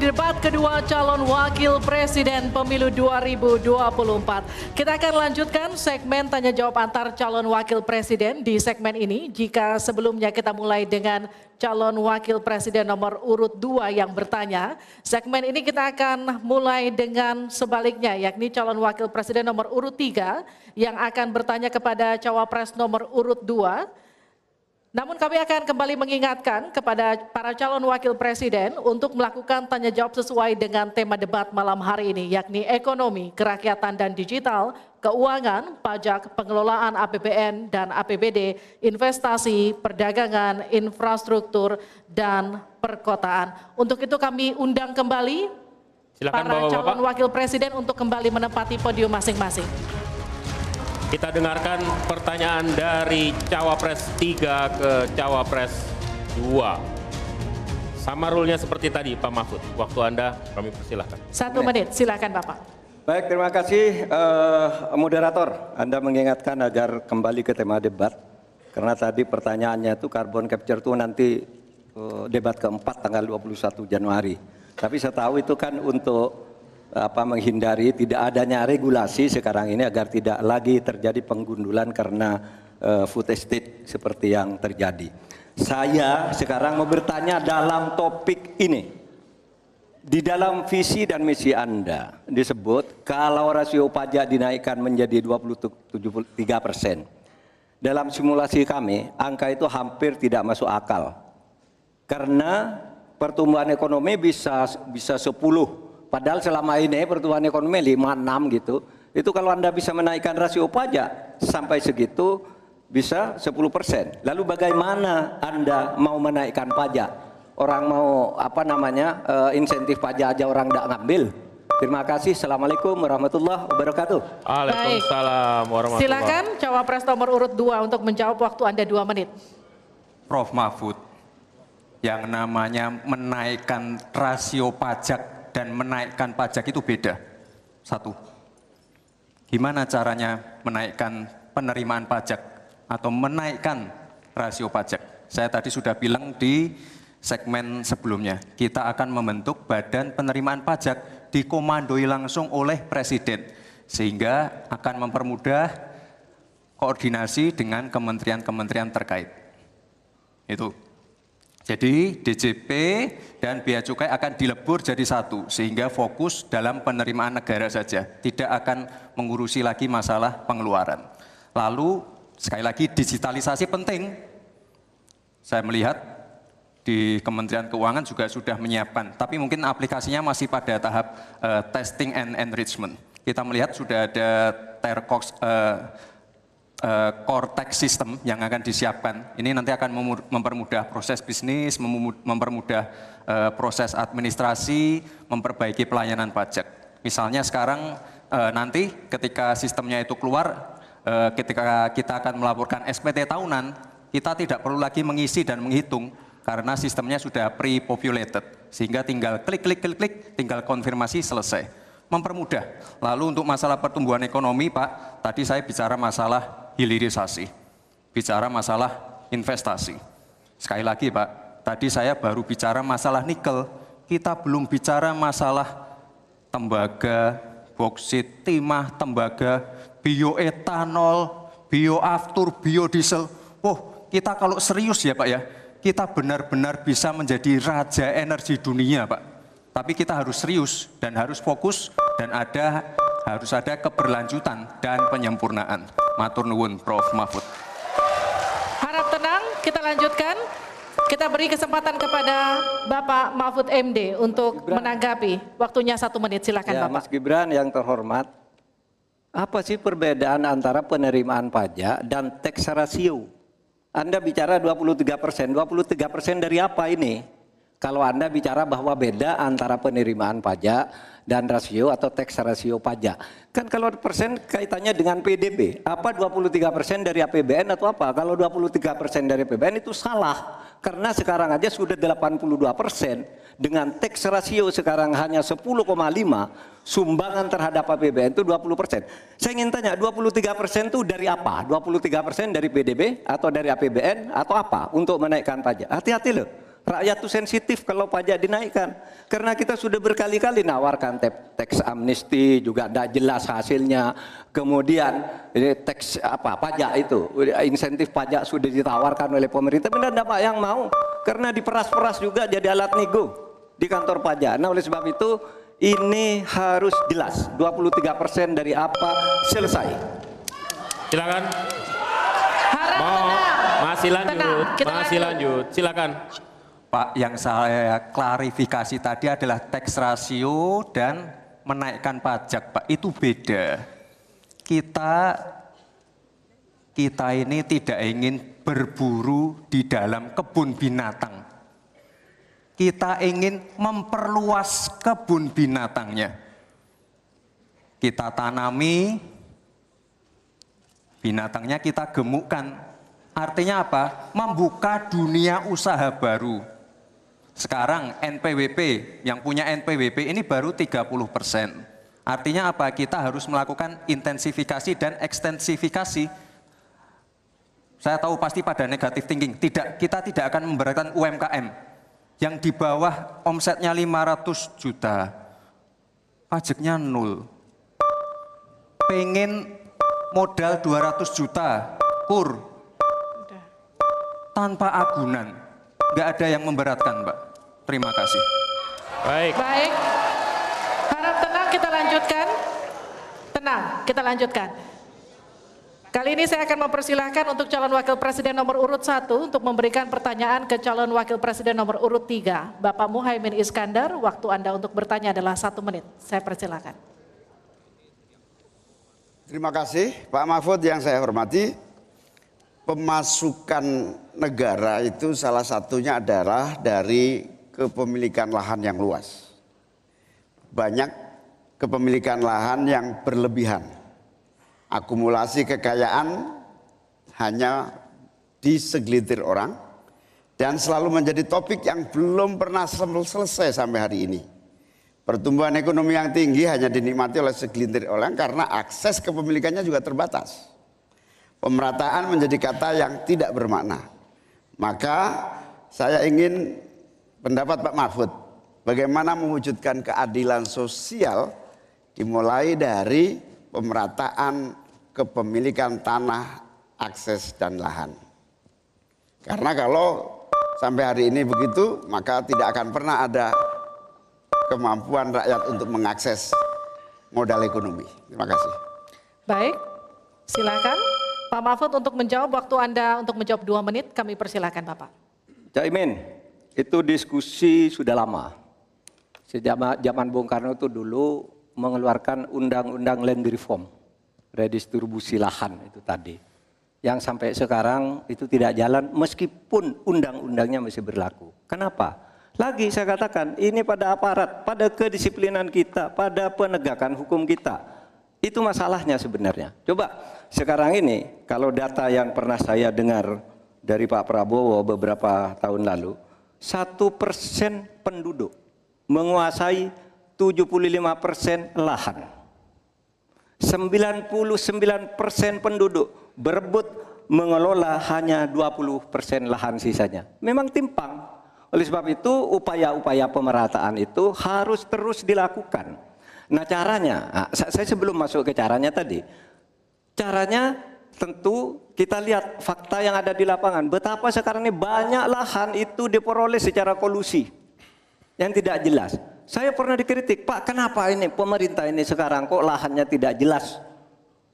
di debat kedua calon wakil presiden pemilu 2024. Kita akan lanjutkan segmen tanya jawab antar calon wakil presiden di segmen ini. Jika sebelumnya kita mulai dengan calon wakil presiden nomor urut 2 yang bertanya, segmen ini kita akan mulai dengan sebaliknya yakni calon wakil presiden nomor urut 3 yang akan bertanya kepada cawapres nomor urut 2 namun kami akan kembali mengingatkan kepada para calon wakil presiden untuk melakukan tanya jawab sesuai dengan tema debat malam hari ini yakni ekonomi, kerakyatan dan digital, keuangan, pajak, pengelolaan APBN dan APBD, investasi, perdagangan, infrastruktur dan perkotaan. Untuk itu kami undang kembali Silakan para Bapak-bapak. calon wakil presiden untuk kembali menempati podium masing-masing. Kita dengarkan pertanyaan dari Cawapres 3 ke Cawapres 2. Sama rulenya seperti tadi Pak Mahfud. Waktu Anda kami persilahkan. Satu menit, silakan Bapak. Baik, terima kasih eh, moderator. Anda mengingatkan agar kembali ke tema debat. Karena tadi pertanyaannya itu carbon capture itu nanti eh, debat keempat tanggal 21 Januari. Tapi saya tahu itu kan untuk apa menghindari tidak adanya regulasi sekarang ini agar tidak lagi terjadi penggundulan karena eh, food estate seperti yang terjadi. Saya sekarang mau bertanya dalam topik ini. Di dalam visi dan misi Anda disebut kalau rasio pajak dinaikkan menjadi 23 persen. Dalam simulasi kami, angka itu hampir tidak masuk akal. Karena pertumbuhan ekonomi bisa bisa 10 Padahal selama ini pertumbuhan ekonomi 5-6 gitu. Itu kalau Anda bisa menaikkan rasio pajak sampai segitu bisa 10 persen. Lalu bagaimana Anda mau menaikkan pajak? Orang mau apa namanya eh, insentif pajak aja orang tidak ngambil. Terima kasih. Assalamualaikum warahmatullahi wabarakatuh. Waalaikumsalam warahmatullahi Silakan cawapres nomor urut 2 untuk menjawab waktu Anda 2 menit. Prof Mahfud, yang namanya menaikkan rasio pajak dan menaikkan pajak itu beda. Satu, gimana caranya menaikkan penerimaan pajak atau menaikkan rasio pajak? Saya tadi sudah bilang di segmen sebelumnya, kita akan membentuk badan penerimaan pajak dikomandoi langsung oleh presiden sehingga akan mempermudah koordinasi dengan kementerian-kementerian terkait. Itu. Jadi DJP dan Bea Cukai akan dilebur jadi satu sehingga fokus dalam penerimaan negara saja, tidak akan mengurusi lagi masalah pengeluaran. Lalu sekali lagi digitalisasi penting. Saya melihat di Kementerian Keuangan juga sudah menyiapkan, tapi mungkin aplikasinya masih pada tahap uh, testing and enrichment. Kita melihat sudah ada Tercox uh, Cortex System yang akan disiapkan. Ini nanti akan mempermudah proses bisnis, mempermudah uh, proses administrasi, memperbaiki pelayanan pajak. Misalnya sekarang uh, nanti ketika sistemnya itu keluar, uh, ketika kita akan melaporkan SPT tahunan, kita tidak perlu lagi mengisi dan menghitung karena sistemnya sudah pre-populated sehingga tinggal klik klik klik klik tinggal konfirmasi selesai mempermudah. Lalu untuk masalah pertumbuhan ekonomi Pak tadi saya bicara masalah hilirisasi bicara masalah investasi. Sekali lagi Pak tadi saya baru bicara masalah nikel. Kita belum bicara masalah tembaga boksit timah tembaga bioetanol bioaftur biodiesel. Oh kita kalau serius ya Pak ya kita benar-benar bisa menjadi raja energi dunia, Pak. Tapi kita harus serius dan harus fokus dan ada harus ada keberlanjutan dan penyempurnaan. Matur nuwun Prof Mahfud. Harap tenang, kita lanjutkan. Kita beri kesempatan kepada Bapak Mahfud MD untuk Gibran. menanggapi. Waktunya satu menit, silakan ya, Bapak. Mas Gibran yang terhormat, apa sih perbedaan antara penerimaan pajak dan tax ratio? Anda bicara 23 persen, 23 persen dari apa ini? Kalau Anda bicara bahwa beda antara penerimaan pajak dan rasio atau tax rasio pajak. Kan kalau persen kaitannya dengan PDB. Apa 23 persen dari APBN atau apa? Kalau 23 persen dari APBN itu salah. Karena sekarang aja sudah 82 persen. Dengan tax rasio sekarang hanya 10,5 sumbangan terhadap APBN itu 20 persen. Saya ingin tanya 23 persen itu dari apa? 23 persen dari PDB atau dari APBN atau apa untuk menaikkan pajak? Hati-hati loh. Rakyat itu sensitif kalau pajak dinaikkan. Karena kita sudah berkali-kali nawarkan teks amnesti juga tidak jelas hasilnya. Kemudian teks apa pajak itu insentif pajak sudah ditawarkan oleh pemerintah. Benar tidak Pak yang mau? Karena diperas-peras juga jadi alat nego di kantor pajak. Nah oleh sebab itu ini harus jelas 23 persen dari apa selesai. Silakan. Harap Mau, masih lanjut, Tenang, kita masih lanjut. Silakan. Pak, yang saya klarifikasi tadi adalah tax rasio dan menaikkan pajak, Pak. Itu beda. Kita kita ini tidak ingin berburu di dalam kebun binatang kita ingin memperluas kebun binatangnya. Kita tanami, binatangnya kita gemukkan. Artinya apa? Membuka dunia usaha baru. Sekarang NPWP, yang punya NPWP ini baru 30 persen. Artinya apa? Kita harus melakukan intensifikasi dan ekstensifikasi. Saya tahu pasti pada negatif thinking. Tidak, kita tidak akan memberatkan UMKM yang di bawah omsetnya 500 juta, pajaknya nol. Pengen modal 200 juta, kur. Tanpa agunan. Nggak ada yang memberatkan, Mbak. Terima kasih. Baik. Baik. Harap tenang kita lanjutkan. Tenang, kita lanjutkan. Kali ini saya akan mempersilahkan untuk calon wakil presiden nomor urut 1 untuk memberikan pertanyaan ke calon wakil presiden nomor urut 3. Bapak Muhaimin Iskandar, waktu Anda untuk bertanya adalah satu menit. Saya persilahkan. Terima kasih Pak Mahfud yang saya hormati. Pemasukan negara itu salah satunya adalah dari kepemilikan lahan yang luas. Banyak kepemilikan lahan yang berlebihan akumulasi kekayaan hanya di segelintir orang dan selalu menjadi topik yang belum pernah selesai sampai hari ini. Pertumbuhan ekonomi yang tinggi hanya dinikmati oleh segelintir orang karena akses kepemilikannya juga terbatas. Pemerataan menjadi kata yang tidak bermakna. Maka saya ingin pendapat Pak Mahfud bagaimana mewujudkan keadilan sosial dimulai dari pemerataan kepemilikan tanah, akses dan lahan. Karena kalau sampai hari ini begitu, maka tidak akan pernah ada kemampuan rakyat untuk mengakses modal ekonomi. Terima kasih. Baik, silakan Pak Mahfud untuk menjawab waktu Anda untuk menjawab dua menit, kami persilakan Bapak. Caimin, itu diskusi sudah lama. Sejak zaman Bung Karno itu dulu mengeluarkan undang-undang land reform, redistribusi lahan itu tadi. Yang sampai sekarang itu tidak jalan meskipun undang-undangnya masih berlaku. Kenapa? Lagi saya katakan, ini pada aparat, pada kedisiplinan kita, pada penegakan hukum kita. Itu masalahnya sebenarnya. Coba sekarang ini, kalau data yang pernah saya dengar dari Pak Prabowo beberapa tahun lalu, satu persen penduduk menguasai 75 persen lahan. 99 persen penduduk berebut mengelola hanya 20 persen lahan sisanya. Memang timpang. Oleh sebab itu upaya-upaya pemerataan itu harus terus dilakukan. Nah caranya, nah, saya sebelum masuk ke caranya tadi, caranya tentu kita lihat fakta yang ada di lapangan. Betapa sekarang ini banyak lahan itu diperoleh secara kolusi yang tidak jelas. Saya pernah dikritik, Pak kenapa ini pemerintah ini sekarang kok lahannya tidak jelas?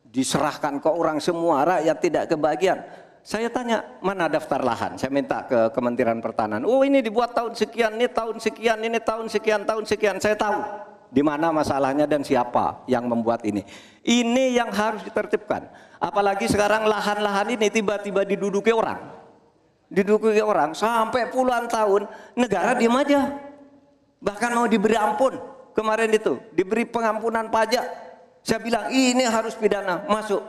Diserahkan ke orang semua, rakyat tidak kebagian. Saya tanya, mana daftar lahan? Saya minta ke Kementerian Pertanian. Oh ini dibuat tahun sekian, ini tahun sekian, ini tahun sekian, tahun sekian. Saya tahu di mana masalahnya dan siapa yang membuat ini. Ini yang harus ditertibkan. Apalagi sekarang lahan-lahan ini tiba-tiba diduduki orang. Diduduki orang sampai puluhan tahun, negara diam aja. Bahkan mau diberi ampun kemarin itu, diberi pengampunan pajak. Saya bilang ini harus pidana masuk.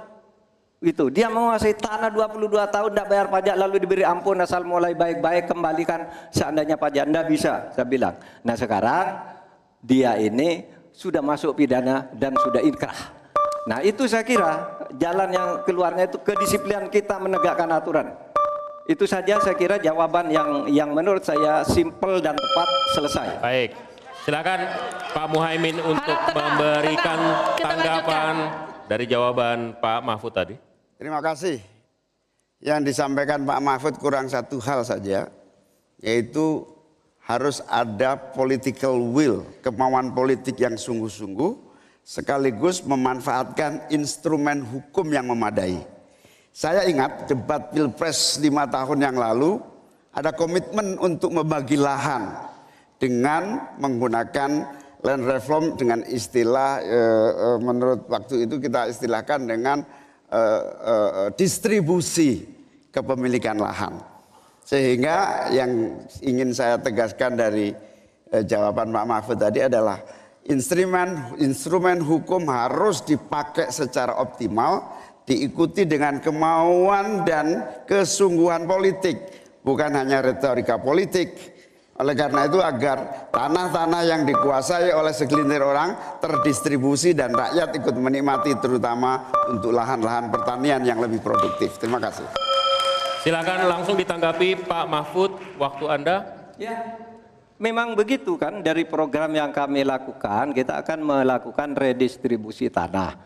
Itu dia menguasai tanah 22 tahun tidak bayar pajak lalu diberi ampun asal mulai baik-baik kembalikan seandainya pajak Anda bisa saya bilang. Nah sekarang dia ini sudah masuk pidana dan sudah inkrah. Nah itu saya kira jalan yang keluarnya itu kedisiplinan kita menegakkan aturan. Itu saja saya kira jawaban yang yang menurut saya simpel dan tepat selesai. Baik. Silakan Pak Muhaimin untuk tenang, memberikan tenang. tanggapan dari jawaban Pak Mahfud tadi. Terima kasih. Yang disampaikan Pak Mahfud kurang satu hal saja, yaitu harus ada political will, kemauan politik yang sungguh-sungguh, sekaligus memanfaatkan instrumen hukum yang memadai. Saya ingat debat pilpres lima tahun yang lalu ada komitmen untuk membagi lahan dengan menggunakan land reform dengan istilah e, e, menurut waktu itu kita istilahkan dengan e, e, distribusi kepemilikan lahan. Sehingga yang ingin saya tegaskan dari e, jawaban Pak Mahfud tadi adalah instrumen instrumen hukum harus dipakai secara optimal diikuti dengan kemauan dan kesungguhan politik, bukan hanya retorika politik. Oleh karena itu agar tanah-tanah yang dikuasai oleh segelintir orang terdistribusi dan rakyat ikut menikmati terutama untuk lahan-lahan pertanian yang lebih produktif. Terima kasih. Silakan langsung ditanggapi Pak Mahfud, waktu Anda. Ya, memang begitu kan dari program yang kami lakukan, kita akan melakukan redistribusi tanah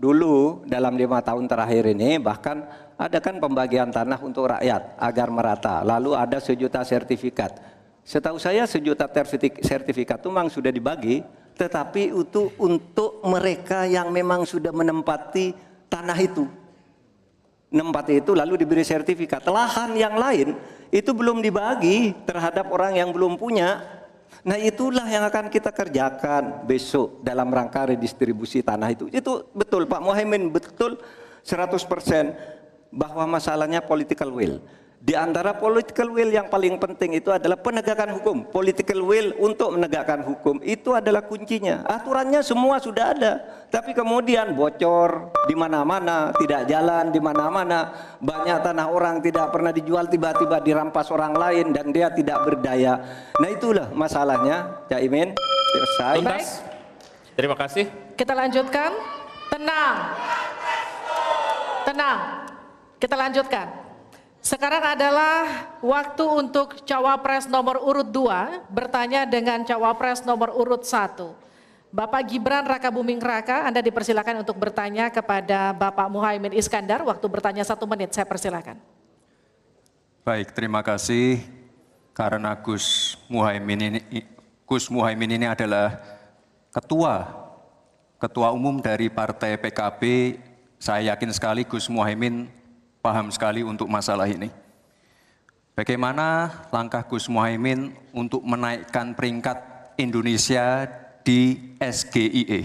dulu dalam lima tahun terakhir ini bahkan ada kan pembagian tanah untuk rakyat agar merata. Lalu ada sejuta sertifikat. Setahu saya sejuta sertifikat itu memang sudah dibagi, tetapi itu untuk mereka yang memang sudah menempati tanah itu. Nempat itu lalu diberi sertifikat. Lahan yang lain itu belum dibagi terhadap orang yang belum punya. Nah itulah yang akan kita kerjakan besok dalam rangka redistribusi tanah itu. Itu betul Pak Muhaimin, betul 100% bahwa masalahnya political will. Di antara political will yang paling penting itu adalah penegakan hukum. Political will untuk menegakkan hukum itu adalah kuncinya. Aturannya semua sudah ada, tapi kemudian bocor di mana-mana, tidak jalan di mana-mana. Banyak tanah orang tidak pernah dijual tiba-tiba dirampas orang lain dan dia tidak berdaya. Nah itulah masalahnya, Cak Imin. Selesai. Tuntas. Terima kasih. Kita lanjutkan. Tenang. Tenang. Kita lanjutkan. Sekarang adalah waktu untuk cawapres nomor urut 2 bertanya dengan cawapres nomor urut 1. Bapak Gibran Raka Buming Raka, Anda dipersilakan untuk bertanya kepada Bapak Muhaimin Iskandar. Waktu bertanya satu menit, saya persilakan. Baik, terima kasih. Karena Gus Muhaimin ini, Gus Muhaimin ini adalah ketua, ketua umum dari Partai PKB. Saya yakin sekali Gus Muhaimin paham sekali untuk masalah ini. Bagaimana langkah Gus Muhaimin untuk menaikkan peringkat Indonesia di SGIE?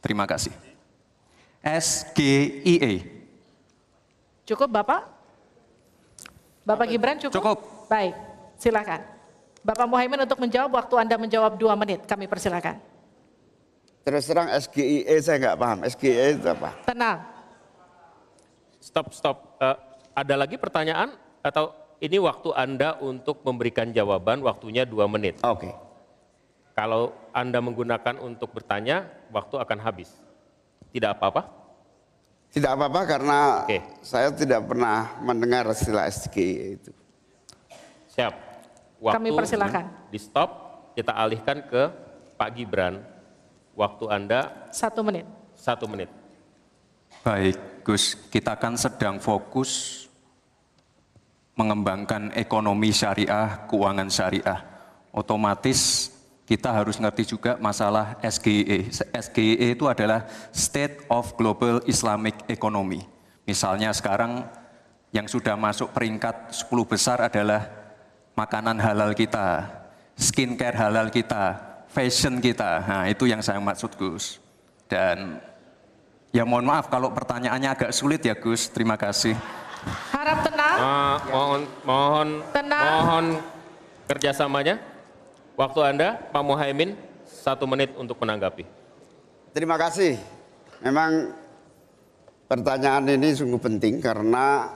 Terima kasih. SGIE. Cukup Bapak? Bapak Gibran cukup? Cukup. Baik, silakan. Bapak Muhaimin untuk menjawab, waktu Anda menjawab dua menit, kami persilakan. Terus terang SGIE saya nggak paham. SGIE itu apa? Tenang. Stop, stop. Uh, ada lagi pertanyaan atau ini waktu Anda untuk memberikan jawaban waktunya dua menit. Oke. Okay. Kalau Anda menggunakan untuk bertanya, waktu akan habis. Tidak apa-apa? Tidak apa-apa karena okay. saya tidak pernah mendengar istilah SGI itu. Siap. Waktu Kami persilakan. Di stop, kita alihkan ke Pak Gibran. Waktu Anda satu menit. Satu menit. Baik, Gus, kita kan sedang fokus mengembangkan ekonomi syariah, keuangan syariah. Otomatis kita harus ngerti juga masalah SGE. SGE itu adalah State of Global Islamic Economy. Misalnya sekarang yang sudah masuk peringkat 10 besar adalah makanan halal kita, skincare halal kita, fashion kita. Nah, itu yang saya maksud Gus. Dan Ya mohon maaf kalau pertanyaannya agak sulit ya Gus. Terima kasih. Harap tenang. Uh, mohon mohon tenang. mohon kerjasamanya. Waktu Anda, Pak Muhaimin, satu menit untuk menanggapi. Terima kasih. Memang pertanyaan ini sungguh penting karena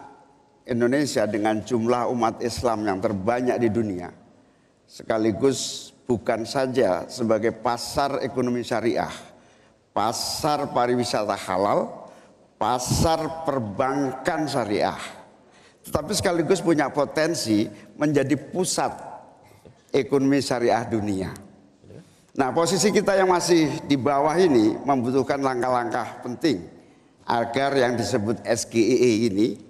Indonesia dengan jumlah umat Islam yang terbanyak di dunia sekaligus bukan saja sebagai pasar ekonomi syariah pasar pariwisata halal, pasar perbankan syariah. Tetapi sekaligus punya potensi menjadi pusat ekonomi syariah dunia. Nah posisi kita yang masih di bawah ini membutuhkan langkah-langkah penting agar yang disebut SGEE ini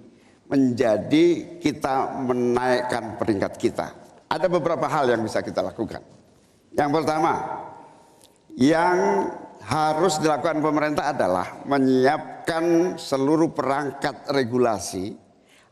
menjadi kita menaikkan peringkat kita. Ada beberapa hal yang bisa kita lakukan. Yang pertama, yang harus dilakukan pemerintah adalah menyiapkan seluruh perangkat regulasi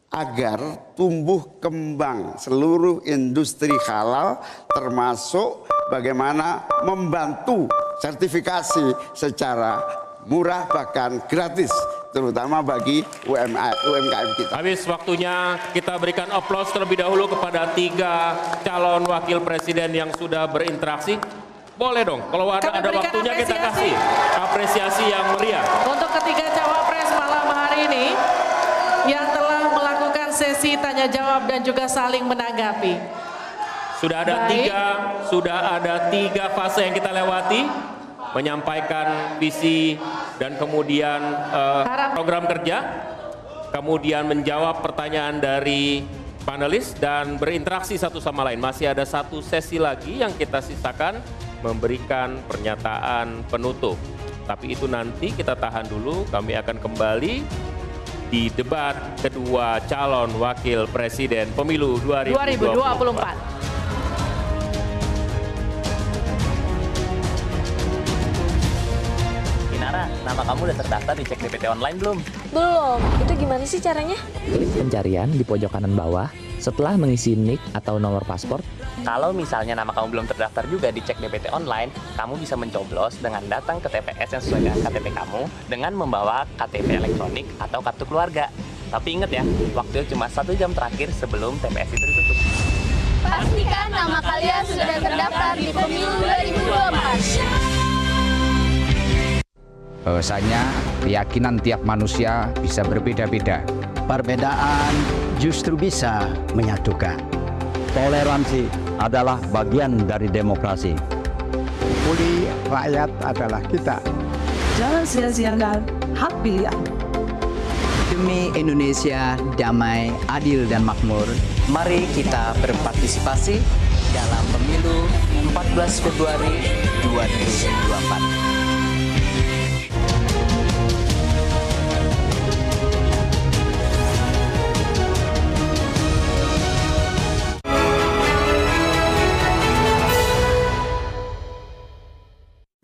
agar tumbuh kembang seluruh industri halal termasuk bagaimana membantu sertifikasi secara murah bahkan gratis terutama bagi UMKM kita. Habis waktunya kita berikan aplaus terlebih dahulu kepada tiga calon wakil presiden yang sudah berinteraksi. Boleh dong, kalau ada, ada waktunya apresiasi. kita kasih apresiasi yang meriah. Untuk ketiga cawapres malam hari ini yang telah melakukan sesi tanya jawab dan juga saling menanggapi. Sudah ada Baik. tiga, sudah ada tiga fase yang kita lewati, menyampaikan visi dan kemudian uh, program kerja, kemudian menjawab pertanyaan dari panelis dan berinteraksi satu sama lain. Masih ada satu sesi lagi yang kita sisakan memberikan pernyataan penutup. Tapi itu nanti kita tahan dulu, kami akan kembali di debat kedua calon wakil presiden pemilu 2024. 2024. nama kamu udah terdaftar di cek DPT online belum? Belum. Itu gimana sih caranya? Klik pencarian di pojok kanan bawah. Setelah mengisi NIK atau nomor paspor, kalau misalnya nama kamu belum terdaftar juga di cek DPT online, kamu bisa mencoblos dengan datang ke TPS yang sesuai dengan KTP kamu dengan membawa KTP elektronik atau kartu keluarga. Tapi ingat ya, waktu cuma satu jam terakhir sebelum TPS itu ditutup. Pastikan nama kalian sudah terdaftar di pemilu 2024. Bahwasanya keyakinan tiap manusia bisa berbeda-beda. Perbedaan justru bisa menyatukan. Toleransi adalah bagian dari demokrasi. Puli rakyat adalah kita. Jangan sia-siakan hak pilihan. Demi Indonesia damai, adil, dan makmur, Mari kita berpartisipasi dalam pemilu 14 Februari 2024.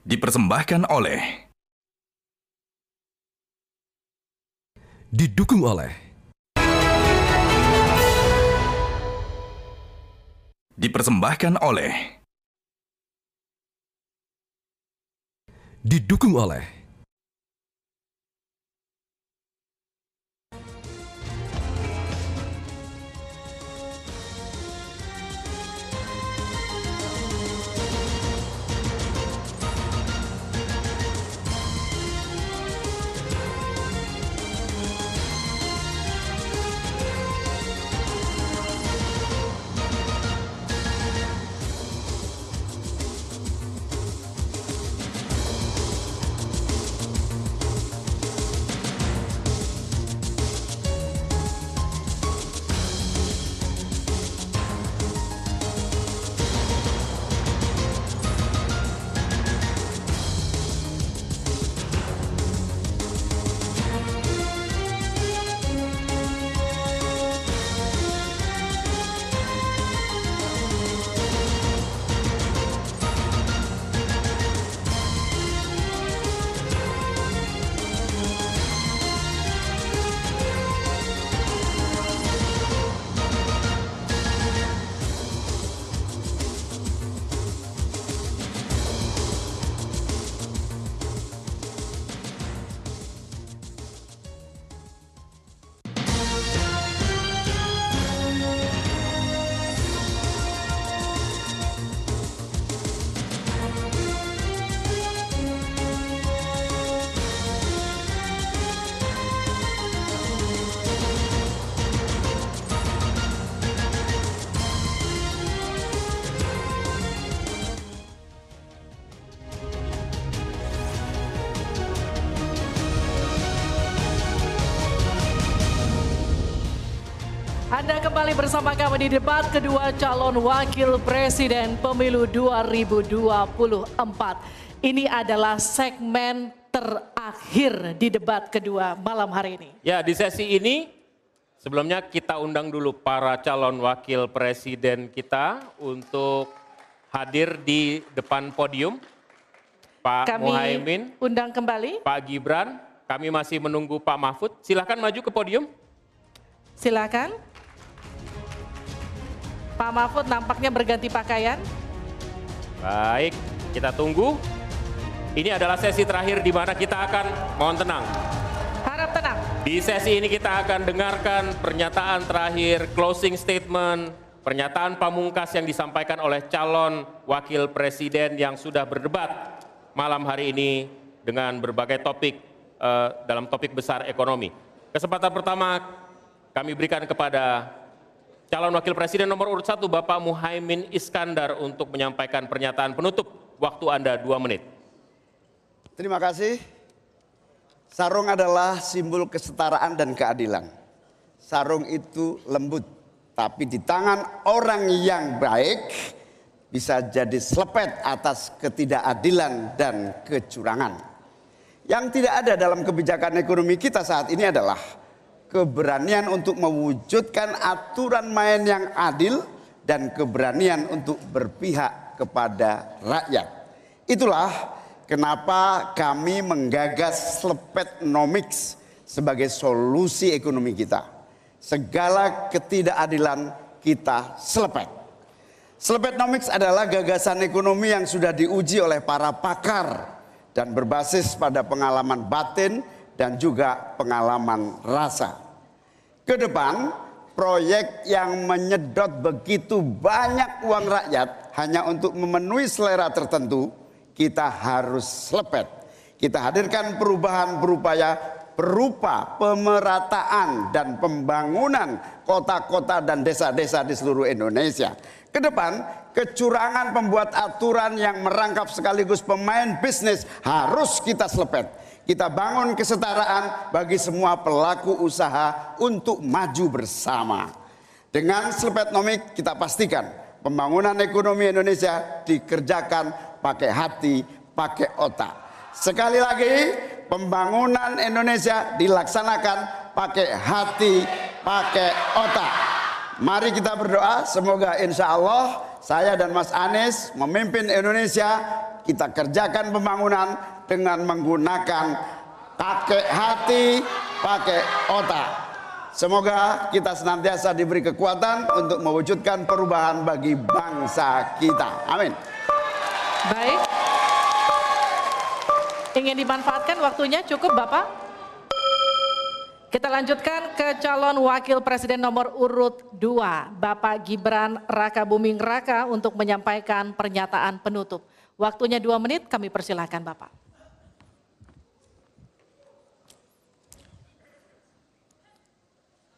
Dipersembahkan oleh Didukung oleh Dipersembahkan oleh Didukung oleh kembali bersama kami di debat kedua calon wakil presiden pemilu 2024. Ini adalah segmen terakhir di debat kedua malam hari ini. Ya, di sesi ini sebelumnya kita undang dulu para calon wakil presiden kita untuk hadir di depan podium. Pak Kami Muhaimin, undang kembali. Pak Gibran, kami masih menunggu Pak Mahfud. Silahkan maju ke podium. Silakan. Pak Mahfud nampaknya berganti pakaian. Baik, kita tunggu. Ini adalah sesi terakhir di mana kita akan, mohon tenang. Harap tenang. Di sesi ini kita akan dengarkan pernyataan terakhir, closing statement, pernyataan pamungkas yang disampaikan oleh calon wakil presiden yang sudah berdebat malam hari ini dengan berbagai topik eh, dalam topik besar ekonomi. Kesempatan pertama kami berikan kepada calon wakil presiden nomor urut satu Bapak Muhaimin Iskandar untuk menyampaikan pernyataan penutup. Waktu Anda dua menit. Terima kasih. Sarung adalah simbol kesetaraan dan keadilan. Sarung itu lembut, tapi di tangan orang yang baik bisa jadi selepet atas ketidakadilan dan kecurangan. Yang tidak ada dalam kebijakan ekonomi kita saat ini adalah keberanian untuk mewujudkan aturan main yang adil dan keberanian untuk berpihak kepada rakyat. Itulah kenapa kami menggagas Slepetnomics sebagai solusi ekonomi kita. Segala ketidakadilan kita selepet. Slepetnomics adalah gagasan ekonomi yang sudah diuji oleh para pakar dan berbasis pada pengalaman batin dan juga pengalaman rasa. Ke proyek yang menyedot begitu banyak uang rakyat hanya untuk memenuhi selera tertentu, kita harus lepet. Kita hadirkan perubahan berupaya berupa pemerataan dan pembangunan kota-kota dan desa-desa di seluruh Indonesia. Ke depan, kecurangan pembuat aturan yang merangkap sekaligus pemain bisnis harus kita selepet. Kita bangun kesetaraan bagi semua pelaku usaha untuk maju bersama. Dengan Slepetnomik kita pastikan pembangunan ekonomi Indonesia dikerjakan pakai hati, pakai otak. Sekali lagi, pembangunan Indonesia dilaksanakan pakai hati, pakai otak. Mari kita berdoa, semoga insya Allah saya dan Mas Anies memimpin Indonesia, kita kerjakan pembangunan dengan menggunakan pakai hati, pakai otak. Semoga kita senantiasa diberi kekuatan untuk mewujudkan perubahan bagi bangsa kita. Amin. Baik. Ingin dimanfaatkan waktunya cukup Bapak? Kita lanjutkan ke calon wakil presiden nomor urut 2, Bapak Gibran Raka Buming Raka untuk menyampaikan pernyataan penutup. Waktunya dua menit, kami persilahkan Bapak.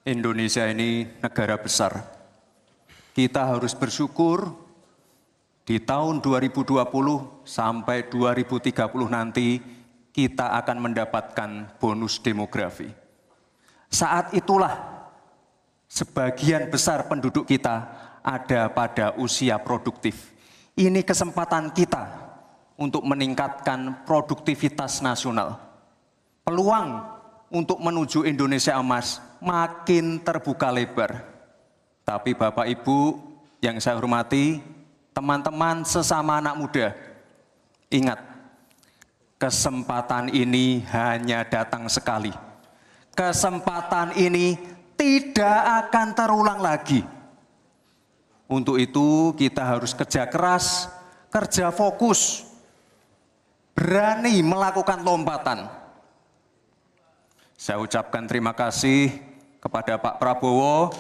Indonesia ini negara besar. Kita harus bersyukur di tahun 2020 sampai 2030 nanti kita akan mendapatkan bonus demografi. Saat itulah sebagian besar penduduk kita ada pada usia produktif. Ini kesempatan kita untuk meningkatkan produktivitas nasional. Peluang untuk menuju Indonesia emas makin terbuka lebar. Tapi Bapak Ibu yang saya hormati, teman-teman sesama anak muda, ingat, kesempatan ini hanya datang sekali. Kesempatan ini tidak akan terulang lagi. Untuk itu kita harus kerja keras, kerja fokus, berani melakukan lompatan saya ucapkan terima kasih kepada Pak Prabowo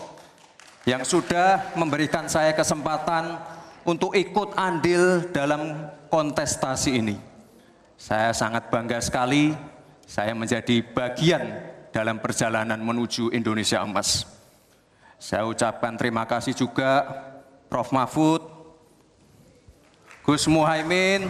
yang sudah memberikan saya kesempatan untuk ikut andil dalam kontestasi ini. Saya sangat bangga sekali saya menjadi bagian dalam perjalanan menuju Indonesia Emas. Saya ucapkan terima kasih juga Prof. Mahfud, Gus Muhaimin,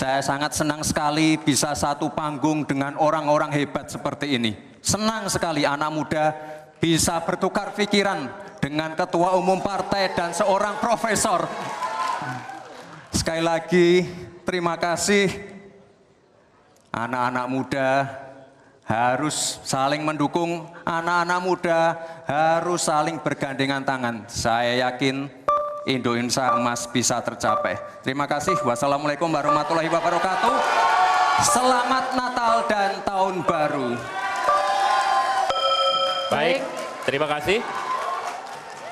saya sangat senang sekali bisa satu panggung dengan orang-orang hebat seperti ini. Senang sekali anak muda bisa bertukar pikiran dengan ketua umum partai dan seorang profesor. Sekali lagi, terima kasih anak-anak muda harus saling mendukung, anak-anak muda harus saling bergandengan tangan. Saya yakin Indonesia emas bisa tercapai. Terima kasih. Wassalamualaikum warahmatullahi wabarakatuh. Selamat Natal dan Tahun Baru. Baik, terima kasih.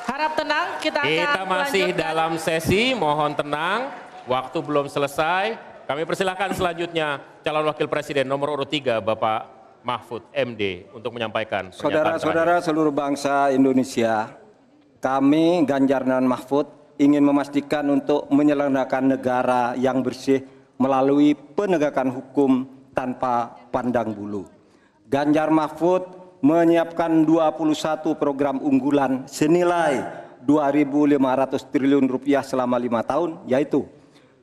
Harap tenang, kita akan Kita masih melanjutkan. dalam sesi, mohon tenang. Waktu belum selesai. Kami persilakan selanjutnya calon wakil presiden nomor urut 3 Bapak Mahfud MD untuk menyampaikan Saudara-saudara seluruh bangsa Indonesia, kami Ganjar dan Mahfud ingin memastikan untuk menyelenggarakan negara yang bersih melalui penegakan hukum tanpa pandang bulu. Ganjar Mahfud menyiapkan 21 program unggulan senilai 2.500 triliun rupiah selama lima tahun, yaitu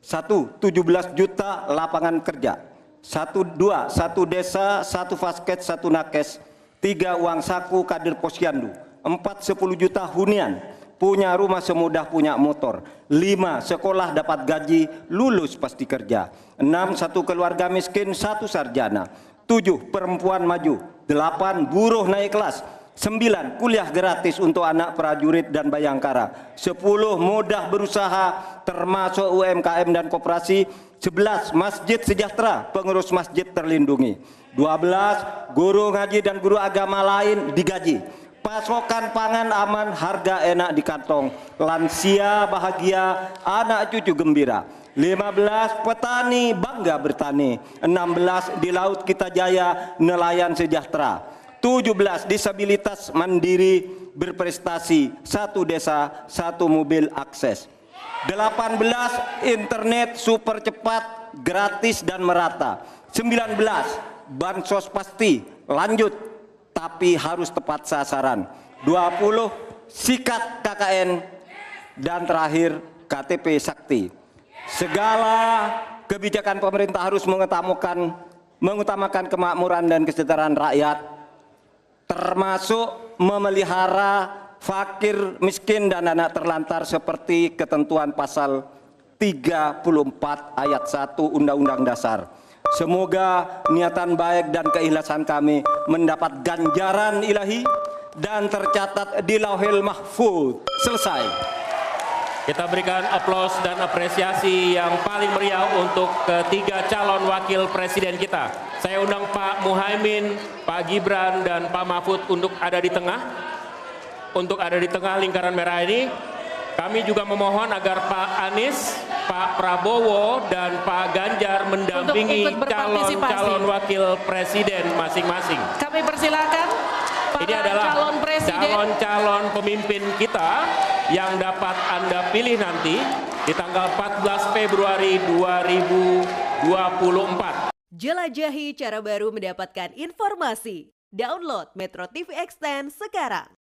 satu, 17 juta lapangan kerja. Satu, dua, satu desa, satu fasket, satu nakes. Tiga, uang saku kader posyandu. Empat, 10 juta hunian. Punya rumah semudah punya motor. Lima, sekolah dapat gaji, lulus pasti kerja. Enam, satu keluarga miskin, satu sarjana. Tujuh, perempuan maju. Delapan, buruh naik kelas. Sembilan, kuliah gratis untuk anak prajurit dan bayangkara. Sepuluh, mudah berusaha termasuk UMKM dan koperasi. Sebelas, masjid sejahtera, pengurus masjid terlindungi. Dua belas, guru ngaji dan guru agama lain digaji. Pasokan pangan aman, harga enak di kantong. Lansia bahagia, anak cucu gembira. 15 petani bangga bertani. 16 di laut kita jaya nelayan sejahtera. 17 disabilitas mandiri berprestasi. Satu desa, satu mobil akses. 18 internet super cepat, gratis dan merata. 19 bansos pasti lanjut tapi harus tepat sasaran. 20 sikat KKN dan terakhir KTP Sakti. Segala kebijakan pemerintah harus mengutamakan mengutamakan kemakmuran dan kesejahteraan rakyat termasuk memelihara fakir, miskin dan anak terlantar seperti ketentuan pasal 34 ayat 1 Undang-Undang Dasar. Semoga niatan baik dan keikhlasan kami mendapat ganjaran ilahi dan tercatat di Lauhil Mahfuz. Selesai. Kita berikan aplaus dan apresiasi yang paling meriah untuk ketiga calon wakil presiden kita. Saya undang Pak Muhaimin, Pak Gibran, dan Pak Mahfud untuk ada di tengah. Untuk ada di tengah lingkaran merah ini. Kami juga memohon agar Pak Anies, Pak Prabowo, dan Pak Ganjar mendampingi calon-calon wakil presiden masing-masing. Kami persilakan Ini para dah calon presiden. calon-calon pemimpin kita yang dapat Anda pilih nanti di tanggal 14 Februari 2024. Jelajahi cara baru mendapatkan informasi. Download Metro TV Extend sekarang.